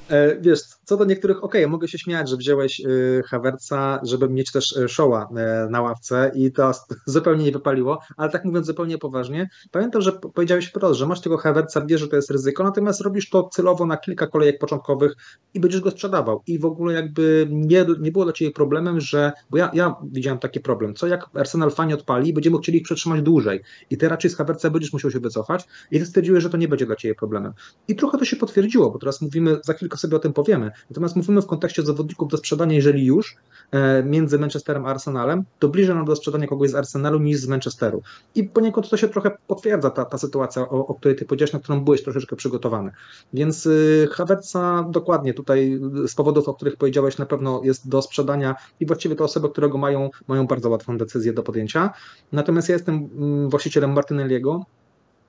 E, wiesz, co do niektórych, okej, okay, mogę się śmiać, że wziąłeś y, Havertza, żeby mieć też y, Showa e, na ławce i to zupełnie nie wypaliło, ale tak mówiąc zupełnie poważnie, pamiętam, że powiedziałeś wprost, że masz tego Havertza, wiesz, że to jest ryzyko, natomiast robisz to celowo na kilka kolejek początkowych i będziesz go sprzedawał i w ogóle jakby nie, nie było dla Ciebie problemem, że, bo ja, ja widziałem taki problem, co jak Arsenal fajnie odpali, będziemy chcieli ich przetrzymać dłużej i ty raczej z Havertza będziesz musiał się wycofać i ty stwierdziłeś, że to nie będzie dla Ciebie problemem. I trochę to się potwierdziło, bo teraz mówimy, za chwilkę sobie o tym powiemy, natomiast mówimy w kontekście zawodników do sprzedania, jeżeli już, e, między Manchesterem a Arsenalem, to bliżej nam do sprzedania kogoś z Arsenalu niż z Manchesteru. I poniekąd to się trochę potwierdza, ta, ta sytuacja, o, o której ty powiedziałeś, na którą byłeś troszeczkę przygotowany. Więc y, Havertza dokładnie tutaj z powodów, o których powiedziałeś, na pewno jest do sprzedania i właściwie te osoby, które go mają, mają bardzo łatwą decyzję do podjęcia. Natomiast ja jestem mm, właścicielem Martinelliego,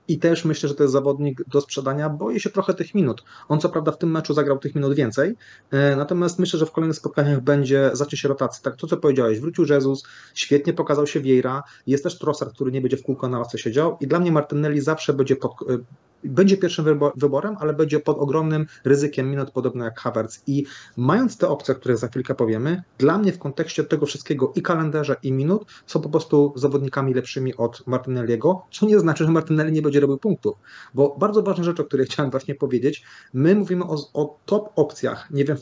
i też myślę, że to jest zawodnik do sprzedania. Boję się trochę tych minut. On co prawda w tym meczu zagrał tych minut więcej, e, natomiast myślę, że w kolejnych spotkaniach będzie, zacznie się rotacja. Tak, to co powiedziałeś, wrócił Jezus, świetnie pokazał się Vieira, jest też Trossard, który nie będzie w kółko na ławce siedział i dla mnie Martinelli zawsze będzie pod, e, będzie pierwszym wyborem, ale będzie pod ogromnym ryzykiem minut, podobno jak Havertz. I mając te opcje, o których za chwilkę powiemy, dla mnie w kontekście tego wszystkiego i kalendarza, i minut są po prostu zawodnikami lepszymi od Martinelliego, co nie znaczy, że Martinelli nie będzie robił punktów. Bo bardzo ważna rzecz, o której chciałem właśnie powiedzieć, my mówimy o, o top opcjach, nie wiem,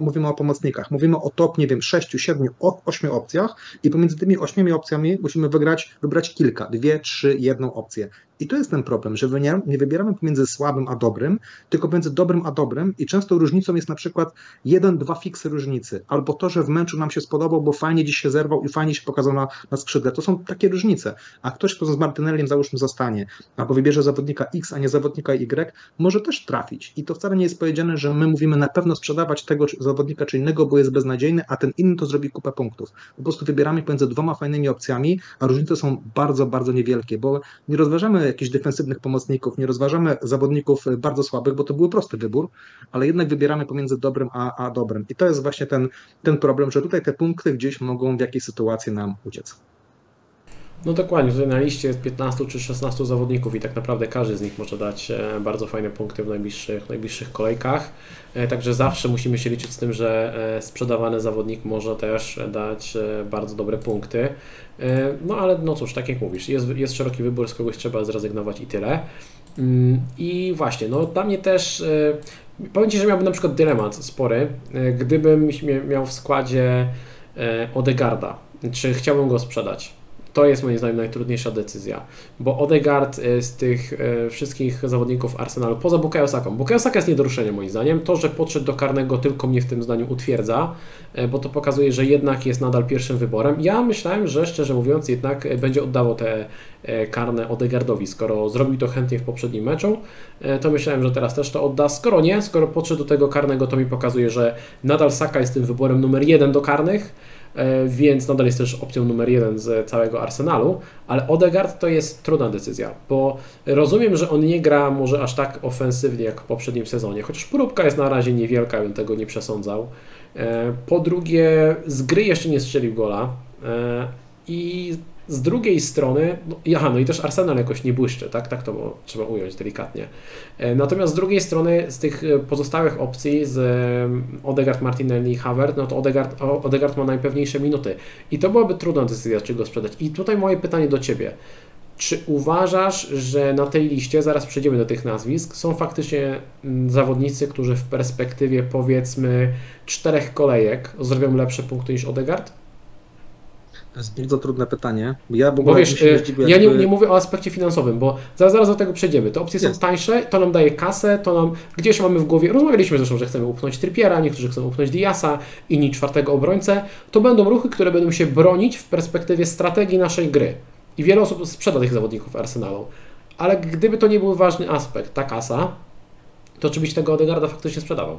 mówimy o pomocnikach, mówimy o top, nie wiem, 6, 7, 8 opcjach i pomiędzy tymi 8 opcjami musimy wygrać, wybrać kilka, dwie, trzy, jedną opcję. I to jest ten problem, że nie, nie wybieramy pomiędzy słabym a dobrym, tylko pomiędzy dobrym a dobrym i często różnicą jest na przykład jeden, dwa fiksy różnicy, albo to, że w meczu nam się spodobał, bo fajnie dziś się zerwał i fajnie się pokazał na, na skrzydle. To są takie różnice. A ktoś, kto z Martinelliem załóżmy zostanie, albo wybierze zawodnika X, a nie zawodnika Y, może też trafić. I to wcale nie jest powiedziane, że my mówimy na pewno sprzedawać tego zawodnika czy innego, bo jest beznadziejny, a ten inny to zrobi kupę punktów. Po prostu wybieramy pomiędzy dwoma fajnymi opcjami, a różnice są bardzo, bardzo niewielkie, bo nie rozważamy jakichś defensywnych pomocników, nie rozważamy zawodników bardzo słabych, bo to był prosty wybór, ale jednak wybieramy pomiędzy dobrym a, a dobrym. I to jest właśnie ten, ten problem, że tutaj te punkty gdzieś mogą w jakiejś sytuacji nam uciec. No dokładnie, tutaj na liście jest 15 czy 16 zawodników i tak naprawdę każdy z nich może dać e, bardzo fajne punkty w najbliższych, najbliższych kolejkach. E, także zawsze musimy się liczyć z tym, że e, sprzedawany zawodnik może też dać bardzo dobre punkty. No ale no cóż, tak jak mówisz, jest, jest szeroki wybór, z kogoś trzeba zrezygnować i tyle. Mm, I właśnie, no dla mnie też, powiem Ci, że miałbym na przykład dylemat spory, gdybym miał w składzie Odegarda, czy chciałbym go sprzedać to jest moim zdaniem najtrudniejsza decyzja, bo Odegaard e, z tych e, wszystkich zawodników Arsenalu, poza Bukayo Saką, Bukayo Saka jest niedoruszeniem moim zdaniem, to, że podszedł do karnego tylko mnie w tym zdaniu utwierdza, e, bo to pokazuje, że jednak jest nadal pierwszym wyborem. Ja myślałem, że szczerze mówiąc jednak będzie oddawał te karne Odegaardowi, skoro zrobił to chętnie w poprzednim meczu, to myślałem, że teraz też to odda, skoro nie, skoro podszedł do tego karnego, to mi pokazuje, że nadal Saka jest tym wyborem numer jeden do karnych, więc nadal jest też opcją numer jeden z całego Arsenalu, ale Odegaard to jest trudna decyzja, bo rozumiem, że on nie gra może aż tak ofensywnie jak w poprzednim sezonie, chociaż próbka jest na razie niewielka, bym tego nie przesądzał. E, po drugie, z gry jeszcze nie strzelił gola e, i z drugiej strony, no, aha, no i też Arsenal jakoś nie błyszczy, tak? Tak to trzeba ująć delikatnie. E, natomiast z drugiej strony, z tych e, pozostałych opcji, z e, Odegaard, Martinelli i Havert, no to Odegaard, Odegaard ma najpewniejsze minuty. I to byłaby trudna decyzja, czy go sprzedać. I tutaj moje pytanie do Ciebie. Czy uważasz, że na tej liście, zaraz przejdziemy do tych nazwisk, są faktycznie mm, zawodnicy, którzy w perspektywie powiedzmy czterech kolejek zrobią lepsze punkty niż Odegaard? To jest bardzo trudne pytanie. Ja bo wiesz, y, ja nie, nie, mówię o aspekcie finansowym, bo zaraz, zaraz do tego przejdziemy. Te opcje jest. są tańsze, to nam daje kasę, to nam gdzieś mamy w głowie. Rozmawialiśmy zresztą, że chcemy upchnąć Trippiera, niektórzy chcą upchnąć Diasa, inni czwartego obrońcę. To będą ruchy, które będą się bronić w perspektywie strategii naszej gry. I wiele osób sprzeda tych zawodników Arsenalu. Ale gdyby to nie był ważny aspekt, ta kasa, to czy byś tego Odegarda faktycznie sprzedawał?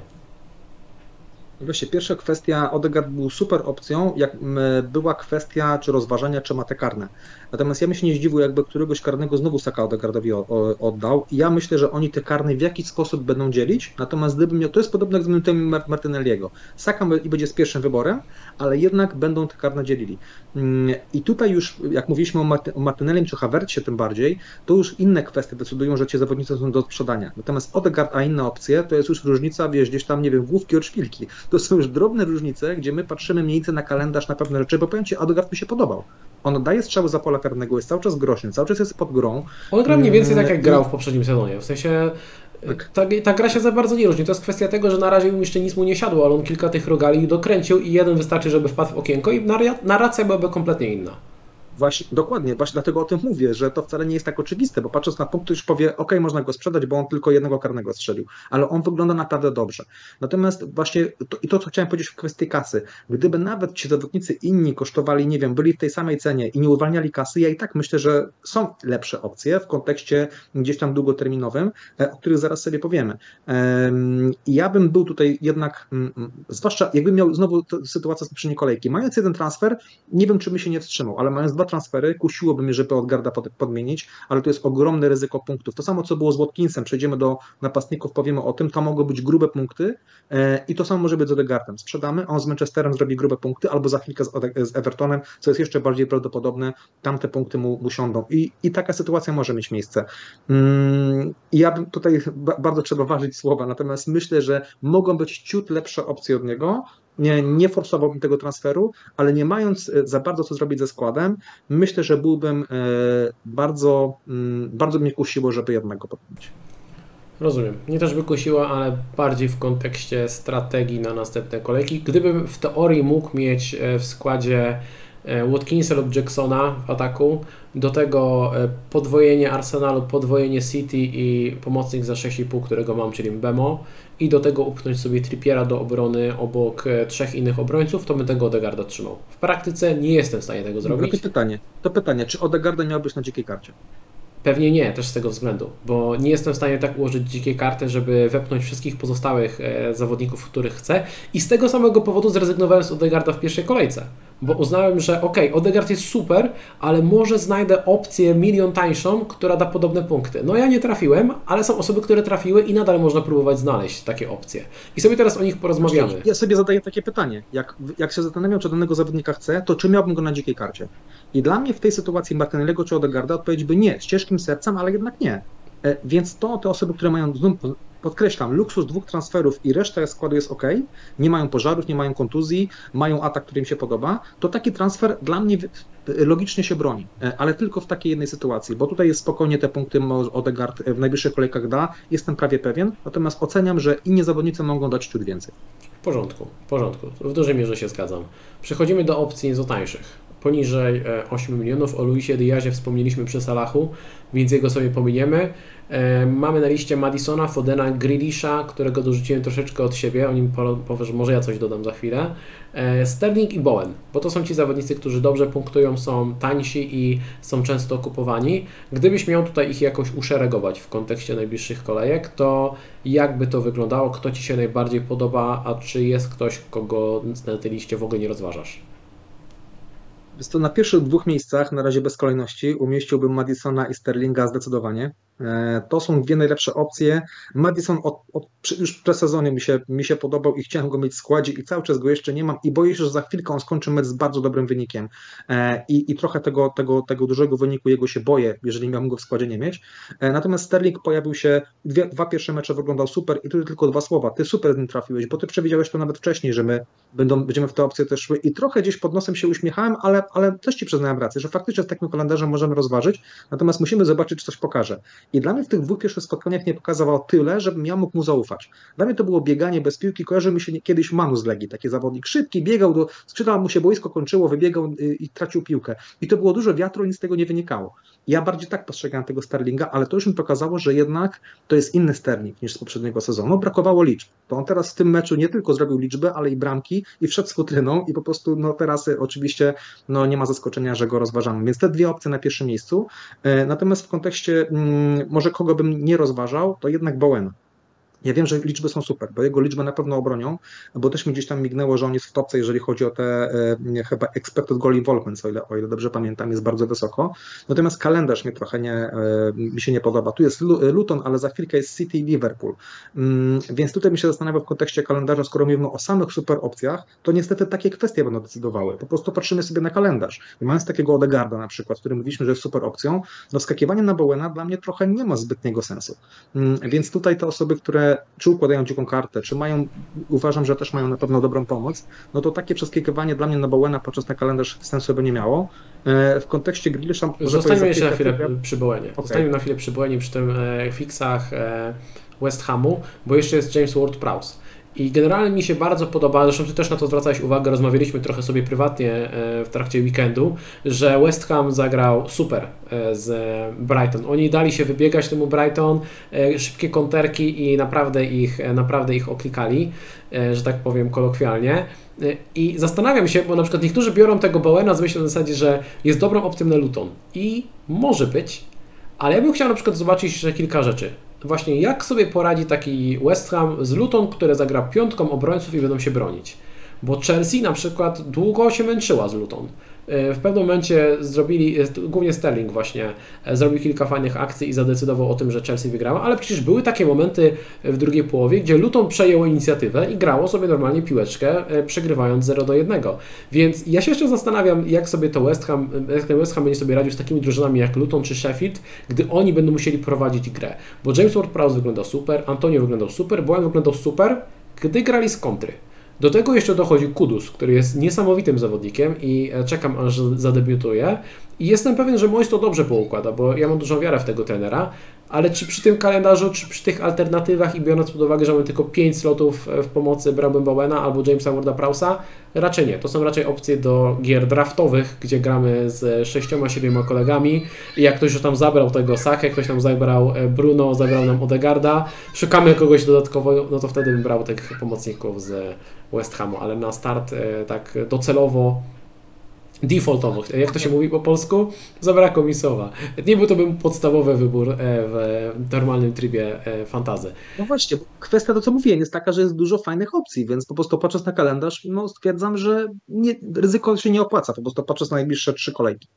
Właśnie, pierwsza kwestia, Odegaard był super opcją, jak była kwestia czy rozważania, czy ma te karne. Natomiast ja bym się nie zdziwił, jakby któregoś karnego znowu Saka Odegaardowi oddał. I ja myślę, że oni te karne w jakiś sposób będą dzielić. Natomiast gdybym miał, to jest podobne jak z minutem Martinelliego. Saka będzie z pierwszym wyborem, ale jednak będą te karne dzielili. Mm, I tutaj już, jak mówiliśmy o, Marty, o Martinellim czy Havertzie tym bardziej, to już inne kwestie decydują, że ci zawodnicy są do sprzedania. Natomiast Odegaard, a inne opcje, to jest już różnica, wiesz, gdzieś tam, nie wiem, główki od szpilki. To są już drobne różnice, gdzie my patrzymy mniej więcej na kalendarz, na pewne rzeczy, bo powiem Ci, Odegaard mi się podobał. On daje strzały za pola karnego, jest cały czas groźny, cały czas jest pod grą. On gra mniej więcej tak, jak mm, grał w poprzednim sezonie. W sensie. Ta, ta, gra się za bardzo nie różni. To jest kwestia tego, że na razie jeszcze nic mu nie siadło, ale on kilka tych rogali dokręcił i jeden wystarczy, żeby wpadł w okienko i narracja byłaby kompletnie inna. Właśnie, dokładnie, właśnie dlatego o tym mówię, że to wcale nie jest tak oczywiste, bo patrząc na punkt, już powie, ok, można go sprzedać, bo on tylko jednego karnego strzelił, ale on wygląda naprawdę dobrze. Natomiast właśnie, to, i to, co chciałem powiedzieć w kwestii kasy, gdyby nawet ci zawodnicy inni kosztowali, nie wiem, byli w tej samej cenie i nie uwalniali kasy, ja i tak myślę, że są lepsze opcje w kontekście gdzieś tam długoterminowym, e, o których zaraz sobie powiemy. Ja bym był tutaj jednak, mm, mm, zwłaszcza jakbym miał znowu sytuację z poprzedniej kolejki, mając jeden transfer, nie wiem, czy by się nie wstrzymał, ale mając dwa dwa transfery, kusiłoby mnie, żeby Odgarda podmienić, ale to jest ogromne ryzyko punktów. To samo, co było z Watkinsem, przejdziemy do napastników, powiemy o tym, to mogą być grube punkty e, i to samo może być z Odegaardem. Sprzedamy, on z Manchesterem zrobi grube punkty, albo za chwilkę z, Evertonem, co jest jeszcze bardziej prawdopodobne, tamte punkty mu, mu siądą. I, I taka sytuacja może mieć miejsce. Mm, ja bym tutaj bardzo trzeba ważyć słowa, natomiast myślę, że mogą być ciut lepsze opcje od niego, nie, nie forsowałbym tego transferu, ale nie mając e, za bardzo co zrobić ze składem, myślę, że byłbym e, bardzo, mm, bardzo mnie kusiło, żeby jednak go podjąć. Rozumiem. Nie też by kusiło, ale bardziej w kontekście strategii na następne kolejki. Gdybym w teorii mógł mieć e, w składzie Watkinsa lub Jacksona w ataku, do tego podwojenie Arsenalu, podwojenie City i pomocnik za 6,5, którego mam, czyli Bemo, i do tego upchnąć sobie Trippiera do obrony obok e, trzech innych obrońców, to bym tego Odegarda trzymał. W praktyce nie jestem w stanie tego zrobić. To pytanie, to pytanie, czy Odegarda miałbyś na dzikiej karcie? Pewnie nie, też z tego względu, bo nie jestem w stanie tak ułożyć dzikiej karty, żeby wepchnąć wszystkich pozostałych e, zawodników, których chcę i z tego samego powodu zrezygnowałem z Odegarda w pierwszej kolejce, bo uznałem, że ok, Odegard jest super, ale może znajdę opcję milion tańszą, która da podobne punkty. No ja nie trafiłem, ale są osoby, które trafiły i nadal można próbować znaleźć takie opcje. I sobie teraz o nich porozmawiamy. Ja sobie zadaję takie pytanie, jak, jak się zastanawiam, czy danego zawodnika chcę, to czy miałbym go na dzikiej karcie? I dla mnie w tej sytuacji Martinellego czy Odegarda odpowiedź by nie, z ciężkim sercem, ale jednak nie. E, więc to te osoby, które mają, podkreślam, luksus dwóch transferów i reszta składu jest ok, nie mają pożarów, nie mają kontuzji, mają atak, który im się podoba, to taki transfer dla mnie logicznie się broni, e, ale tylko w takiej jednej sytuacji, bo tutaj jest spokojnie te punkty Odegaard w najbliższych kolejkach da, jestem prawie pewien, natomiast oceniam, że inni zawodnicy mogą dać ciut więcej. W porządku, w porządku, w dużej mierze się zgadzam. Przechodzimy do opcji nieco tańszych poniżej 8 e, milionów. O Luisie Diazie wspomnieliśmy przy Salachu, więc jego sobie pominiemy. E, mamy na liście Madisona, Fodena, Grealisha, którego dorzuciłem troszeczkę od siebie, o nim powiem, że może ja coś dodam za chwilę. E, Sterling i Bowen, bo to są ci zawodnicy, którzy dobrze punktują, są tańsi i są często okupowani. Gdybyś miał tutaj ich jakoś uszeregować w kontekście najbliższych kolejek, to jakby to wyglądało, kto Ci się najbardziej podoba, a czy jest ktoś, kogo na tej liście w ogóle nie rozważasz? Jest to na pierwszych dwóch miejscach, na razie bez kolejności, umieściłbym Madisona i Sterlinga zdecydowanie. E, to są dwie najlepsze opcje. Madison od, od, już w sezonie mi się, mi się podobał i chciałem go mieć w składzie i cały czas go jeszcze nie mam i boję się, że za chwilkę on skończy mecz z bardzo dobrym wynikiem. E, I, i trochę tego, tego, tego dużego wyniku jego się boję, jeżeli miałbym go w składzie nie mieć. E, natomiast Sterling pojawił się, dwie, dwa pierwsze mecze wyglądał super i tu tylko dwa słowa. Ty super z nim trafiłeś, bo ty przewidziałeś to nawet wcześniej, że my będą, będziemy w tę opcję też szły i trochę gdzieś pod nosem się uśmiechałem, ale, ale też Ci przyznałem rację, że faktycznie z takim kalendarzem możemy rozważyć, natomiast musimy zobaczyć, czy coś pokaże. I dla mnie w tych dwóch pierwszych spotkaniach nie pokazywał tyle, żebym ja mógł mu zaufać. Dla mnie to było bieganie bez piłki, kojarzy mi się kiedyś Manu z Legii, taki zawodnik szybki, biegał do skrzydła, mu się boisko kończyło, wybiegał y, i tracił piłkę. I to było dużo wiatru, nic z tego nie wynikało. Ja bardziej tak postrzegałem tego Sterlinga, ale to już mi pokazało, że jednak to jest inny Sterling niż z poprzedniego sezonu. Brakowało liczb. To on teraz w tym meczu nie tylko zrobił liczbę, ale i bramki i wszedł z futryną i po prostu no teraz oczywiście no nie ma zaskoczenia, że go rozważamy. Więc te dwie opcje na pierwszym miejscu. E, natomiast w kontekście mm, może kogo bym nie rozważał, to jednak Bowena. Ja wiem, że liczby są super, bo jego liczby na pewno obronią, bo też mi gdzieś tam mignęło, że on jest w topce, jeżeli chodzi o te e, chyba expected goal involvement, o ile, o ile dobrze pamiętam, jest bardzo wysoko. Natomiast kalendarz mnie trochę nie, e, mi się nie podoba. Tu jest Luton, ale za chwilkę jest City i Liverpool. Mm, więc tutaj mi się zastanawia w kontekście kalendarza, skoro mówimy o samych super opcjach, to niestety takie kwestie będą decydowały. Po prostu patrzymy sobie na kalendarz. I mając takiego Odegarda na przykład, który mówiliśmy, że jest super opcją, no skakiwanie na Bowena dla mnie trochę nie ma zbytniego sensu. Mm, więc tutaj te osoby, które czy układają dziką kartę, czy mają, uważam, że też mają na pewno dobrą pomoc, no to takie przeskakiwanie dla mnie na Bowena podczas na kalendarz sensu by nie miało. E, w kontekście Grealisha... Zostańmy jeszcze na chwilę przy Bowenie. Okay. Zostańmy na chwilę przy Bowenie, przy tym e, fixach e, West Hamu, bo jeszcze jest James Ward-Prowse. I generalnie mi się bardzo podoba, zresztą Ty też na to zwracałeś uwagę, rozmawialiśmy trochę sobie prywatnie e, w trakcie weekendu, że West Ham zagrał super e, z Brighton. Oni dali się wybiegać temu Brighton, e, szybkie konterki i naprawdę ich, naprawdę ich oklikali, że tak powiem kolokwialnie. I zastanawiam się, bo na przykład niektórzy biorą tego Bowena z myślą na zasadzie, że jest dobrą opcją na Luton. I może być, ale ja bym chciał na przykład zobaczyć jeszcze kilka rzeczy właśnie jak sobie poradzi taki West Ham z Luton, które zagra piątką obrońców i będą się bronić. Bo Chelsea na przykład długo się męczyła z Luton. E, w pewnym momencie zrobili, e, głównie Sterling właśnie, e, zrobił kilka fajnych akcji i zadecydował o tym, że Chelsea wygrała, ale przecież były takie momenty w drugiej połowie, gdzie Luton przejęło inicjatywę i grało sobie normalnie piłeczkę, przegrywając 0 do 1. Więc ja się jeszcze zastanawiam, jak sobie to West Ham, West Ham będzie sobie radził z takimi drużynami jak Luton czy Sheffield, gdy oni będą musieli prowadzić grę. Bo James Ward-Prowse wyglądał super, Antonio wyglądał super, Bowen wyglądał super, gdy grali z kontry. Do tego jeszcze dochodzi Kudus, który jest niesamowitym zawodnikiem i e, czekam aż zadebiutuje. I jestem pewien, że Mois to dobrze poukłada, bo ja mam dużą wiarę w tego trenera, ale czy przy tym kalendarzu, czy przy tych alternatywach i biorąc pod uwagę, że mamy tylko 5 slotów e, w pomocy brałbym Bowena albo Jamesa Warda Prausa, raczej nie. To są raczej opcje do gier draftowych, gdzie gramy z 6-7 kolegami i jak ktoś już tam zabrał tego Sakę, ktoś tam zabrał e, Bruno, zabrał nam Odegarda, szukamy kogoś dodatkowo, no to wtedy bym brał tych pomocników z West Hamu, ale na start e, tak docelowo defaultowo, jak to się mówi po polsku, zabrakło mi słowa. Nie był to bym podstawowy wybór e, w normalnym trybie e, fantazy. No właśnie, kwestia to co mówiłem jest taka, że jest dużo fajnych opcji, więc po prostu patrząc na kalendarz, no stwierdzam, że nie, ryzyko się nie opłaca, po prostu patrząc na najbliższe trzy kolejki.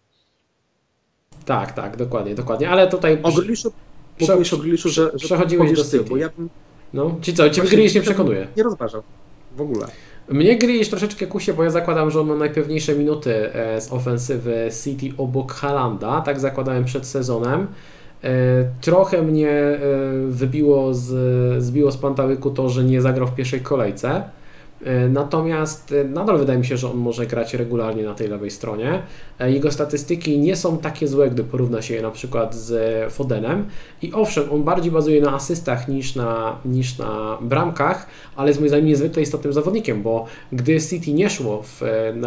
Tak, tak, dokładnie, dokładnie, ale tutaj... O że, że przechodziłeś do City. Bo ja bym... No, ci co, Ciebie Grealish nie przekonuje? Nie rozważał, w ogóle. Mnie Grealish troszeczkę kusie, bo ja zakładam, że on ma najpewniejsze minuty e, z ofensywy City obok Halanda, tak zakładałem przed sezonem. E, trochę mnie e, wybiło z, zbiło z pantałyku to, że nie zagrał w pierwszej kolejce. E, natomiast e, nadal wydaje mi się, że on może grać regularnie na tej lewej stronie. E, jego statystyki nie są takie złe, gdy porówna się je na przykład z Fodenem. I owszem, on bardziej bazuje na asystach niż na, niż na bramkach, ale jest moim zdaniem niezwykle istotnym zawodnikiem, bo gdy City nie szło w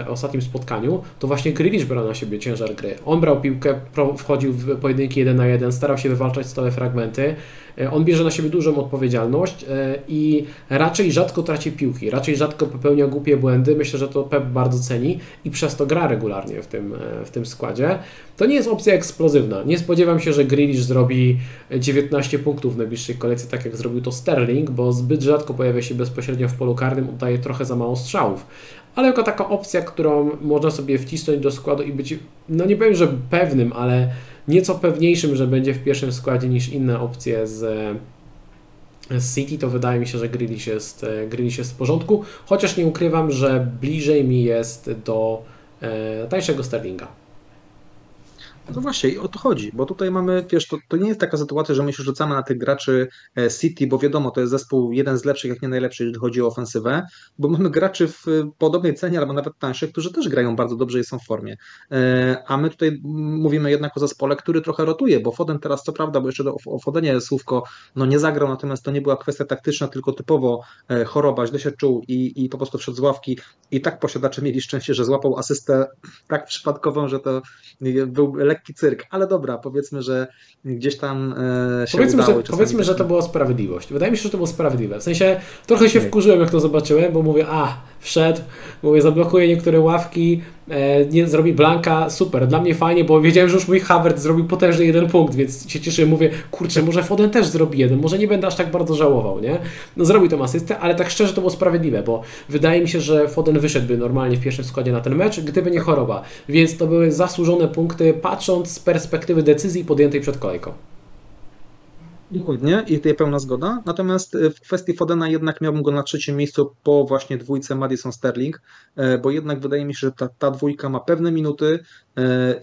ostatnim spotkaniu, to właśnie Grealish brał na siebie ciężar gry. On brał piłkę, wchodził w pojedynki 1 na 1, starał się wywalczać stałe fragmenty. E, on bierze na siebie dużą odpowiedzialność e, i raczej rzadko traci piłki, raczej rzadko popełnia głupie błędy. Myślę, że to Pep bardzo ceni i przez to gra regularnie w tym, e, w tym składzie. To nie jest opcja eksplozywna. Nie spodziewam się, że Grealish zrobi 19 punktów w najbliższej kolekcji, tak jak zrobił to Sterling, bo zbyt rzadko pojawia się bezpośrednio w polu karnym, oddaje trochę za mało strzałów ale jako taka opcja, którą można sobie wcisnąć do składu i być, no nie powiem, że pewnym, ale nieco pewniejszym, że będzie w pierwszym składzie niż inne opcje z, z City, to wydaje mi się, że Grealish jest, Grealish jest w porządku, chociaż nie ukrywam, że bliżej mi jest do e, tańszego Sterlinga. No właśnie, i o to chodzi, bo tutaj mamy, wiesz, to, to nie jest taka sytuacja, że my się rzucamy na tych graczy e, City, bo wiadomo, to jest zespół jeden z lepszych, jak nie najlepszy, jeżeli chodzi o ofensywę, bo mamy graczy w podobnej cenie, albo nawet tańszych, którzy też grają bardzo dobrze i są w formie. E, a my tutaj mówimy jednak o zespole, który trochę rotuje, bo Foden teraz, co prawda, bo jeszcze o, o Fodenie słówko, no nie zagrał, natomiast to nie była kwestia taktyczna, tylko typowo e, choroba, źle się czuł i, i po prostu wszedł z ławki i tak posiadacze mieli szczęście, że złapał asystę tak przypadkową, że to był lekki cyrk, ale dobra, powiedzmy, że gdzieś tam e, się powiedzmy, udało. Że, powiedzmy, że to była sprawiedliwość. Wydaje mi się, że to było sprawiedliwe. W sensie trochę się wkurzyłem, jak to zobaczyłem, bo mówię, a, wszedł, mówię, zablokuje niektóre ławki, e, nie zrobi blanka, super, dla mnie fajnie, bo wiedziałem, że już mój Havert zrobił potężny jeden punkt, więc się cieszę, mówię, kurczę, może Foden też zrobi jeden, może nie będę aż tak bardzo żałował, nie? No zrobił tą asystę, ale tak szczerze to było sprawiedliwe, bo wydaje mi się, że Foden wyszedłby normalnie w pierwszym składzie na ten mecz, gdyby nie choroba, więc to były zasłużone punkty, patrząc z perspektywy decyzji podjętej przed kolejką. Dokładnie i tutaj pełna zgoda. Natomiast e, w kwestii Fodena jednak miałbym go na trzecim miejscu po właśnie dwójce Madison Sterling, e, bo jednak wydaje mi się, że ta, ta dwójka ma pewne minuty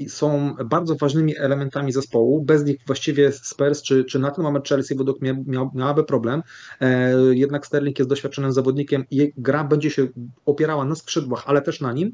są bardzo ważnymi elementami zespołu. Bez nich właściwie Spurs czy, czy na ten moment Chelsea według mnie miał, miałaby problem. Jednak Sterling jest doświadczonym zawodnikiem i gra będzie się opierała na skrzydłach, ale też na nim.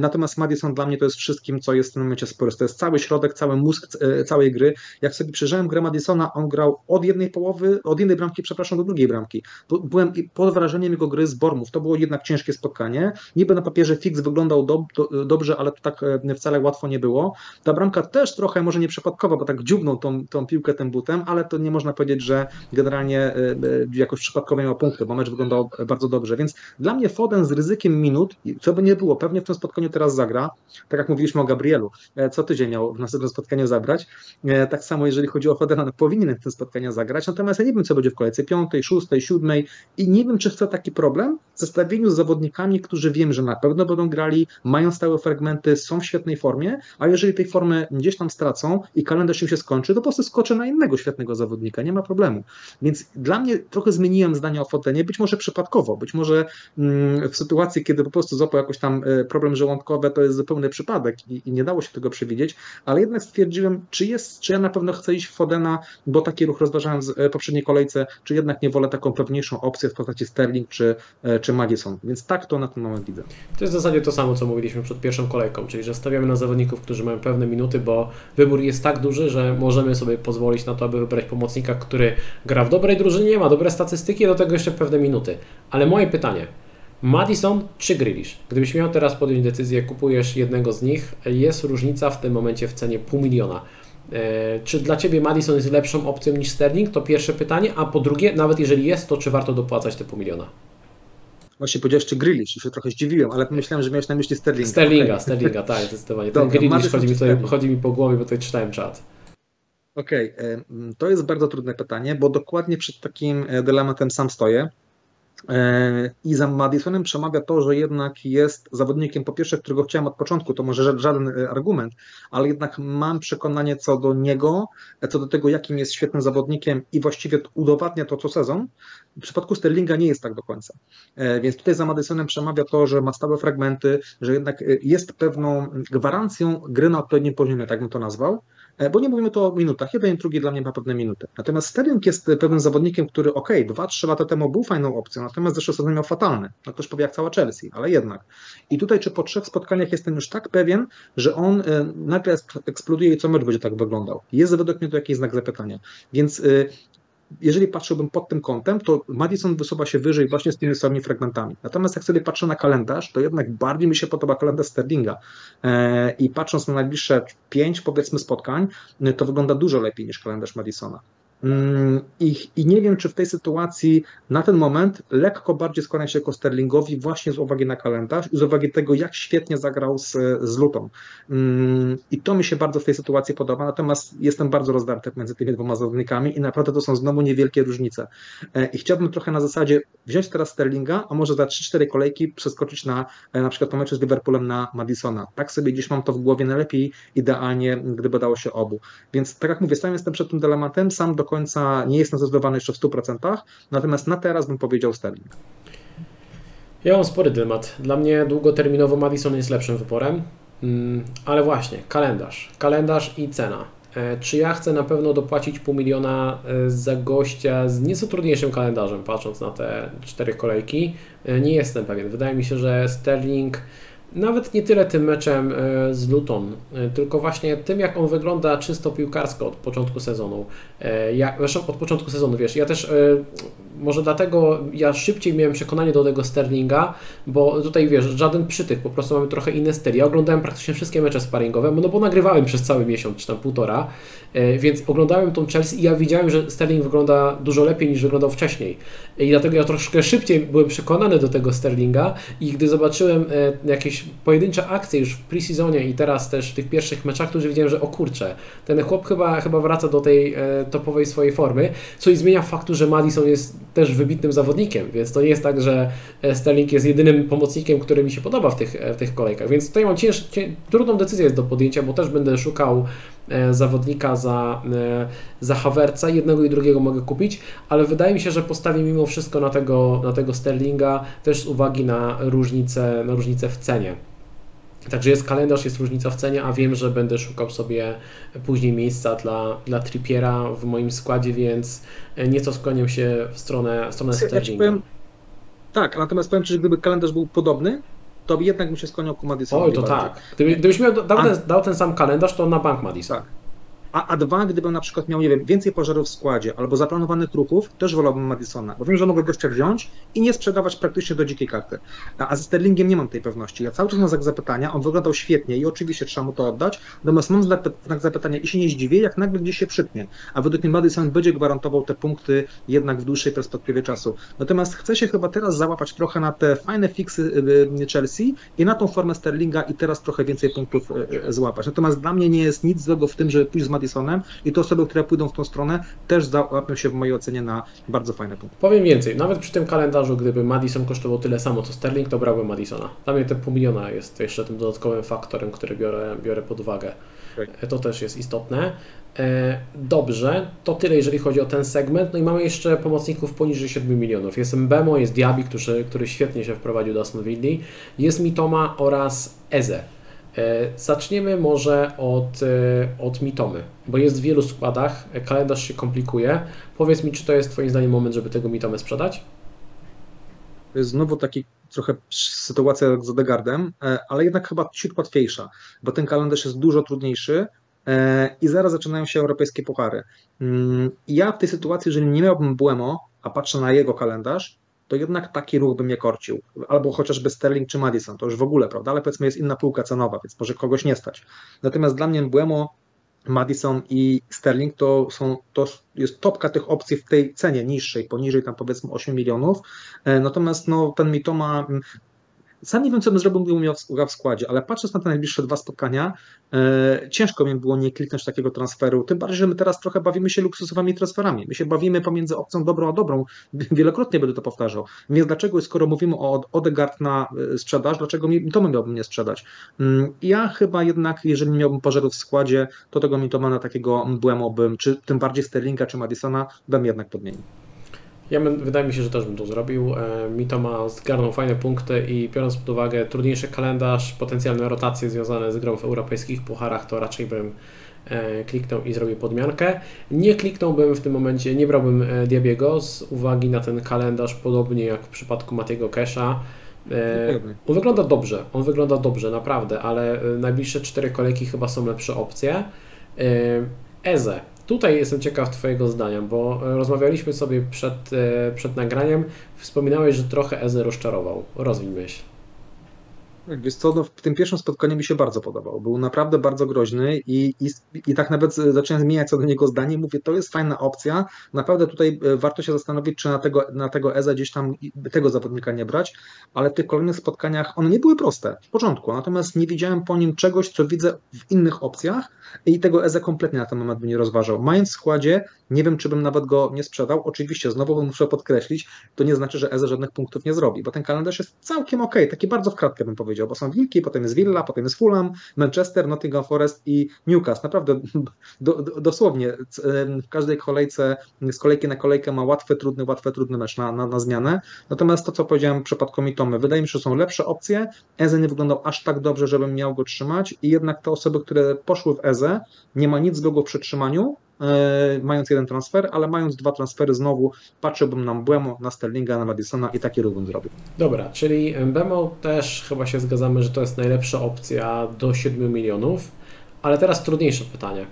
Natomiast Madison dla mnie to jest wszystkim, co jest w tym momencie Spurs. To jest cały środek, cały mózg całej gry. Jak sobie przyjrzałem grę Madisona, on grał od jednej połowy, od jednej bramki, przepraszam, do drugiej bramki. Byłem pod wrażeniem jego gry z Bormów. To było jednak ciężkie spotkanie. Niby na papierze fix wyglądał do, do, dobrze, ale to tak e, wcale łatwo nie było. Ta bramka też trochę, może nie przypadkowa, bo tak dziubnął tą, tą piłkę tym butem, ale to nie można powiedzieć, że generalnie e, e, jakoś przypadkowo miał punkty, bo mecz wyglądał bardzo dobrze. Więc dla mnie Foden z ryzykiem minut, co by nie było, pewnie w tym spotkaniu teraz zagra, tak jak mówiliśmy o Gabrielu, co tydzień miał w następnym spotkaniu zabrać. Tak samo jeżeli chodzi o Fodena, no powinien te spotkania zagrać. Natomiast ja nie wiem, co będzie w kolejce piątej, szóstej, siódmej i nie wiem, czy chcę taki problem w zestawieniu z zawodnikami, którzy wiem, że na pewno będą grali, mają stałe fragmenty, są w świetnej formie, a jeżeli tej formy gdzieś tam stracą i kalendarz im się skończy, to po prostu skoczę na innego świetnego zawodnika, nie ma problemu. Więc dla mnie trochę zmieniłem zdanie o Fotenie, być może przypadkowo, być może mm, w sytuacji, kiedy po prostu złapał jakoś tam e, problem żołądkowy, to jest zupełny przypadek i, i nie dało się tego przewidzieć, ale jednak stwierdziłem, czy jest, czy ja na pewno chcę iść w Fodena, bo taki ruch rozważałem w e, poprzedniej kolejce, czy jednak nie wolę taką pewniejszą opcję w postaci Sterling czy, e, czy Madison. Więc tak to na ten moment widzę. To jest w zasadzie to samo, co mówiliśmy przed pierwszą kolejką, czyli że stawiamy na zawodników, którzy mają pewne minuty, bo wybór jest tak duży, że możemy sobie pozwolić na to, aby wybrać pomocnika, który gra w dobrej drużynie, ma dobre statystyki, do tego jeszcze pewne minuty. Ale moje pytanie, Madison czy Grealish? Gdybyś miał teraz podjąć decyzję, kupujesz jednego z nich, jest różnica w tym momencie w cenie pół miliona. E, czy dla Ciebie Madison jest lepszą opcją niż Sterling? To pierwsze pytanie. A po drugie, nawet jeżeli jest, to czy warto dopłacać te pół miliona? Właśnie powiedziałeś, czy Grealish, się trochę zdziwiłem, ale myślałem, że miałeś na myśli Sterlinga. Sterlinga, okay. Sterlinga, tak, zdecydowanie. Ten Dobra, Grealish chodzi mi, tutaj, chodzi mi po głowie, bo tutaj czytałem czat. Okej, okay. to jest bardzo trudne pytanie, bo dokładnie przed takim e, dylematem sam stoję. E, I za Madisonem przemawia to, że jednak jest zawodnikiem, po pierwsze, którego chciałem od początku, to może żaden e, argument, ale jednak mam przekonanie co do niego, e, co do tego, jakim jest świetnym zawodnikiem i właściwie udowadnia to co sezon. W przypadku Sterlinga nie jest tak do końca. Więc tutaj za Madisonem przemawia to, że ma stałe fragmenty, że jednak jest pewną gwarancją gry na odpowiednim poziomie, tak bym to nazwał. E, bo nie mówimy tu o minutach. Jeden i drugi dla mnie ma pewne minuty. Natomiast Sterling jest pewnym zawodnikiem, który ok, dwa, trzy lata temu był fajną opcją, natomiast zeszły sezon miał fatalny. No ktoś powie jak cała Chelsea, ale jednak. I tutaj czy po trzech spotkaniach jestem już tak pewien, że on e, nagle eksploduje i co mecz będzie tak wyglądał. Jest według mnie to jakiś znak zapytania. Więc e, jeżeli patrzyłbym pod tym kątem, to Madison wysuwa się wyżej właśnie z tymi samymi fragmentami. Natomiast jak sobie patrzę na kalendarz, to jednak bardziej mi się podoba kalendarz Sterlinga. E, I patrząc na najbliższe pięć, powiedzmy, spotkań, to wygląda dużo lepiej niż kalendarz Madisona. Mm, I, I, nie wiem, czy w tej sytuacji na ten moment lekko bardziej skłania się ku Sterlingowi właśnie z uwagi na kalendarz i z uwagi tego, jak świetnie zagrał z, z Lutą. Mm, I to mi się bardzo w tej sytuacji podoba, natomiast jestem bardzo rozdarty między tymi dwoma zawodnikami i naprawdę to są znowu niewielkie różnice. E, I chciałbym trochę na zasadzie wziąć teraz Sterlinga, a może za 3-4 kolejki przeskoczyć na e, na przykład po meczu z Liverpoolem na Madisona. Tak sobie gdzieś mam to w głowie najlepiej, idealnie, gdyby dało się obu. Więc tak jak mówię, sam jestem przed tym dylematem, sam do końca nie jestem zdecydowany jeszcze w 100%, natomiast na teraz bym powiedział Sterling. Ja mam spory dylemat. Dla mnie długoterminowo Madison jest lepszym wyborem. Mm, ale właśnie, kalendarz. Kalendarz i cena. E, czy ja chcę na pewno dopłacić pół miliona e, za gościa z nieco trudniejszym kalendarzem, patrząc na te cztery kolejki? E, nie jestem pewien. Wydaje mi się, że Sterling nawet nie tyle tym meczem z Luton, tylko właśnie tym, jak on wygląda czysto piłkarsko od początku sezonu. Ja, zresztą od początku sezonu, wiesz, ja też może dlatego ja szybciej miałem przekonanie do tego Sterlinga, bo tutaj wiesz, żaden przytyk, po prostu mamy trochę inne styl. Ja oglądałem praktycznie wszystkie mecze sparingowe, no bo nagrywałem przez cały miesiąc, czy tam półtora, e, więc oglądałem tą Chelsea i ja widziałem, że Sterling wygląda dużo lepiej niż wyglądał wcześniej. I dlatego ja troszkę szybciej byłem przekonany do tego Sterlinga i gdy zobaczyłem e, jakieś pojedyncze akcje już w preseasonie i teraz też w tych pierwszych meczach, to już widziałem, że o kurczę, ten chłop chyba, chyba wraca do tej e, topowej swojej formy, co i zmienia faktu, że Madison jest też wybitnym zawodnikiem, więc to nie jest tak, że e, Sterling jest jedynym pomocnikiem, który mi się podoba w tych, e, w tych kolejkach. Więc tutaj mam cięż, cię, trudną decyzję jest do podjęcia, bo też będę szukał e, zawodnika za, za Havertza, jednego i drugiego mogę kupić, ale wydaje mi się, że postawię mimo wszystko na tego, na tego Sterlinga, też z uwagi na różnicę, na różnicę w cenie. Także jest kalendarz, jest różnica w cenie, a wiem, że będę szukał sobie później miejsca dla, dla Trippiera w moim składzie, więc nieco skłaniam się w stronę, w stronę Sterlinga. Ja tak, natomiast powiem Ci, że gdyby kalendarz był podobny, to jednak bym się skłaniał ku Madisonowi Oj, to tak. Gdyby, gdybyś miał, dał, ten, dał ten sam kalendarz, to na bank Madison. Tak. A, a dwa, gdybym na przykład miał, nie wiem, więcej pożarów w składzie albo zaplanowanych ruchów, też wolałbym Madisona, bo wiem, że mogę gościa wziąć i nie sprzedawać praktycznie do dzikiej karty. A, a ze Sterlingiem nie mam tej pewności. Ja cały czas mam znak zapytania, on wyglądał świetnie i oczywiście trzeba mu to oddać, natomiast mam znak zapytania i się nie zdziwię, jak nagle gdzieś się przytnie. A według mnie Madison będzie gwarantował te punkty jednak w dłuższej perspektywie czasu. Natomiast chcę się chyba teraz załapać trochę na te fajne fiksy y, y, Chelsea i na tą formę Sterlinga i teraz trochę więcej punktów y, złapać. Natomiast dla mnie nie jest nic złego w tym, żeby pójść z Madisonem i te osoby, które pójdą w tą stronę, też załapią się w mojej ocenie na bardzo fajne punkty. Powiem więcej, nawet przy tym kalendarzu, gdyby Madison kosztował tyle samo co Sterling, to brałbym Madisona. Dla mnie te pół miliona jest jeszcze tym dodatkowym faktorem, który biorę, biorę pod uwagę. To też jest istotne. E, dobrze, to tyle jeżeli chodzi o ten segment. No i mamy jeszcze pomocników poniżej 7 milionów. Jest Mbemo, jest Diaby, który, który świetnie się wprowadził do Aston Villa, jest Mitoma oraz Eze. E, zaczniemy może od, e, od Mitomy, bo jest w wielu składach, e, kalendarz się komplikuje. Powiedz mi, czy to jest Twoim zdaniem moment, żeby tego Mitomę sprzedać? Znowu taki trochę sytuacja jak z Odegardem, ale jednak chyba ciut łatwiejsza, bo ten kalendarz jest dużo trudniejszy i zaraz zaczynają się europejskie puchary. Mm, ja w tej sytuacji, jeżeli nie miałbym Błemo, a patrzę na jego kalendarz, to jednak taki ruch by mnie korcił. Albo chociażby Sterling czy Madison, to już w ogóle, prawda? Ale powiedzmy jest inna półka cenowa, więc może kogoś nie stać. Natomiast dla mnie Błemo, Madison i Sterling to, są, to jest topka tych opcji w tej cenie niższej, poniżej tam powiedzmy 8 milionów. E, natomiast no, ten Mitoma sam nie wiem, co bym zrobił, gdybym miał w składzie, ale patrząc na te najbliższe dwa spotkania, e, ciężko mi było nie kliknąć takiego transferu. Tym bardziej, że my teraz trochę bawimy się luksusowymi transferami. My się bawimy pomiędzy opcją dobrą a dobrą. Wielokrotnie będę to powtarzał. Więc dlaczego, skoro mówimy o Odegard na e, sprzedaż, dlaczego mi to miałbym nie sprzedać? Mm, ja chyba jednak, jeżeli miałbym pożarów w składzie, to tego Mitoma na takiego Błemo bym, czy tym bardziej Sterlinga, czy Madisona, bym jednak podmienił. Ja bym, wydaje mi się, że też bym to zrobił. E, Mito ma zgarnął fajne punkty i biorąc pod uwagę trudniejszy kalendarz, potencjalne rotacje związane z grą w europejskich pucharach, to raczej bym e, kliknął i zrobił podmiankę. Nie kliknąłbym w tym momencie, nie brałbym e, Diabiego z uwagi na ten kalendarz, podobnie jak w przypadku Matiego Kesha. On wygląda dobrze, on wygląda dobrze, naprawdę, ale najbliższe cztery kolejki chyba są lepsze opcje. Eze, Tutaj jestem ciekaw Twojego zdania, bo e, rozmawialiśmy sobie przed, e, przed nagraniem. Wspominałeś, że trochę Eze rozczarował. Rozwij myśl. Wiesz co, no w tym pierwszym spotkaniu mi się bardzo podobał. Był naprawdę bardzo groźny i, i, i tak nawet zacząłem zmieniać co do niego zdanie. Mówię, to jest fajna opcja. Naprawdę tutaj e, warto się zastanowić, czy na tego, na tego Eza gdzieś tam tego zawodnika nie brać, ale w tych kolejnych spotkaniach one nie były proste w porządku, natomiast nie widziałem po nim czegoś, co widzę w innych opcjach i tego Eza kompletnie na ten moment bym nie rozważał. Mając w składzie, nie wiem, czy bym nawet go nie sprzedał. Oczywiście, znowu muszę podkreślić, to nie znaczy, że Eze żadnych punktów nie zrobi, bo ten kalendarz jest całkiem ok, taki bardzo w kratkę bym powiedział, bo są Wilki, potem jest Villa, potem jest Fulham, Manchester, Nottingham Forest i Newcastle. Naprawdę do, do, dosłownie w każdej kolejce, z kolejki na kolejkę ma łatwy, trudny, łatwy, trudny mecz na, na, na zmianę. Natomiast to, co powiedziałem w przypadku Mitomy, wydaje mi się, że są lepsze opcje. Eze nie wyglądał aż tak dobrze, żebym miał go trzymać i jednak te osoby, które poszły w Eze, nie ma nic złego w przetrzymaniu, E, mając jeden transfer, ale mając dwa transfery znowu patrzyłbym na Błemo, na Sterlinga, na Madisona i taki ruch bym zrobił. Dobra, czyli Bemo też chyba się zgadzamy, że to jest najlepsza opcja do 7 milionów, ale teraz trudniejsze pytanie.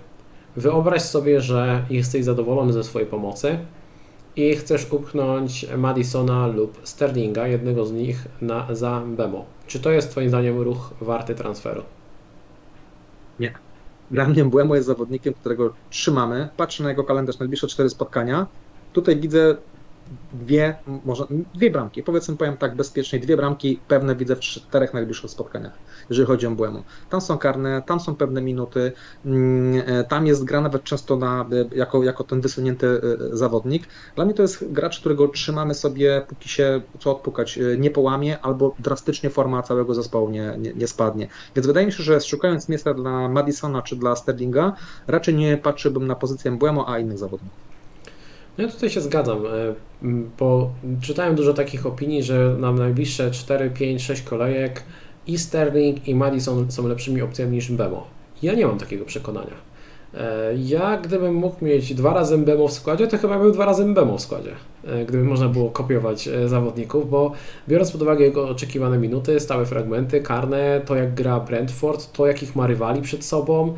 Wyobraź sobie, że jesteś zadowolony ze swojej pomocy i chcesz upchnąć Madisona lub Sterlinga, jednego z nich, na, za Bemo. Czy to jest Twoim zdaniem ruch warty transferu? Dla mnie Błemo jest zawodnikiem, którego trzymamy. Patrzę na jego kalendarz, najbliższe cztery spotkania. Tutaj widzę dwie, może dwie bramki. Powiedzmy, powiem tak bezpiecznie, dwie bramki pewne widzę w czterech najbliższych spotkaniach, jeżeli chodzi o Błemu. Tam są karne, tam są pewne minuty, mm, e, tam jest gra nawet często na, e, jako, jako ten wysunięty e, zawodnik. Dla mnie to jest gracz, którego trzymamy sobie, póki się co odpukać nie połamie, albo drastycznie forma całego zespołu nie, nie, nie spadnie. Więc wydaje mi się, że szukając miejsca dla Madisona czy dla Sterlinga, raczej nie patrzyłbym na pozycję Błemu, a innych zawodników. No ja tutaj się zgadzam, e, bo czytałem dużo takich opinii, że na najbliższe 4, 5, 6 kolejek i Sterling i Madison są lepszymi opcjami niż Bemo. Ja nie mam takiego przekonania. E, ja gdybym mógł mieć dwa razy Bemo w składzie, to chyba bym dwa razy Bemo w składzie, e, gdyby można było kopiować zawodników, bo biorąc pod uwagę jego oczekiwane minuty, stałe fragmenty, karne, to jak gra Brentford, to jakich ma rywali przed sobą,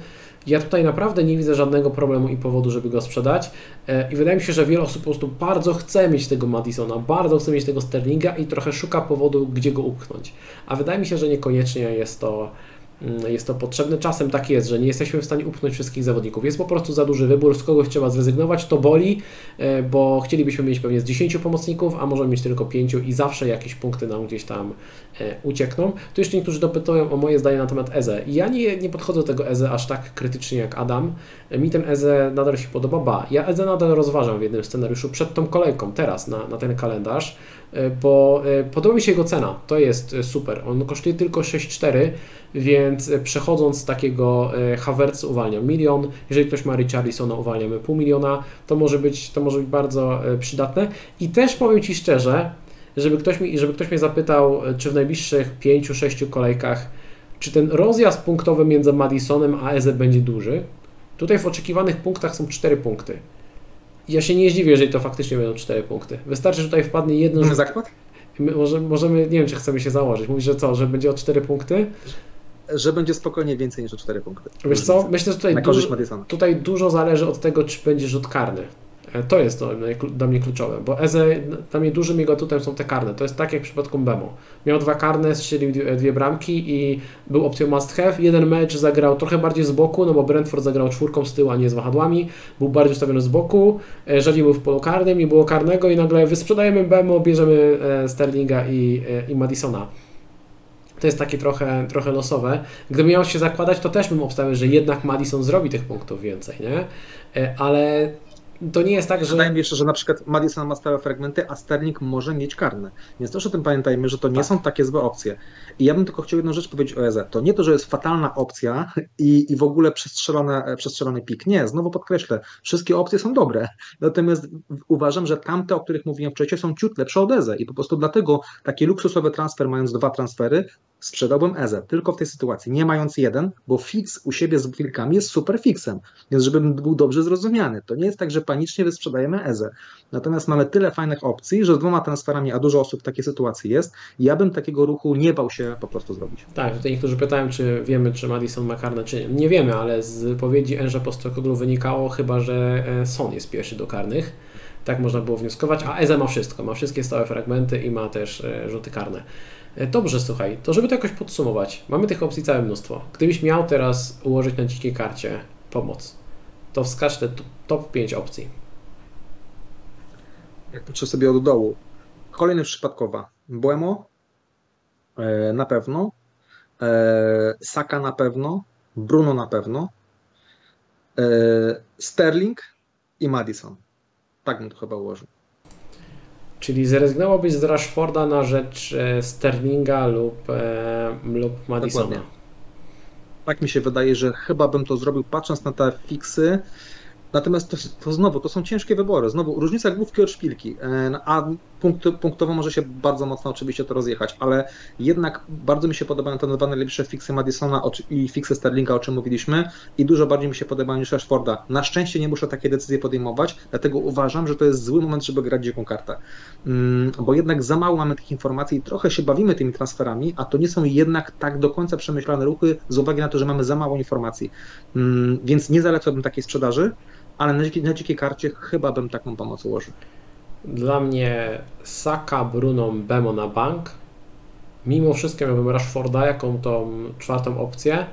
ja tutaj naprawdę nie widzę żadnego problemu i powodu, żeby go sprzedać. E, I wydaje mi się, że wiele osób po prostu bardzo chce mieć tego Madisona, bardzo chce mieć tego Sterlinga i trochę szuka powodu, gdzie go upchnąć. A wydaje mi się, że niekoniecznie jest to Mm, jest to potrzebne. Czasem tak jest, że nie jesteśmy w stanie upchnąć wszystkich zawodników. Jest po prostu za duży wybór, z kogoś trzeba zrezygnować. To boli, e, bo chcielibyśmy mieć pewnie z 10 pomocników, a możemy mieć tylko 5 i zawsze jakieś punkty nam gdzieś tam uciekną. Tu jeszcze niektórzy dopytują o moje zdanie na temat Eze. Ja nie, nie podchodzę do tego Eze aż tak krytycznie jak Adam. Mi ten Eze nadal się podoba, ba, ja Eze nadal rozważam w jednym scenariuszu przed tą kolejką, teraz na, na ten kalendarz, e, bo podoba mi się jego cena. To jest super. On kosztuje tylko 6,4 więc e, przechodząc z takiego e, Havertz uwalniam milion, jeżeli ktoś ma Richarlisona uwalniamy pół miliona, to może być, to może być bardzo e, przydatne. I też powiem Ci szczerze, żeby ktoś, mi, żeby ktoś mnie zapytał, czy w najbliższych 5-6 kolejkach, czy ten rozjazd punktowy między Madisonem a Eze będzie duży, tutaj w oczekiwanych punktach są 4 punkty. Ja się nie zdziwię, jeżeli to faktycznie będą 4 punkty. Wystarczy, że tutaj wpadnie jeden rzut. zakład? My może, możemy, nie wiem, czy chcemy się założyć. Mówisz, że co, że będzie o 4 punkty? że będzie spokojnie więcej niż o 4 punkty. Wiesz co, myślę, że tutaj, dużo, tutaj dużo zależy od tego, czy będzie rzut karny. E, to jest dla mnie kluczowe, bo Eze, dla mnie dużym jego atutem są te karne. To jest tak jak w przypadku Bemo. Miał dwa karne, strzelił dwie, bramki i był opcją must have. Jeden mecz zagrał trochę bardziej z boku, no bo Brentford zagrał czwórką z tyłu, a nie z wahadłami. Był bardziej ustawiony z boku, e, rzadziej był w polu karnym i było karnego i nagle wysprzedajemy Bemo, bierzemy e, Sterlinga i, i Madisona. To jest takie trochę, trochę losowe. Gdyby miał się zakładać, to też bym obstawiał, że jednak Madison zrobi tych punktów więcej, nie? Ale to nie jest tak, że. Wydaje mi się, że na przykład Madison ma stałe fragmenty, a Sterling może mieć karne. Więc też o tym pamiętajmy, że to nie tak. są takie złe opcje. I ja bym tylko chciał jedną rzecz powiedzieć o EZ. To nie to, że jest fatalna opcja i, i w ogóle przestrzelony, przestrzelony pik. Nie, znowu podkreślę, wszystkie opcje są dobre. Natomiast uważam, że tamte, o których mówiłem wcześniej, są ciut lepsze od EZE. I po prostu dlatego taki luksusowy transfer, mając dwa transfery, sprzedałbym EZE tylko w tej sytuacji, nie mając jeden, bo fix u siebie z wilkami jest super fixem, więc żebym był dobrze zrozumiany. To nie jest tak, że panicznie wysprzedajemy EZE. Natomiast mamy tyle fajnych opcji, że z dwoma transferami, a dużo osób w takiej sytuacji jest, ja bym takiego ruchu nie bał się po prostu zrobić. Tak, tutaj niektórzy pytają, czy wiemy, czy Madison ma karne, czy nie. Nie wiemy, ale z wypowiedzi Enża Postrokoglu wynikało chyba, że e, Son jest pierwszy do karnych. Tak można było wnioskować, a Eze ma wszystko, ma wszystkie stałe fragmenty i ma też e, rzuty karne. E, dobrze, słuchaj, to żeby to jakoś podsumować, mamy tych opcji całe mnóstwo. Gdybyś miał teraz ułożyć na dzikiej karcie pomoc, to wskaż te top 5 opcji. Jak patrzę sobie od dołu, kolejny przypadkowa. Błemo e, na pewno, e, Saka na pewno, Bruno na pewno, Sterling i Madison. Tak bym to chyba ułożył. Czyli zrezygnowałbyś z Rashforda na rzecz e, Sterlinga lub, e, lub Madisona. Dokładnie. Tak mi się wydaje, że chyba bym to zrobił patrząc na te fiksy, Natomiast to, to, znowu, to są ciężkie wybory. Znowu różnica główki od szpilki. E, a punkt, punktowo może się bardzo mocno oczywiście to rozjechać, ale jednak bardzo mi się podobają te dwa najlepsze fiksy Madisona i fiksy Sterlinga, o czym mówiliśmy, i dużo bardziej mi się podobają niż Rashforda. Na szczęście nie muszę takie decyzje podejmować, dlatego uważam, że to jest zły moment, żeby grać dziką kartę. Mm, bo jednak za mało mamy tych informacji i trochę się bawimy tymi transferami, a to nie są jednak tak do końca przemyślane ruchy z uwagi na to, że mamy za mało informacji. Mm, więc nie zalecałbym takiej sprzedaży ale na, na dzikiej karcie chyba bym taką pomoc ułożył. Dla mnie Saka, Bruno, Bemo na bank. Mimo wszystko miałbym Rashforda jaką tą czwartą opcję.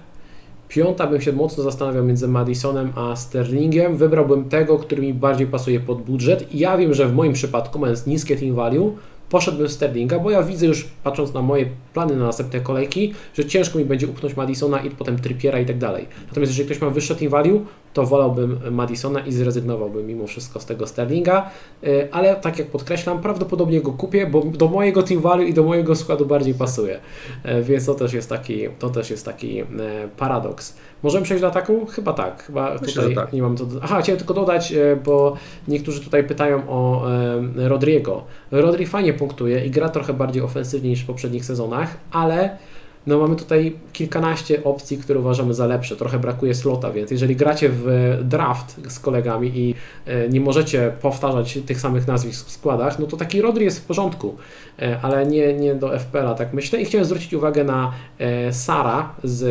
Piąta bym się mocno zastanawiał między Madisonem a Sterlingiem. Wybrałbym tego, który mi bardziej pasuje pod budżet. I ja wiem, że w moim przypadku, mając niskie team value, poszedłbym Sterlinga, bo ja widzę już, patrząc na moje plany na następne kolejki, że ciężko mi będzie upchnąć Madisona i potem Trippiera i tak dalej. Natomiast jeżeli ktoś ma wyższe team value, to wolałbym Madisona i zrezygnowałbym mimo wszystko z tego Sterlinga, y, ale tak jak podkreślam, prawdopodobnie go kupię, bo do mojego team value i do mojego składu bardziej pasuje. Y, więc to też jest taki, to też jest taki y, paradoks. Możemy przejść do ataku? Chyba tak. Chyba Myślę, tutaj tak. nie mam to. Aha, chciałem tylko dodać, bo niektórzy tutaj pytają o Rodriego. Rodri fajnie punktuje i gra trochę bardziej ofensywnie niż w poprzednich sezonach, ale no mamy tutaj kilkanaście opcji, które uważamy za lepsze. Trochę brakuje slota, więc jeżeli gracie w draft z kolegami i e, nie możecie powtarzać tych samych nazwisk w składach, no to taki Rodri jest w porządku, e, ale nie, nie do FPL-a, tak myślę. I chciałem zwrócić uwagę na e, Sara z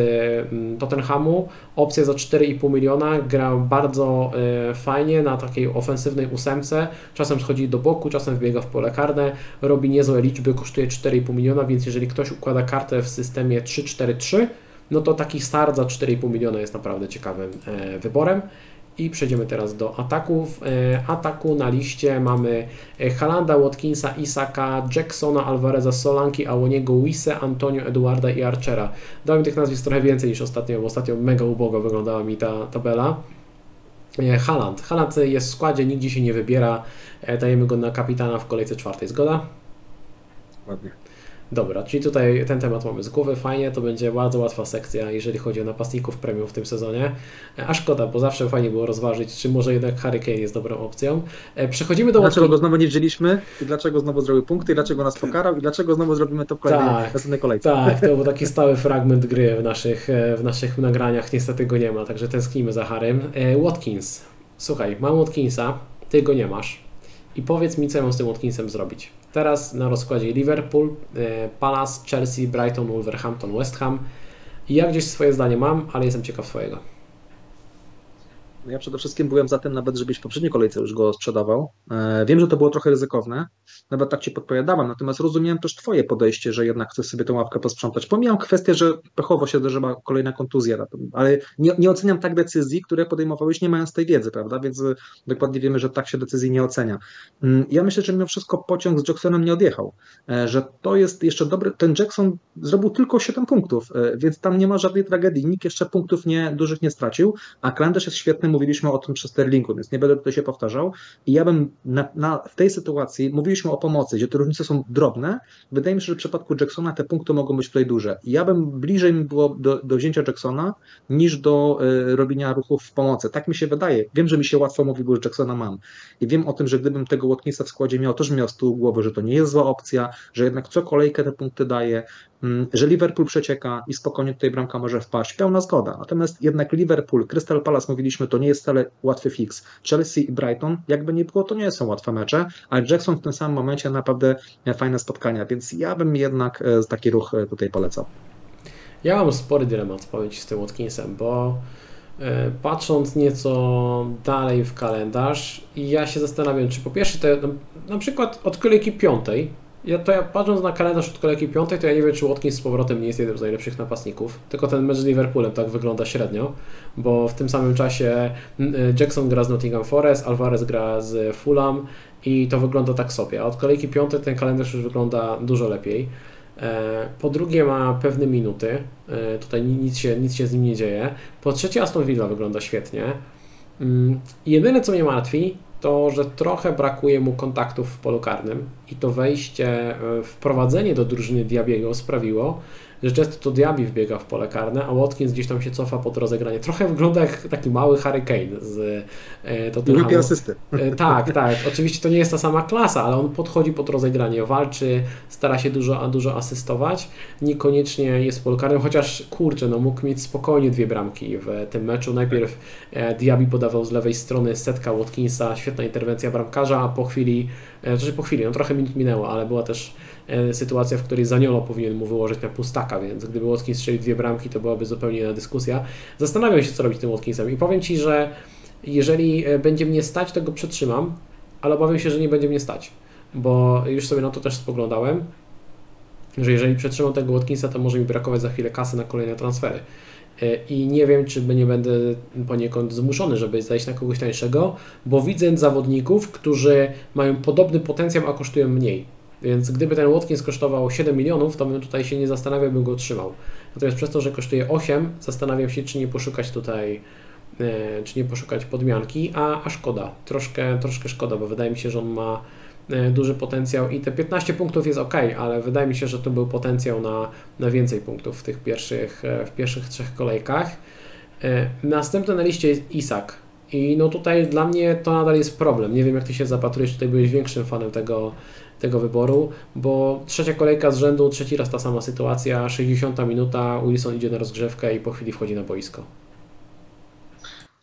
mm, Tottenhamu. Opcja za 4,5 miliona, gra bardzo fajnie na takiej ofensywnej ósemce. Czasem schodzi do boku, czasem wbiega w pole karne, robi niezłe liczby, kosztuje 4,5 miliona, więc jeżeli ktoś układa kartę w systemie systemie 3-4-3, no to taki start za 4,5 miliona jest naprawdę ciekawym e, wyborem. I przejdziemy teraz do ataków. E, ataku na liście mamy e, Halanda, Watkinsa, Isaka, Jacksona, Alvareza, Solanki, Awoniego, Wise, Antonio, Eduarda i Archera. Dałem tych nazwisk trochę więcej niż ostatnio, bo ostatnio mega ubogo wyglądała mi ta tabela. Haland. Haland jest w składzie, nigdzie się nie wybiera. Dajemy go na kapitana w kolejce czwartej. Zgoda? Ładnie. Dobra, czyli tutaj ten temat mamy z głowy, fajnie, to będzie bardzo łatwa sekcja, jeżeli chodzi o napastników premium w tym sezonie. A szkoda, bo zawsze fajnie było rozważyć, czy może jednak Harry Kane jest dobrą opcją. E, przechodzimy do... Dlaczego go znowu nie wzięliśmy i dlaczego znowu zrobił punkty i dlaczego nas pokarał i dlaczego znowu zrobimy to w kolejnej tak, następnej kolejce. Tak, to był taki stały fragment gry w naszych, e, w naszych nagraniach, niestety go nie ma, także tęsknimy za Harrym. E, Watkins, słuchaj, mam Watkinsa, ty go nie masz i powiedz mi, co ja mam z tym Watkinsem zrobić. Teraz na rozkładzie Liverpool, e, Palace, Chelsea, Brighton, Wolverhampton, West Ham. Ja gdzieś swoje zdanie mam, ale jestem ciekaw swojego. Ja przede wszystkim byłem za tym nawet, żebyś w poprzedniej kolejce już go sprzedawał. E, wiem, że to było trochę ryzykowne, nawet tak Ci podpowiadałem, natomiast rozumiałem też Twoje podejście, że jednak chcesz sobie tę ławkę posprzątać. Pomijam kwestię, że pechowo się zdarzyła kolejna kontuzja, ale nie, nie oceniam tak decyzji, które podejmowałeś nie mając tej wiedzy, prawda, więc e, dokładnie wiemy, że tak się decyzji nie ocenia. Mm, ja myślę, że mimo wszystko pociąg z Jacksonem nie odjechał, e, że to jest jeszcze dobry, ten Jackson zrobił tylko 7 punktów, więc tam nie ma żadnej tragedii, nikt jeszcze punktów nie, dużych nie stracił, a Klanderz jest świetnym mówiliśmy o tym przy Sterlingu, więc nie będę tutaj się powtarzał. I ja bym na, na, w tej sytuacji, mówiliśmy o pomocy, gdzie te różnice są drobne. Wydaje mi się, że w przypadku Jacksona te punkty mogą być tutaj duże. I ja bym bliżej mi było do, do wzięcia Jacksona niż do y, robienia ruchów w pomocy. Tak mi się wydaje. Wiem, że mi się łatwo mówi, bo Jacksona mam. I wiem o tym, że gdybym tego Watkinsa w składzie miał, też miał z tyłu głowy, że to nie jest zła opcja, że jednak co kolejkę te punkty daje, że Liverpool przecieka i spokojnie tutaj bramka może wpaść, pełna zgoda. Natomiast jednak Liverpool, Crystal Palace, mówiliśmy, to nie jest wcale łatwy fix. Chelsea i Brighton, jakby nie było, to nie są łatwe mecze, ale Jackson w tym samym momencie naprawdę fajne spotkania, więc ja bym jednak e, taki ruch e, tutaj polecał. Ja mam spory dylemat, powiem Ci, z tym Watkinsem, bo e, patrząc nieco dalej w kalendarz, ja się zastanawiam, czy po pierwsze, to na przykład od kolejki piątej ja, to ja patrząc na kalendarz od kolejki piątej, to ja nie wiem, czy Watkins z powrotem nie jest jednym z najlepszych napastników. Tylko ten mecz z Liverpoolem tak wygląda średnio, bo w tym samym czasie y, Jackson gra z Nottingham Forest, Alvarez gra z Fulham i to wygląda tak sobie. A od kolejki piątej ten kalendarz już wygląda dużo lepiej. E, po drugie ma pewne minuty, e, tutaj nic się, nic się z nim nie dzieje. Po trzecie Aston Villa wygląda świetnie. Mm, jedyne co mnie martwi, to, że trochę brakuje mu kontaktów w polu karnym i to wejście, e, wprowadzenie do drużyny Diabiego sprawiło, że często to Diaby wbiega w pole karne, a Watkins gdzieś tam się cofa pod rozegranie. Trochę wygląda jak taki mały Harry Kane z e, Tottenhamu. asysty. E, tak, tak. Oczywiście to nie jest ta sama klasa, ale on podchodzi pod rozegranie, walczy, stara się dużo, dużo asystować. Niekoniecznie jest w polu karnym, chociaż kurczę, no mógł mieć spokojnie dwie bramki w tym meczu. Najpierw e, Diaby podawał z lewej strony setka Watkinsa, świetna interwencja bramkarza, a po chwili, znaczy po chwili, no trochę minut minęło, ale była też sytuacja, w której Zaniolo powinien mu wyłożyć na pustaka, więc gdyby Watkins strzelił dwie bramki, to byłaby zupełnie inna dyskusja. Zastanawiam się, co robić tym Watkinsem i powiem Ci, że jeżeli e, będzie mnie stać, to go przetrzymam, ale obawiam się, że nie będzie mnie stać, bo już sobie na to też spoglądałem, że jeżeli przetrzymam tego Watkinsa, to może mi brakować za chwilę kasy na kolejne transfery. E, I nie wiem, czy nie będę poniekąd zmuszony, żeby zejść na kogoś tańszego, bo widzę zawodników, którzy mają podobny potencjał, a kosztują mniej. Więc gdyby ten Watkins kosztował 7 milionów, to bym tutaj się nie zastanawiał, bym go trzymał. Natomiast przez to, że kosztuje 8, zastanawiam się, czy nie poszukać tutaj, e, czy nie poszukać podmianki, a, a szkoda, troszkę, troszkę szkoda, bo wydaje mi się, że on ma e, duży potencjał i te 15 punktów jest ok, ale wydaje mi się, że to był potencjał na, na więcej punktów w tych pierwszych, e, w pierwszych trzech kolejkach. Następny na liście jest Isak. I no tutaj dla mnie to nadal jest problem. Nie wiem, jak Ty się zapatrujesz, tutaj byłeś większym fanem tego, tego wyboru, bo trzecia kolejka z rzędu, trzeci raz ta sama sytuacja, 60 minuta, Wilson idzie na rozgrzewkę i po chwili wchodzi na boisko.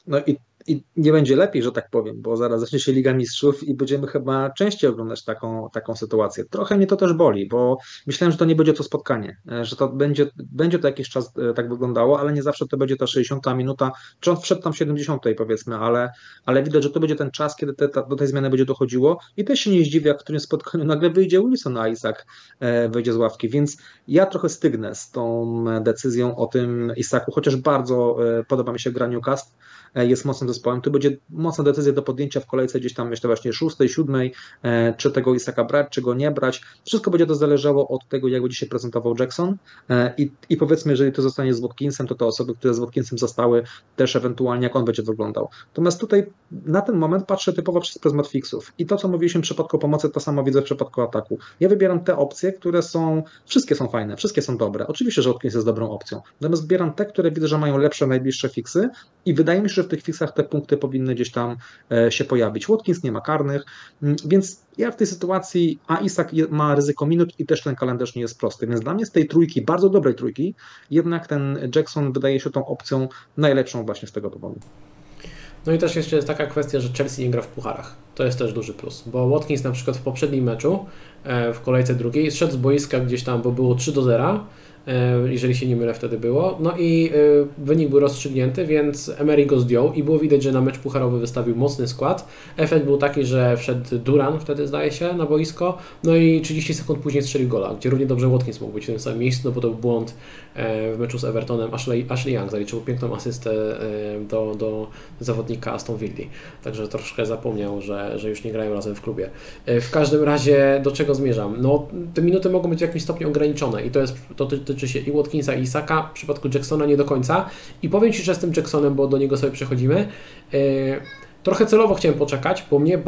No i i nie będzie lepiej, że tak powiem, bo zaraz zacznie się Liga Mistrzów i będziemy chyba częściej oglądać taką, taką sytuację. Trochę mnie to też boli, bo myślałem, że to nie będzie to spotkanie, e, że to będzie, będzie to jakiś czas e, tak wyglądało, ale nie zawsze to będzie ta 60 minuta, czy on wszedł tam 70 powiedzmy, ale, ale widać, że to będzie ten czas, kiedy te, ta, do tej zmiany będzie dochodziło. I też się nie zdziwię, jak w którym spotkaniu nagle wyjdzie Wilson, a Isaac e, wyjdzie z ławki, więc ja trochę stygnę z tą decyzją o tym Isaku, chociaż bardzo podoba mi się gra Newcastle, jest mocnym zespołem. Tu będzie mocna decyzja do podjęcia w kolejce gdzieś tam myślę właśnie szóstej, siódmej, e, czy tego Isaka brać, czy go nie brać. Wszystko będzie to zależało od tego, jak będzie się prezentował Jackson e, i, i powiedzmy, jeżeli to zostanie z Watkinsem, to te osoby, które z Watkinsem zostały, też ewentualnie jak on będzie wyglądał. Natomiast tutaj na ten moment patrzę typowo przez pryzmat fixów i to, co mówiliśmy w przypadku pomocy, to samo widzę w przypadku ataku. Ja wybieram te opcje, które są, wszystkie są fajne, wszystkie są dobre. Oczywiście, że Watkins jest dobrą opcją. Natomiast wybieram te, które widzę, że mają lepsze, najbliższe fixy i wydaje mi się, że w tych fixach te punkty powinny gdzieś tam e, się pojawić. Watkins nie ma karnych, mm, więc ja w tej sytuacji, a Isak ma ryzyko minut i też ten kalendarz nie jest prosty, więc dla mnie z tej trójki, bardzo dobrej trójki, jednak ten Jackson wydaje się tą opcją najlepszą właśnie z tego powodu. No i też jeszcze jest taka kwestia, że Chelsea nie gra w pucharach. To jest też duży plus, bo Watkins na przykład w poprzednim meczu, e, w kolejce drugiej, szedł z boiska gdzieś tam, bo było 3 do 0, E, jeżeli się nie mylę wtedy było. No i e, wynik był rozstrzygnięty, więc Emery go zdjął i było widać, że na mecz pucharowy wystawił mocny skład. Efekt był taki, że wszedł Duran wtedy zdaje się na boisko, no i 30 sekund później strzelił gola, gdzie równie dobrze Watkins mógł być w tym samym miejscu, no bo to był błąd e, w meczu z Evertonem. Ashley, Ashley Young zaliczył piękną asystę do, do zawodnika Aston Villa, także troszkę zapomniał, że, że już nie grają razem w klubie. W każdym razie do czego zmierzam? No te minuty mogą być w jakimś stopniu ograniczone i to jest to, to dotyczy się i Watkinsa, i Isaka, w przypadku Jacksona nie do końca. I powiem Ci, że z tym Jacksonem, bo do niego sobie przechodzimy, yy, trochę celowo chciałem poczekać, bo mnie,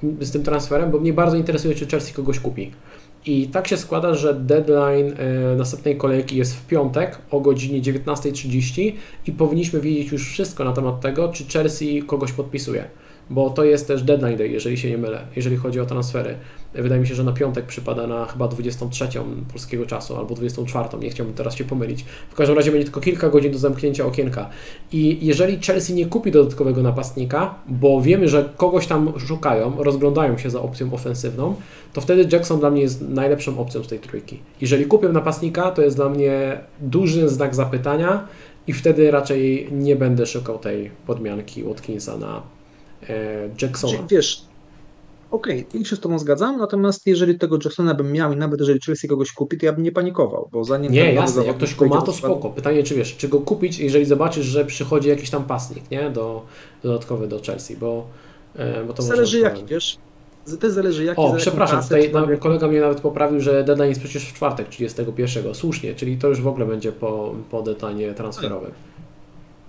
yy, z tym transferem, bo mnie bardzo interesuje, czy Chelsea kogoś kupi. I tak się składa, że deadline yy, następnej kolejki jest w piątek o godzinie 19.30 i powinniśmy wiedzieć już wszystko na temat tego, czy Chelsea kogoś podpisuje bo to jest też deadline day, jeżeli się nie mylę, jeżeli chodzi o transfery. Wydaje mi się, że na piątek przypada na chyba 23 polskiego czasu albo 24, nie chciałbym teraz się pomylić. W każdym razie będzie tylko kilka godzin do zamknięcia okienka. I jeżeli Chelsea nie kupi dodatkowego napastnika, bo wiemy, że kogoś tam szukają, rozglądają się za opcją ofensywną, to wtedy Jackson dla mnie jest najlepszą opcją z tej trójki. Jeżeli kupię napastnika, to jest dla mnie duży znak zapytania i wtedy raczej nie będę szukał tej podmianki Watkinsa na E, Jacksona. Wiesz, okej, okay, się z Tobą zgadzam, natomiast jeżeli tego Jacksona bym miał i nawet jeżeli Chelsea kogoś kupi, to ja bym nie panikował, bo zanim... Nie, jasne, jak ktoś go ma, to spoko. Pytanie, czy wiesz, czy go kupić, jeżeli zobaczysz, że przychodzi jakiś tam pasnik, nie, do, dodatkowy do Chelsea, bo, e, bo to Zależy jaki, wiesz, to zależy jaki O, przepraszam, tutaj kolega mnie nawet poprawił, że deadline jest przecież w czwartek 31. Słusznie, czyli to już w ogóle będzie po, po deadline transferowym.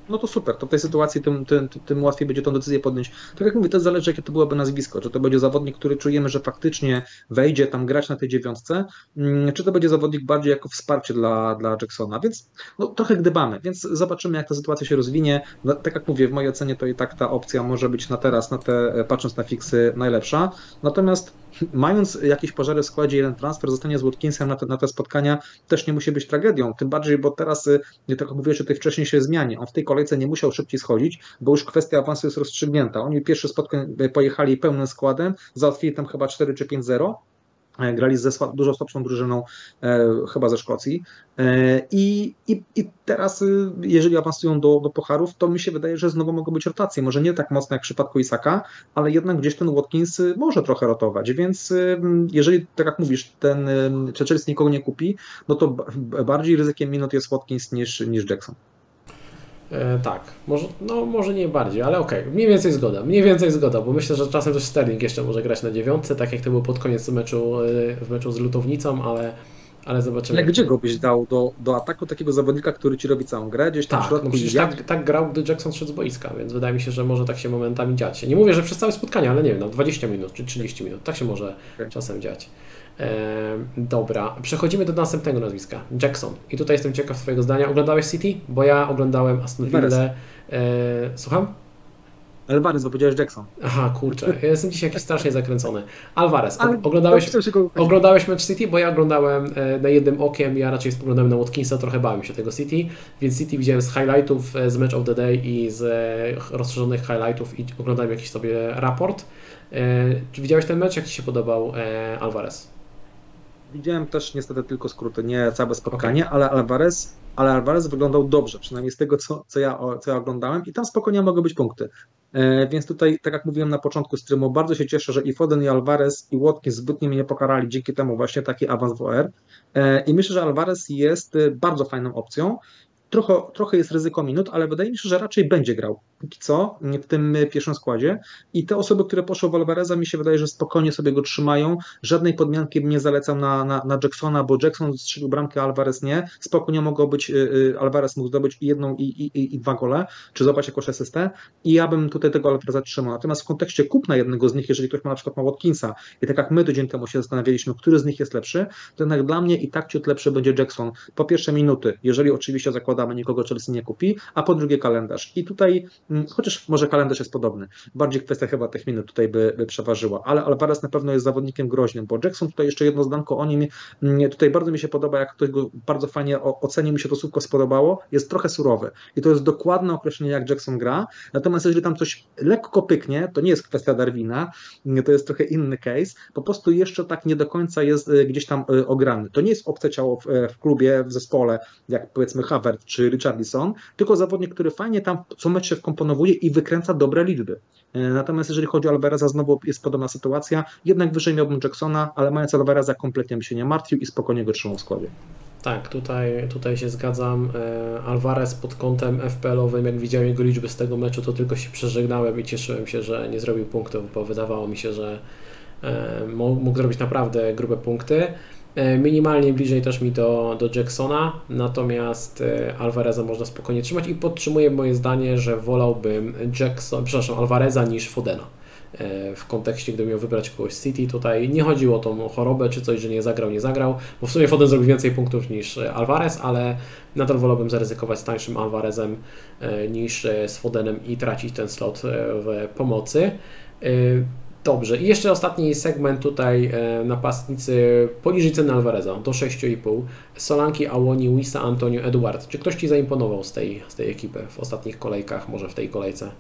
No to super, to w tej sytuacji tym, tym, tym łatwiej będzie tą decyzję podjąć. Tak jak mówię, to zależy, jakie to byłoby nazwisko. Czy to będzie zawodnik, który czujemy, że faktycznie wejdzie tam grać na tej dziewiątce, mm, czy to będzie zawodnik bardziej jako wsparcie dla, dla Jacksona. Więc no, trochę gdybamy, więc zobaczymy, jak ta sytuacja się rozwinie. No, tak jak mówię, w mojej ocenie to i tak ta opcja może być na teraz, na te, patrząc na fiksy, najlepsza. Natomiast mając jakieś pożary w składzie, jeden transfer zostanie z Watkinsem na te, na te spotkania też nie musi być tragedią. Tym bardziej, bo teraz, y, tak jak mówiłeś o tej wcześniejszej zmianie, on w tej kolejce nie musiał szybciej schodzić, bo już kwestia awansu jest rozstrzygnięta. Oni pierwsze spotkań y, pojechali pełnym składem, załatwili tam chyba 4 czy 5-0 E, grali ze dużo słabszą drużyną, e, chyba ze Szkocji. E, I, i, teraz, jeżeli awansują do, do to mi się wydaje, że znowu mogą być rotacje. Może nie tak mocno jak w przypadku Isaka, ale jednak gdzieś ten Watkins może trochę rotować. Więc jeżeli, tak jak mówisz, ten Churchill nikogo nie kupi, no to bardziej ryzykiem minut jest Watkins niż, niż Jackson. E, tak, może, no może nie bardziej, ale okej, okay. mniej więcej zgoda, mniej więcej zgoda, bo myślę, że czasem też Sterling jeszcze może grać na dziewiątce, tak jak to było pod koniec meczu, e, w meczu z Lutownicą, ale, ale zobaczymy. Ale gdzie go byś dał do, do ataku takiego zawodnika, który ci robi całą grę, gdzieś tam tak, w środku? No tak, tak grał, gdy Jackson szedł z boiska, więc wydaje mi się, że może tak się momentami dziać. Nie mówię, że przez całe spotkanie, ale nie wiem, na 20 minut czy 30 minut, tak się może okay. czasem dziać. Dobra, przechodzimy do następnego nazwiska. Jackson. I tutaj jestem ciekaw Twojego zdania. Oglądałeś City? Bo ja oglądałem Aston Villa. E, słucham? Alvarez, bo powiedziałeś Jackson. Aha, kurczę, ja jestem dzisiaj jakiś strasznie zakręcony. Alvarez, oglądałeś, oglądałeś Match City? Bo ja oglądałem e, na jednym okiem, ja raczej spoglądałem na Watkinsa, trochę bałem się tego City, więc City widziałem z highlightów, e, z Match of the Day i z rozszerzonych highlightów i oglądałem jakiś sobie raport. Czy widziałeś ten mecz? Jak Ci się podobał Alvarez? Widziałem też niestety tylko skróty, nie całe spotkanie, okay. ale Alvarez, ale Alvarez wyglądał dobrze, przynajmniej z tego, co, co, ja, co ja oglądałem i tam spokojnie mogą być punkty. E, więc tutaj, tak jak mówiłem na początku streamu, bardzo się cieszę, że i Foden, i Alvarez, i Watkins zbytnio mnie nie pokarali, dzięki temu właśnie taki awans w OR. E, I myślę, że Alvarez jest bardzo fajną opcją. Trochę, trochę jest ryzyko minut, ale wydaje mi się, że raczej będzie grał póki co w tym pierwszym składzie. I te osoby, które poszły w Alvareza mi się wydaje, że spokojnie sobie go trzymają, żadnej podmianki nie zalecam na, na, na Jacksona, bo Jackson strzelił bramkę, Alvarez nie, spokojnie mogło być, y, y, Alvarez mógł zdobyć i jedną i, i, i dwa gole, czy złapać jakąś asystę. I ja bym tutaj tego Alvareza trzymał, natomiast w kontekście kupna jednego z nich, jeżeli ktoś ma na przykład ma Watkinsa i tak jak my tydzień temu się zastanawialiśmy, który z nich jest lepszy, to jednak dla mnie i tak ciut lepszy będzie Jackson. Po pierwsze minuty, jeżeli oczywiście zakładamy nikogo Chelsea nie kupi, a po drugie kalendarz. I tutaj chociaż może kalendarz jest podobny. Bardziej kwestia chyba tych minut tutaj by, by przeważyła, ale Alvarez na pewno jest zawodnikiem groźnym, bo Jackson tutaj jeszcze jedno zdanko o nim, mm, tutaj bardzo mi się podoba, jak ktoś go bardzo fajnie ocenił, mi się to słówko spodobało, jest trochę surowy i to jest dokładne określenie, jak Jackson gra, natomiast jeżeli tam coś lekko pyknie, to nie jest kwestia Darwina, to jest trochę inny case, po prostu jeszcze tak nie do końca jest e, gdzieś tam e, ograny. To nie jest obce ciało w, e, w klubie, w zespole, jak powiedzmy Havert czy Richardson, tylko zawodnik, który fajnie tam co mecz się wkomponuje komponowuje i wykręca dobre liczby. E, natomiast jeżeli chodzi o Alvareza, znowu jest podobna sytuacja. Jednak wyżej miałbym Jacksona, ale mając Alvareza kompletnie bym się nie martwił i spokojnie go trzymał w składzie. Tak, tutaj, tutaj się zgadzam. E, Alvarez pod kątem FPL-owym, jak widziałem jego liczby z tego meczu, to tylko się przeżegnałem i cieszyłem się, że nie zrobił punktów, bo wydawało mi się, że e, mógł zrobić naprawdę grube punkty. E, minimalnie bliżej też mi do, do Jacksona, natomiast e, Alvareza można spokojnie trzymać i podtrzymuję moje zdanie, że wolałbym Jackson, przepraszam, Alvareza niż Fodena. E, w kontekście, gdybym miał wybrać kogoś z City, tutaj nie chodziło o tą chorobę czy coś, że nie zagrał, nie zagrał, bo w sumie Foden zrobił więcej punktów niż Alvarez, ale nadal wolałbym zaryzykować z tańszym Alvarezem niż z Fodenem i tracić ten slot w pomocy. Dobrze, i jeszcze ostatni segment tutaj e, napastnicy poniżej ceny Alvareza, do 6,5. Solanki, Awoni, Wisa, Antonio, Eduard. Czy ktoś Ci zaimponował z tej, z tej ekipy w ostatnich kolejkach, może w tej kolejce?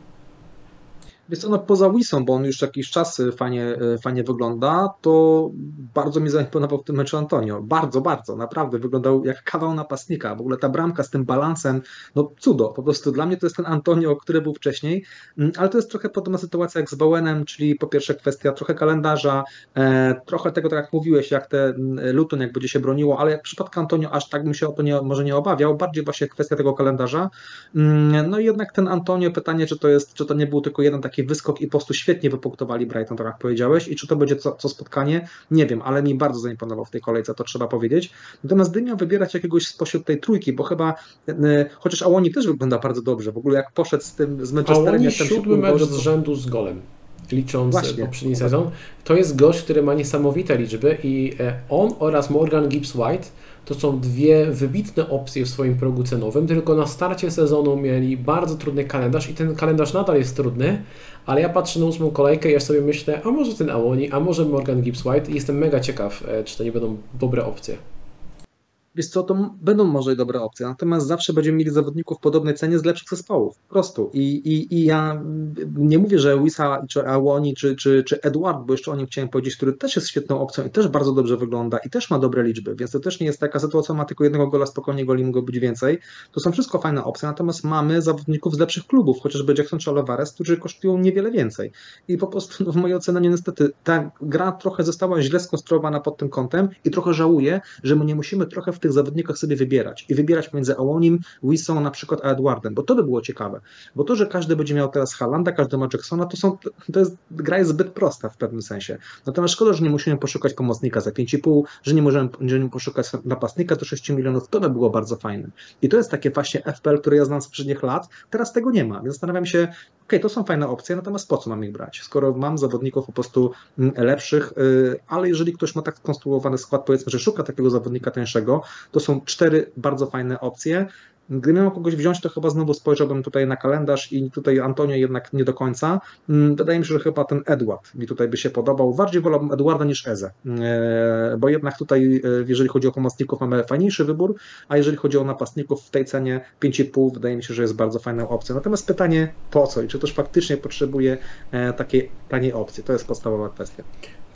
Więc ono poza Wisą, bo on już jakiś czas y, fajnie, y, fajnie wygląda, to bardzo mi zaimponował w tym meczu Antonio. Bardzo, bardzo, naprawdę wyglądał jak kawał napastnika. W ogóle ta bramka z tym balansem, no cudo. Po prostu dla mnie to jest ten Antonio, który był wcześniej, mm, ale to jest trochę podobna sytuacja jak z Bowenem, czyli po pierwsze kwestia trochę kalendarza, e, trochę tego, tak jak mówiłeś, jak te mm, Luton jak będzie się broniło, ale w przypadku Antonio aż tak bym się o to nie, może nie obawiał, bardziej właśnie kwestia tego kalendarza. Mm, no i jednak ten Antonio, pytanie, czy to jest, czy to nie był tylko jeden taki taki wyskok i po prostu świetnie wypunktowali Brighton, tak jak powiedziałeś. I czy to będzie co, co spotkanie? Nie wiem, ale mi bardzo zaimponował w tej kolejce, to trzeba powiedzieć. Natomiast gdybym miał wybierać jakiegoś spośród tej trójki, bo chyba, chociaż Awoni też wygląda bardzo dobrze, w ogóle jak poszedł z tym z Manchesterem. Awoni siódmy mecz z rzędu z golem licząc Właśnie. poprzedni sezon. To jest gość, który ma niesamowite liczby i on oraz Morgan Gibbs-White to są dwie wybitne opcje w swoim progu cenowym, tylko na starcie sezonu mieli bardzo trudny kalendarz i ten kalendarz nadal jest trudny, ale ja patrzę na ósmą kolejkę i ja sobie myślę, a może ten Awoni, a może Morgan Gibbs-White i jestem mega ciekaw, e, czy to nie będą dobre opcje. Wiesz co, to będą może dobre opcje, natomiast zawsze będziemy mieli zawodników w podobnej cenie z lepszych zespołów, po prostu. I, i, i ja nie mówię, że Wisa, czy Awoni, czy, czy, czy Edward, bo jeszcze o nim chciałem powiedzieć, który też jest świetną opcją i też bardzo dobrze wygląda i też ma dobre liczby, więc to też nie jest taka sytuacja, ma tylko jednego gola, spokojnie goli mogło być więcej. To są wszystko fajne opcje, natomiast mamy zawodników z lepszych klubów, chociażby Jackson czy Olivares, którzy kosztują niewiele więcej. I po prostu no, w mojej ocenie niestety ta gra trochę została źle skonstruowana pod tym kątem i trochę żałuję, że my nie musimy trochę w tych zawodnikach sobie wybierać i wybierać między Ałonim, Wilson na przykład a Edwardem, bo to by było ciekawe, bo to, że każdy będzie miał teraz Halanda, każdy ma Jacksona, to są, to jest, gra jest zbyt prosta w pewnym sensie. Natomiast szkoda, że nie musimy poszukać pomocnika za 5,5, że nie możemy, że nie poszukać napastnika do 6 milionów, to by było bardzo fajne. I to jest takie właśnie FPL, które ja znam z poprzednich lat, teraz tego nie ma, więc zastanawiam się, ok, to są fajne opcje, natomiast po co mam ich brać? Skoro mam zawodników po prostu mm, lepszych, y, ale jeżeli ktoś ma tak skonstruowany skład, powiedzmy, że szuka takiego zawodnika tańszego, to są cztery bardzo fajne opcje. Gdybym miał kogoś wziąć, to chyba znowu spojrzałbym tutaj na kalendarz i tutaj Antonio jednak nie do końca. Mm, wydaje mi się, że chyba ten Edward mi tutaj by się podobał. Bardziej wolałbym Edwarda niż Eze, e, bo jednak tutaj, e, jeżeli chodzi o pomocników, mamy fajniejszy wybór, a jeżeli chodzi o napastników w tej cenie 5,5, wydaje mi się, że jest bardzo fajną opcją. Natomiast pytanie po co i czy też faktycznie potrzebuje e, takiej taniej opcji? To jest podstawowa kwestia.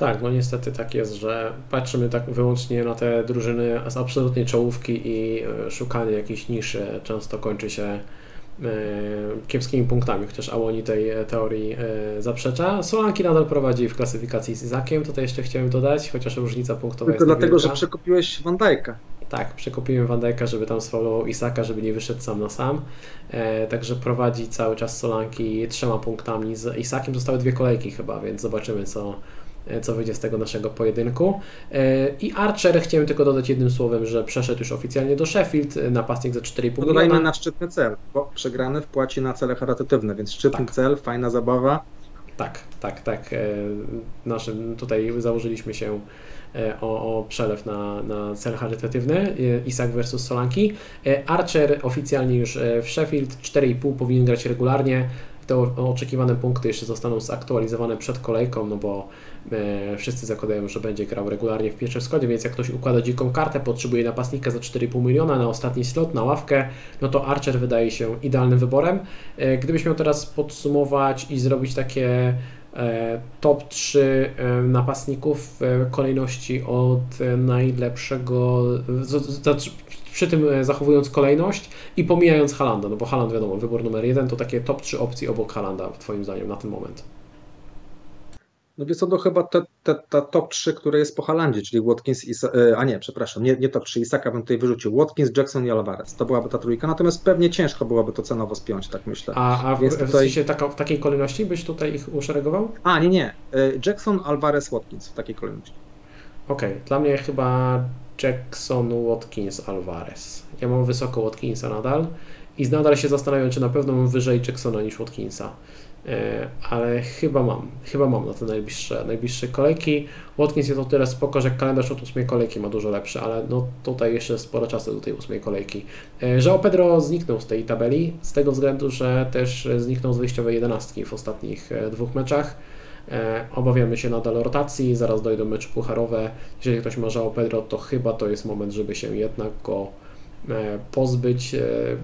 Tak, no niestety tak jest, że patrzymy tak wyłącznie na te drużyny z absolutnej czołówki i e, szukanie jakiejś niszy często kończy się e, kiepskimi punktami, chociaż Awoni tej e, teorii zaprzecza. Solanki nadal prowadzi w klasyfikacji z Izakiem, tutaj jeszcze chciałem dodać, chociaż różnica punktowa Tylko jest dlatego, że przekupiłeś Van Dijk'a. Tak, przekupiłem Van Dijk'a, żeby tam sfaulował Isaka, żeby nie wyszedł sam na sam. Także prowadzi cały czas Solanki trzema punktami z Isakiem. Zostały dwie kolejki chyba, więc zobaczymy co, co wyjdzie z tego naszego pojedynku. E, I Archer, chciałem tylko dodać jednym słowem, że przeszedł już oficjalnie do Sheffield, e, napastnik za 4,5 miliona. Dodajmy na szczytny cel, bo przegrany wpłaci na cele charytatywne, więc szczytny tak. cel, fajna zabawa. Tak, tak, tak. Naszym tutaj założyliśmy się o, o przelew na, na cel charytatywny Isak versus Solanki. Archer oficjalnie już w Sheffield 4,5 powinien grać regularnie. Te oczekiwane punkty jeszcze zostaną zaktualizowane przed kolejką, no bo E, wszyscy zakładają, że będzie grał regularnie w pierwszym składzie, więc jak ktoś układa dziką kartę, potrzebuje napastnika za 4,5 miliona na ostatni slot, na ławkę, no to Archer wydaje się idealnym wyborem. E, gdybyś miał teraz podsumować i zrobić takie e, top 3 napastników w kolejności od najlepszego, przy tym zachowując kolejność i pomijając Halanda, no bo Haland wiadomo, wybór numer jeden to takie top 3 opcji obok Halanda, Twoim zdaniem, na ten moment. No więc to chyba te, te, ta top 3, które jest po Halandzie, czyli Watkins, i e, a nie, przepraszam, nie, nie top 3, Isaka bym tutaj wyrzucił, Watkins, Jackson i Alvarez. To byłaby ta trójka, natomiast pewnie ciężko byłoby to cenowo spiąć, tak myślę. A, a w, tutaj... w sensie taka, w takiej kolejności byś tutaj ich uszeregował? A, nie, nie. E, Jackson, Alvarez, Watkins w takiej kolejności. Okej, okay. dla mnie chyba Jackson, Watkins, Alvarez. Ja mam wysoko Watkinsa nadal i nadal się zastanawiam, czy na pewno mam wyżej Jacksona niż Watkinsa. E, ale chyba mam, chyba mam na te najbliższe, najbliższe kolejki. Watkins jest o tyle spoko, że kalendarz od ósmej kolejki ma dużo lepszy, ale no tutaj jeszcze sporo czasu do tej ósmej kolejki. Że Pedro zniknął z tej tabeli, z tego względu, że też zniknął z wyjściowej jedenastki w ostatnich e, dwóch meczach. E, obawiamy się nadal rotacji, zaraz dojdą mecze pucharowe. Jeżeli ktoś ma Żao Pedro, to chyba to jest moment, żeby się jednak go pozbyć,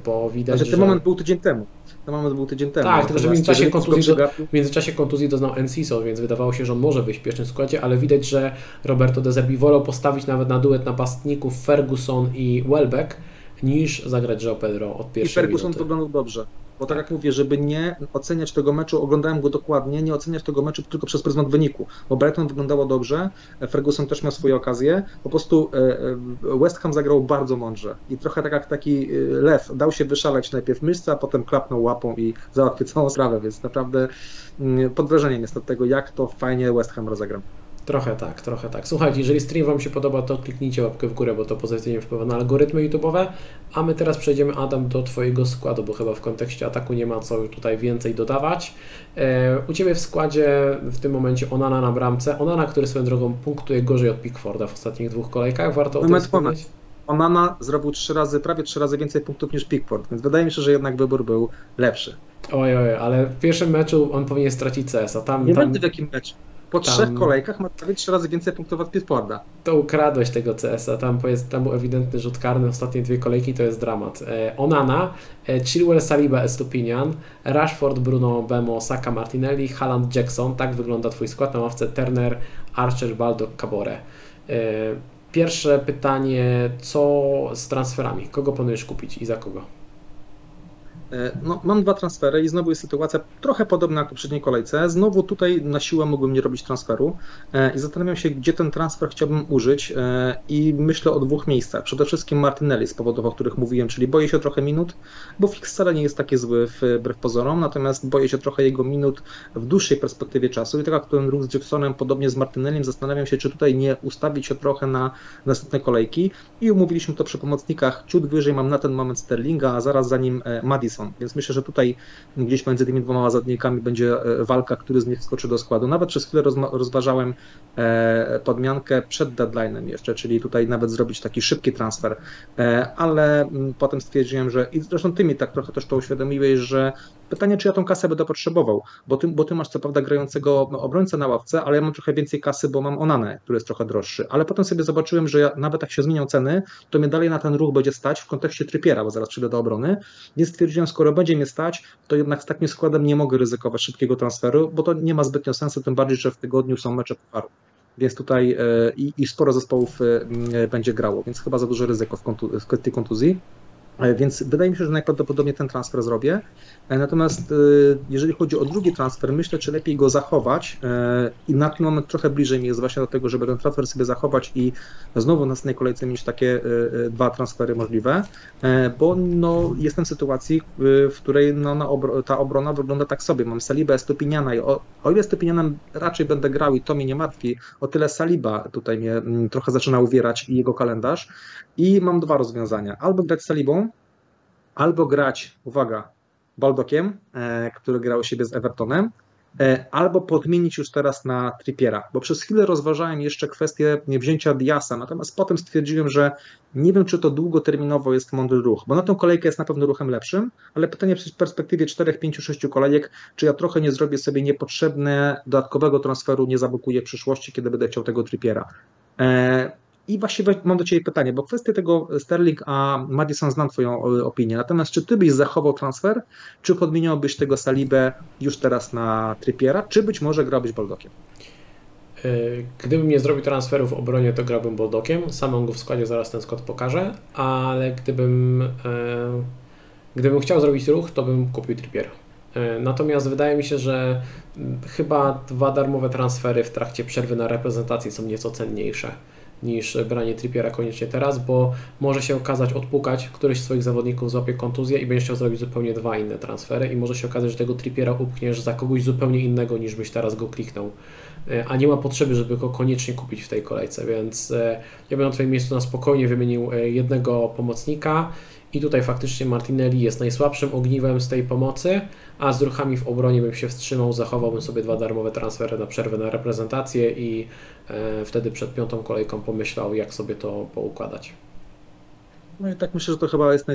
bo widać, znaczy, ten że... moment był tydzień temu ten moment był tydzień temu. Tak, tylko że w międzyczasie kontuzji, do, w międzyczasie kontuzji doznał Enciso, więc wydawało się, że on może wyjść w pierwszym składzie, ale widać, że Roberto De Zerbi wolał postawić nawet na duet napastników Ferguson i Welbeck, niż zagrać Joe Pedro od pierwszej I Ferguson minuty. wyglądał dobrze. Bo tak jak mówię, żeby nie oceniać tego meczu, oglądałem go dokładnie, nie oceniać tego meczu tylko przez pryzmat wyniku, bo Brighton wyglądało dobrze, Ferguson też miał swoje okazje, po prostu e, e, West Ham zagrał bardzo mądrze i trochę tak jak taki e, lew, dał się wyszaleć najpierw myszce, a potem klapnął łapą i załatwił całą sprawę, więc naprawdę mm, pod wrażeniem jest od tego, jak to fajnie West Ham rozegrał. Trochę tak, trochę tak. Słuchajcie, jeżeli stream Wam się podoba, to kliknijcie łapkę w górę, bo to pozytywnie wpływa na algorytmy YouTube'owe. A my teraz przejdziemy, Adam, do Twojego składu, bo chyba w kontekście ataku nie ma co tutaj więcej dodawać. E, u Ciebie w składzie w tym momencie Onana na bramce. Onana, który swoją drogą punktuje gorzej od Pickforda w ostatnich dwóch kolejkach. Warto Moment, o tym wspomnieć. Onana zrobił trzy razy, prawie trzy razy więcej punktów niż Pickford, więc wydaje mi się, że jednak wybór był lepszy. Oj, oj, ale w pierwszym meczu on powinien stracić CS, a tam... Nie tam... wiem w jakim meczu. Po tam... trzech kolejkach ma prawie trzy razy więcej punktów od Pickforda. To ukradłeś tego CS-a, tam, tam był ewidentny rzut karny, ostatnie dwie kolejki to jest dramat. E, Onana, e, Chilwell, Saliba, Estupinian, Rashford, Bruno, Bemo, Saka, Martinelli, Haaland, Jackson, tak wygląda Twój skład na ławce Turner, Archer, Baldo, Cabore. E, Pierwsze pytanie, co z transferami? Kogo planujesz kupić i za kogo? E, no, mam dwa transfery i znowu jest sytuacja trochę podobna jak w poprzedniej kolejce. Znowu tutaj na siłę mógłbym nie robić transferu e, i zastanawiam się, gdzie ten transfer chciałbym użyć e, i myślę o dwóch miejscach. Przede wszystkim Martinelli z powodów, o których mówiłem, czyli boję się trochę minut, bo fix wcale nie jest taki zły wbrew pozorom, natomiast boję się trochę jego minut w dłuższej perspektywie czasu i tak jak ten ruch z Jacksonem, podobnie z Martinellim, zastanawiam się, czy tutaj nie ustawić się trochę na następne kolejki i umówiliśmy to przy pomocnikach. Ciut wyżej mam na ten moment Sterlinga, a zaraz za nim Madison więc myślę, że tutaj gdzieś między tymi dwoma zawodnikami będzie e, walka, który z nich skoczy do składu. Nawet przez chwilę rozważałem e, podmiankę przed deadline'em jeszcze, czyli tutaj nawet zrobić taki szybki transfer, e, ale potem stwierdziłem, że i zresztą ty mi tak trochę też to uświadomiłeś, że Pytanie, czy ja tą kasę będę potrzebował, bo ty, bo ty masz co prawda grającego no, obrońcę na ławce, ale ja mam trochę więcej kasy, bo mam Onanę, który jest trochę droższy. Ale potem sobie zobaczyłem, że ja, nawet jak się zmienią ceny, to mnie dalej na ten ruch będzie stać w kontekście trypiera, bo zaraz przyjdę do obrony. Więc stwierdziłem, skoro będzie mnie stać, to jednak z takim składem nie mogę ryzykować szybkiego transferu, bo to nie ma zbytnio sensu, tym bardziej, że w tygodniu są mecze pucharu więc tutaj e, i, i, sporo zespołów e, będzie grało, więc chyba za duże ryzyko w, kontu, w kwestii kontuzji. E, więc wydaje mi się, że najprawdopodobniej ten transfer zrobię. E, natomiast e, jeżeli chodzi o drugi transfer, myślę, czy lepiej go zachować i na ten moment trochę bliżej mi jest właśnie do tego, żeby ten transfer sobie zachować i znowu na następnej kolejce mieć takie dwa transfery możliwe, bo no, jestem w sytuacji, w której no, obro ta obrona wygląda tak sobie. Mam Salibę, Stopiniana i o, o ile Stopinianem raczej będę grał i to mnie nie martwi, o tyle Saliba tutaj mnie mm, trochę zaczyna uwierać i jego kalendarz i mam dwa rozwiązania. Albo grać Salibą, albo grać, uwaga, Baldokiem, e, który grał siebie z Evertonem, e, albo podmienić już teraz na Trippiera, bo przez chwilę rozważałem jeszcze kwestię wzięcia Diasa, natomiast potem stwierdziłem, że nie wiem, czy to długoterminowo jest mądry ruch, bo na tą kolejkę jest na pewno ruchem lepszym, ale pytanie w perspektywie 4, 5, 6 kolejek, czy ja trochę nie zrobię sobie niepotrzebne dodatkowego transferu, nie zablokuję przyszłości, kiedy będę chciał tego Trippiera. I właściwie mam do Ciebie pytanie, bo kwestię tego Sterling a Madison znam Twoją e, opinię. Natomiast czy Ty byś zachował transfer, czy podmieniałbyś tego Salibę już teraz na Trippiera, czy być może grałbyś Boldokiem? E, gdybym nie zrobił transferu w obronie, to grałbym Boldokiem. Sam go w składzie, zaraz ten skład pokażę, ale gdybym, e, gdybym chciał zrobić ruch, to bym kupił Trippiera. Natomiast wydaje mi się, że chyba dwa darmowe transfery w trakcie przerwy na reprezentacji są nieco cenniejsze niż branie Trippiera koniecznie teraz, bo może się okazać odpukać, któryś z swoich zawodników złapie kontuzję i będziesz chciał zrobić zupełnie dwa inne transfery i może się okazać, że tego Trippiera upchniesz za kogoś zupełnie innego niż byś teraz go kliknął, e, a nie ma potrzeby, żeby go koniecznie kupić w tej kolejce, więc e, ja bym na Twoim miejscu na spokojnie wymienił e, jednego pomocnika i tutaj faktycznie Martinelli jest najsłabszym ogniwem z tej pomocy, a z ruchami w obronie bym się wstrzymał, zachowałbym sobie dwa darmowe transfery na przerwę na reprezentację i e, wtedy przed piątą kolejką pomyślał, jak sobie to poukładać. No i tak myślę, że to chyba jest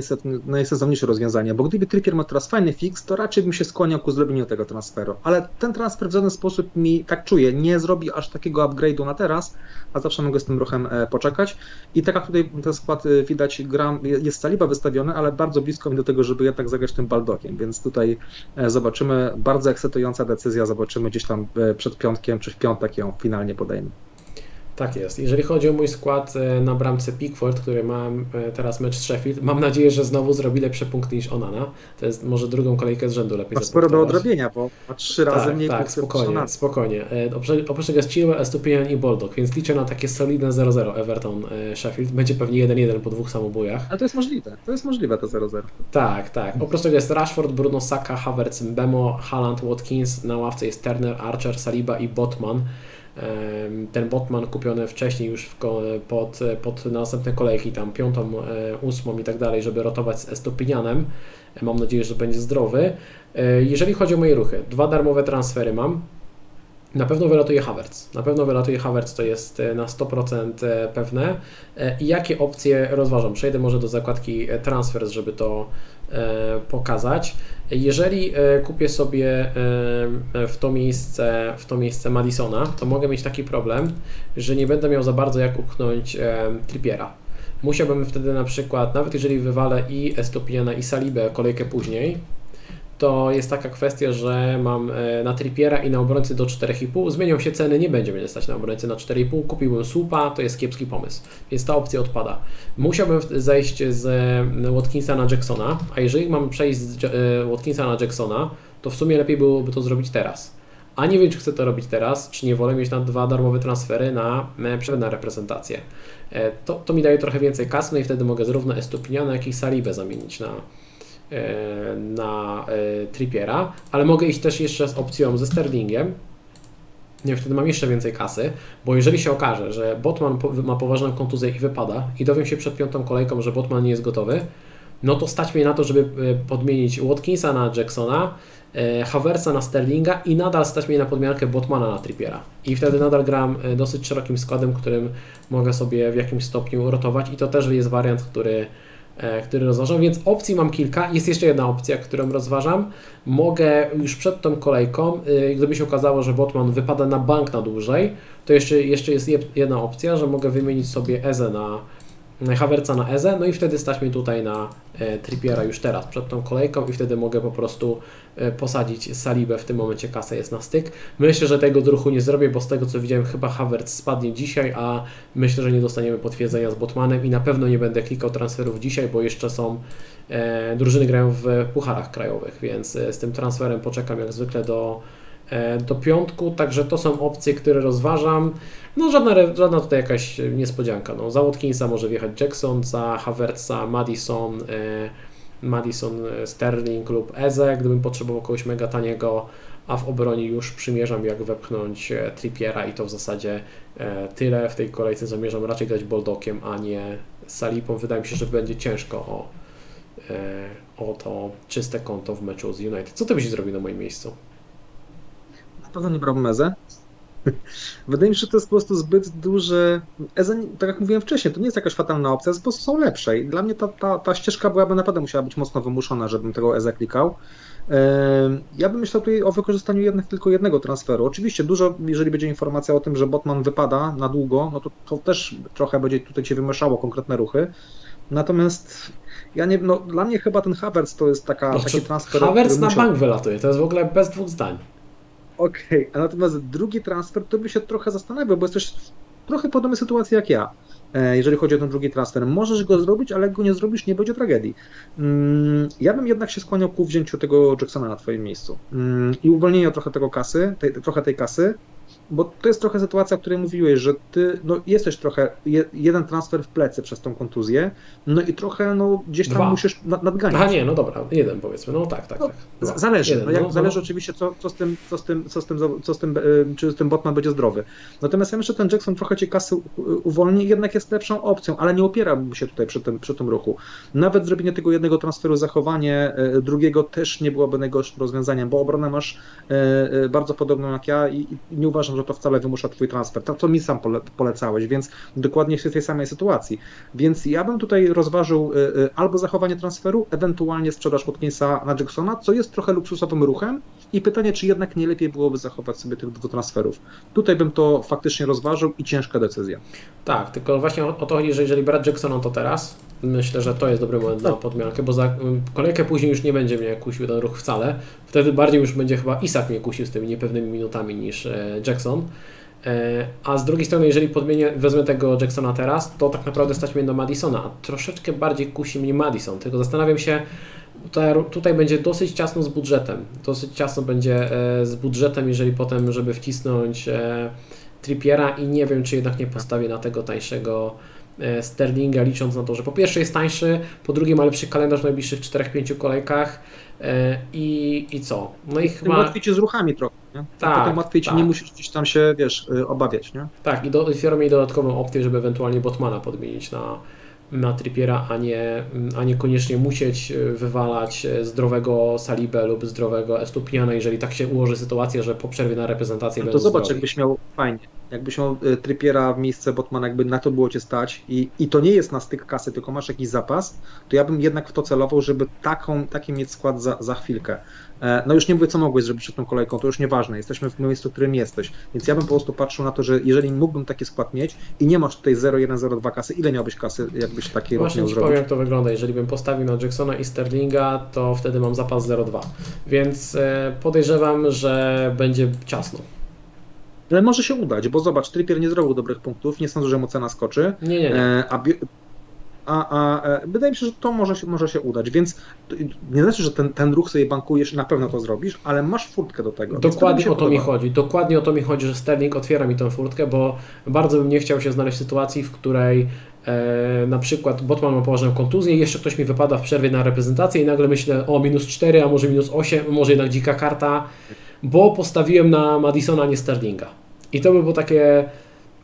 najsensowniejsze rozwiązanie, bo gdyby Trippier ma teraz fajny fix, to raczej bym się skłaniał ku zrobieniu tego transferu. Ale ten transfer w żaden sposób mi, tak czuję, nie zrobi aż takiego upgrade'u na teraz, a zawsze mogę z tym ruchem e, poczekać. I tak jak tutaj ten skład e, widać, gram, jest Saliba wystawiony, ale bardzo blisko mi do tego, żeby jednak zagrać tym Baldokiem, więc tutaj e, zobaczymy, bardzo ekscytująca decyzja, zobaczymy gdzieś tam przed piątkiem czy w piątek ją finalnie podejmę. Tak jest. Jeżeli chodzi o mój skład e, na bramce Pickford, który mam e, teraz mecz z Sheffield, mam nadzieję, że znowu zrobi lepsze punkty niż Onana. To jest może drugą kolejkę z rzędu lepiej Ma sporo do odrobienia, bo ma trzy razy tak, mniej Tak, spokojnie, spokojnie. E, Oprócz tego jest Chilwell, Estupinian i Boldock, więc liczę na takie solidne 0-0 Everton-Sheffield. Będzie pewnie 1-1 po dwóch samobójach. Ale to jest możliwe, to jest możliwe to 0-0. Tak, tak. Oprócz tego jest Rashford, Bruno Saka, Havertz, Mbemo, Haaland, Watkins. Na ławce jest Turner, Archer, Saliba i Botman. Ten Botman kupiony wcześniej już pod, pod następne kolejki, tam piątą, e, ósmą i tak dalej, żeby rotować z Estopinianem. Mam nadzieję, że będzie zdrowy. E, jeżeli chodzi o moje ruchy, dwa darmowe transfery mam. Na pewno wylatuje Havertz. Na pewno wylatuje Havertz, to jest e, na 100% pewne. I jakie opcje rozważam? Przejdę może do zakładki transfers, żeby to pokazać. Jeżeli e, kupię sobie e, w to miejsce, w to miejsce Madisona, to mogę mieć taki problem, że nie będę miał za bardzo jak upchnąć e, Trippiera. Musiałbym wtedy na przykład, nawet jeżeli wywalę i Estopiana i Salibę kolejkę później, to jest taka kwestia, że mam e, na Trippiera i na obrońcy do 4,5. Zmienią się ceny, nie będzie mnie stać na obrońcy na 4,5. Kupiłbym słupa, to jest kiepski pomysł, więc ta opcja odpada. Musiałbym zejść z e, Watkinsa na Jacksona, a jeżeli mam przejść z e, Watkinsa na Jacksona, to w sumie lepiej byłoby to zrobić teraz. A nie wiem, czy chcę to robić teraz, czy nie wolę mieć na dwa darmowe transfery na przerwę reprezentację. To, to mi daje trochę więcej kasy, no i wtedy mogę zarówno Estupiniana, jak i Salibę zamienić na, na e, Trippiera, ale mogę iść też jeszcze z opcją ze Sterlingiem. Nie, wtedy mam jeszcze więcej kasy, bo jeżeli się okaże, że Botman ma poważną kontuzję i wypada i dowiem się przed piątą kolejką, że Botman nie jest gotowy, no to stać mnie na to, żeby e, podmienić Watkinsa na Jacksona, Haversa na Sterlinga i nadal stać mnie na podmiankę Botmana na Trippiera. I wtedy nadal gram dosyć szerokim składem, którym mogę sobie w jakimś stopniu rotować i to też jest wariant, który E, który rozważam, więc opcji mam kilka. Jest jeszcze jedna opcja, którą rozważam. Mogę już przed tą kolejką, y, gdyby się okazało, że Botman wypada na bank na dłużej, to jeszcze, jeszcze jest jedna opcja, że mogę wymienić sobie Eze na Havertza na Eze, no i wtedy stać mi tutaj na e, Trippiera już teraz, przed tą kolejką i wtedy mogę po prostu e, posadzić Salibę, w tym momencie kasa jest na styk. Myślę, że tego druchu nie zrobię, bo z tego co widziałem chyba Havertz spadnie dzisiaj, a myślę, że nie dostaniemy potwierdzenia z Botmanem i na pewno nie będę klikał transferów dzisiaj, bo jeszcze są e, drużyny grają w pucharach krajowych, więc z tym transferem poczekam jak zwykle do do piątku, także to są opcje, które rozważam. No żadna, żadna tutaj jakaś niespodzianka. No, za Watkinsa może wjechać Jackson, za Havertza Madison, e, Madison e, Sterling lub Eze, gdybym potrzebował kogoś mega taniego, a w obronie już przymierzam jak wepchnąć Trippiera i to w zasadzie tyle. W tej kolejce zamierzam raczej grać Boldokiem, a nie Salipą. Wydaje mi się, że będzie ciężko o, o to czyste konto w meczu z United. Co ty byś zrobił na moim miejscu? pewno nie brałbym Eze. Wydaje mi się, że to jest po prostu zbyt duży. Eze, tak jak mówiłem wcześniej, to nie jest jakaś fatalna opcja, po prostu są lepsze. I dla mnie ta, ta, ta ścieżka byłaby naprawdę musiała być mocno wymuszona, żebym tego Eze klikał. Ja bym myślał tutaj o wykorzystaniu jednak tylko jednego transferu. Oczywiście dużo, jeżeli będzie informacja o tym, że Botman wypada na długo, no to, to też trochę będzie tutaj Cię wymieszało konkretne ruchy. Natomiast ja nie, no, dla mnie chyba ten Havertz to jest taka, no, taki transfer. Havertz na musiał... bank wylatuje, to jest w ogóle bez dwóch zdań. Okej, okay. a natomiast drugi transfer, to by się trochę zastanawiał, bo jesteś w trochę podobnej sytuacji jak ja, e, jeżeli chodzi o ten drugi transfer. Możesz go zrobić, ale jak go nie zrobisz, nie będzie tragedii. Mm, ja bym jednak się skłaniał ku wzięciu tego Jacksona na twoim miejscu mm, i uwolnieniu trochę tego kasy, tej, trochę tej kasy, bo to jest trochę sytuacja, o której mówiłeś, że ty no, jesteś trochę je, jeden transfer w plecy przez tą kontuzję, no i trochę no, gdzieś tam Dwa. musisz nad, nadganiać. A nie, no dobra, jeden powiedzmy, no tak, tak, no, tak. Zależy, jeden, no, jak, no, zależy no. oczywiście co, co, z tym, co, z tym, co, z tym, co z tym, e, czy z tym Botman będzie zdrowy. Natomiast ja myślę, że ten Jackson trochę cię kasy uwolni, jednak jest lepszą opcją, ale nie opierałbym się tutaj przy tym, przy tym ruchu. Nawet zrobienie tego jednego transferu, zachowanie e, drugiego też nie byłoby najgorszym rozwiązaniem, bo obronę masz e, bardzo podobną jak ja i, i nie uważam, że to wcale wymusza twój transfer. To, to mi sam pole, polecałeś, więc dokładnie w tej samej sytuacji. Więc ja bym tutaj rozważył y, y, albo zachowanie transferu, ewentualnie sprzedaż Watkinsa na Jacksona, co jest trochę luksusowym ruchem i pytanie, czy jednak nie lepiej byłoby zachować sobie tych dwóch transferów. Tutaj bym to faktycznie rozważył i ciężka decyzja. Tak, tylko właśnie o, to chodzi, że jeżeli brać Jacksona to teraz, myślę, że to jest dobry moment tak. na podmiankę, bo za kolejkę później już nie będzie mnie kusił ten ruch wcale. Wtedy bardziej już będzie chyba Isak mnie kusił z tymi niepewnymi minutami niż e, Jackson. E, a z drugiej strony, jeżeli podmienię, wezmę tego Jacksona teraz, to tak naprawdę stać mnie do Madisona, a troszeczkę bardziej kusi mnie Madison. Tylko zastanawiam się, tutaj, tutaj będzie dosyć ciasno z budżetem. Dosyć ciasno będzie e, z budżetem, jeżeli potem, żeby wcisnąć Trippiera i nie wiem, czy jednak nie postawię na tego tańszego Sterlinga, licząc na to, że po pierwsze jest tańszy, po drugie ma lepszy kalendarz w najbliższych 4-5 kolejkach i, i co? No i chyba... Łatwiej Ci z ruchami trochę. Nie? Tak, potem łatwiej ci tak. nie musisz gdzieś tam się, wiesz, y, obawiać, nie? Tak, i do, otwieram jej dodatkową opcję, żeby ewentualnie Botmana podmienić na, na Trippiera, a nie, a nie koniecznie musieć y, wywalać y, zdrowego Salibę lub zdrowego Estupiana, jeżeli tak się ułoży sytuacja, że po przerwie na reprezentację no to zobacz, zdrowi. jakbyś miał fajnie, jakbyś miał Trippiera w miejsce Botmana, jakby na to było Cię stać i, i to nie jest na styk kasy, tylko masz jakiś zapas, to ja bym jednak w to celował, żeby taką, taki mieć skład za, za chwilkę. E, no już nie mówię, co mogłeś zrobić przed tą kolejką, to już nieważne, jesteśmy w miejscu, w którym jesteś. Więc ja bym po prostu patrzył na to, że jeżeli mógłbym taki skład mieć i nie masz tutaj 0,1, kasy, ile miałbyś kasy, jakbyś taki Właśnie miał zrobić? powiem, jak to wygląda. Jeżeli bym postawił na Jacksona i Sterlinga, to wtedy mam zapas 0,2. Więc e, podejrzewam, że będzie ciasno. Ale może się udać, bo zobacz, Trippier nie zrobił dobrych punktów, nie sądzę, że mu cena skoczy. Nie, nie, nie. E, a a, a e, wydaje mi się, że to może się, może się udać, więc nie znaczy, że ten, ten ruch sobie bankujesz i na pewno to zrobisz, ale masz furtkę do tego. Dokładnie o to podoba. mi chodzi. Dokładnie o to mi chodzi, że Sterling otwiera mi tę furtkę, bo bardzo bym nie chciał się znaleźć w sytuacji, w której e, na przykład Botman ma poważną kontuzję jeszcze ktoś mi wypada w przerwie na reprezentację i nagle myślę o minus 4, a może minus 8, może jednak dzika karta, bo postawiłem na Madisona, nie Sterlinga. I to by było takie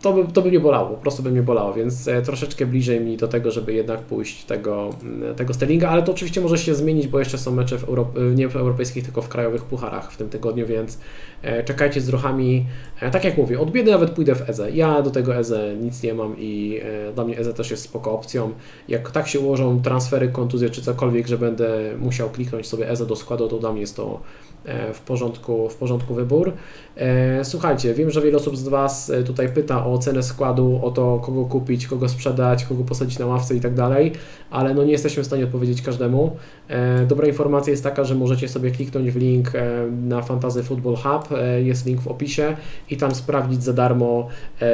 to by, to by mnie bolało, po prostu by mnie bolało, więc e, troszeczkę bliżej mi do tego, żeby jednak pójść tego, mm, tego Sterlinga, ale to oczywiście może się zmienić, bo jeszcze są mecze w Europ- nie w europejskich, tylko w krajowych pucharach w tym tygodniu, więc e, czekajcie z ruchami. E, tak jak mówię, od biedy nawet pójdę w EZE. Ja do tego EZE nic nie mam i dla mnie EZE też jest spoko opcją. Jak tak się ułożą transfery, kontuzje czy cokolwiek, że będę musiał kliknąć sobie EZE do składu, to dla mnie jest to E, w porządku, w porządku wybór. E, słuchajcie, wiem, że wiele osób z Was e, tutaj pyta o cenę składu, o to, kogo kupić, kogo sprzedać, kogo posadzić na ławce i tak dalej, ale no nie jesteśmy w stanie odpowiedzieć każdemu. Dobra informacja jest taka, że możecie sobie kliknąć w link na Fantasy Football Hub, jest link w opisie i tam sprawdzić za darmo,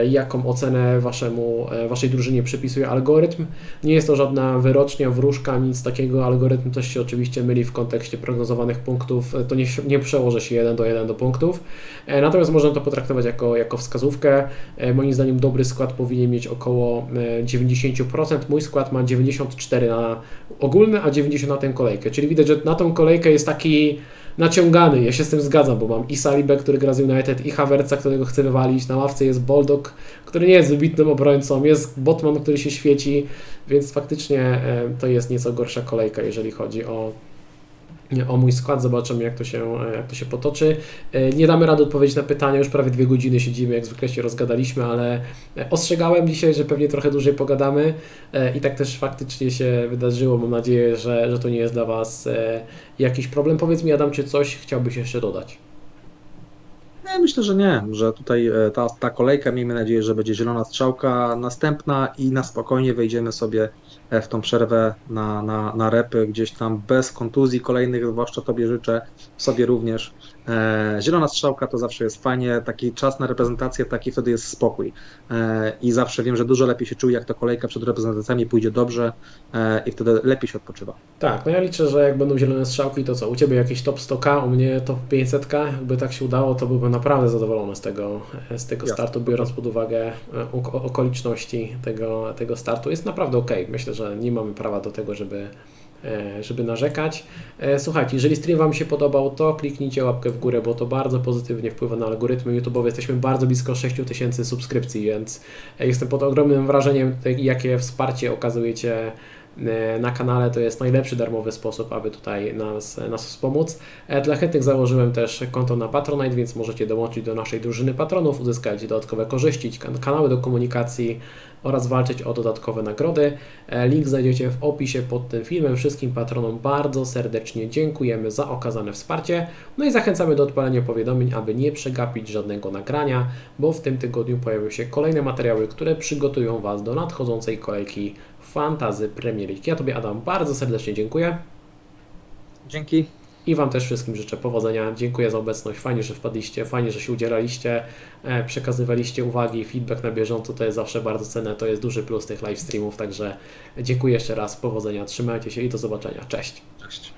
jaką ocenę waszemu, Waszej drużynie przypisuje algorytm. Nie jest to żadna wyrocznia, wróżka, nic takiego. Algorytm też się oczywiście myli w kontekście prognozowanych punktów. To nie nie przełoży się jeden do jeden do punktów. E, natomiast można to potraktować jako, jako wskazówkę. E, moim zdaniem dobry skład powinien mieć około 90%. E, Mój skład ma 94 na ogólny, a 90 na tę kolejkę. Czyli widać, że na tą kolejkę jest taki naciągany. Ja się z tym zgadzam, bo mam i Salibę, który gra z United, i Havertza, którego chcę wywalić. Na ławce jest Boldog, który nie jest wybitnym obrońcą, jest Botman, który się świeci, więc faktycznie to jest nieco gorsza kolejka, jeżeli chodzi o o mój skład, zobaczymy jak to się, jak to się potoczy. E, nie damy rady odpowiedzieć na pytania, już prawie dwie godziny siedzimy, jak zwykle się rozgadaliśmy, ale ostrzegałem dzisiaj, że pewnie trochę dłużej pogadamy e, i tak też faktycznie się wydarzyło. Mam nadzieję, że, że to nie jest dla Was e, jakiś problem. Powiedz mi Adam, czy coś chciałbyś jeszcze dodać? Nie, myślę, że nie, że tutaj ta, ta kolejka, miejmy nadzieję, że będzie zielona strzałka następna i na spokojnie wejdziemy sobie E, w tą przerwę na, na, na repy, gdzieś tam bez kontuzji kolejnych, zwłaszcza Tobie życzę, sobie również. E, zielona strzałka to zawsze jest fajnie, taki czas na reprezentację, taki wtedy jest spokój. E, I zawsze wiem, że dużo lepiej się czuję, jak to kolejka przed reprezentacjami pójdzie dobrze i wtedy lepiej się odpoczywa. Tak, no ja liczę, że jak będą zielone strzałki, to co, u Ciebie jakieś top 100k, u mnie top 500, jakby tak się udało, to byłbym naprawdę zadowolony z tego, z tego startu, biorąc pod uwagę okoliczności tego, tego startu. Jest naprawdę ok, myślę, że nie mamy prawa do tego, żeby, e, żeby narzekać. E, słuchajcie, jeżeli stream Wam się podobał, to kliknijcie łapkę w górę, bo to bardzo pozytywnie wpływa na algorytmy YouTube. Jesteśmy bardzo blisko 6000 subskrypcji, więc e, jestem pod ogromnym wrażeniem, jakie wsparcie okazujecie na kanale to jest najlepszy darmowy sposób, aby tutaj nas, nas wspomóc. Dla chętnych założyłem też konto na Patronite, więc możecie dołączyć do naszej drużyny patronów, uzyskać dodatkowe korzyści, kanały do komunikacji oraz walczyć o dodatkowe nagrody. E, link znajdziecie w opisie pod tym filmem. Wszystkim patronom bardzo serdecznie dziękujemy za okazane wsparcie. No i zachęcamy do odpalenia powiadomień, aby nie przegapić żadnego nagrania, bo w tym tygodniu pojawią się kolejne materiały, które przygotują Was do nadchodzącej kolejki Fantazy Premier League. Ja Tobie, Adam, bardzo serdecznie dziękuję. Dzięki. I Wam też wszystkim życzę powodzenia. Dziękuję za obecność. Fajnie, że wpadliście, fajnie, że się udzielaliście, e, przekazywaliście uwagi, feedback na bieżąco. To jest zawsze bardzo cenne. To jest duży plus tych live streamów. Także dziękuję jeszcze raz. Powodzenia. Trzymajcie się i do zobaczenia. Cześć. Cześć.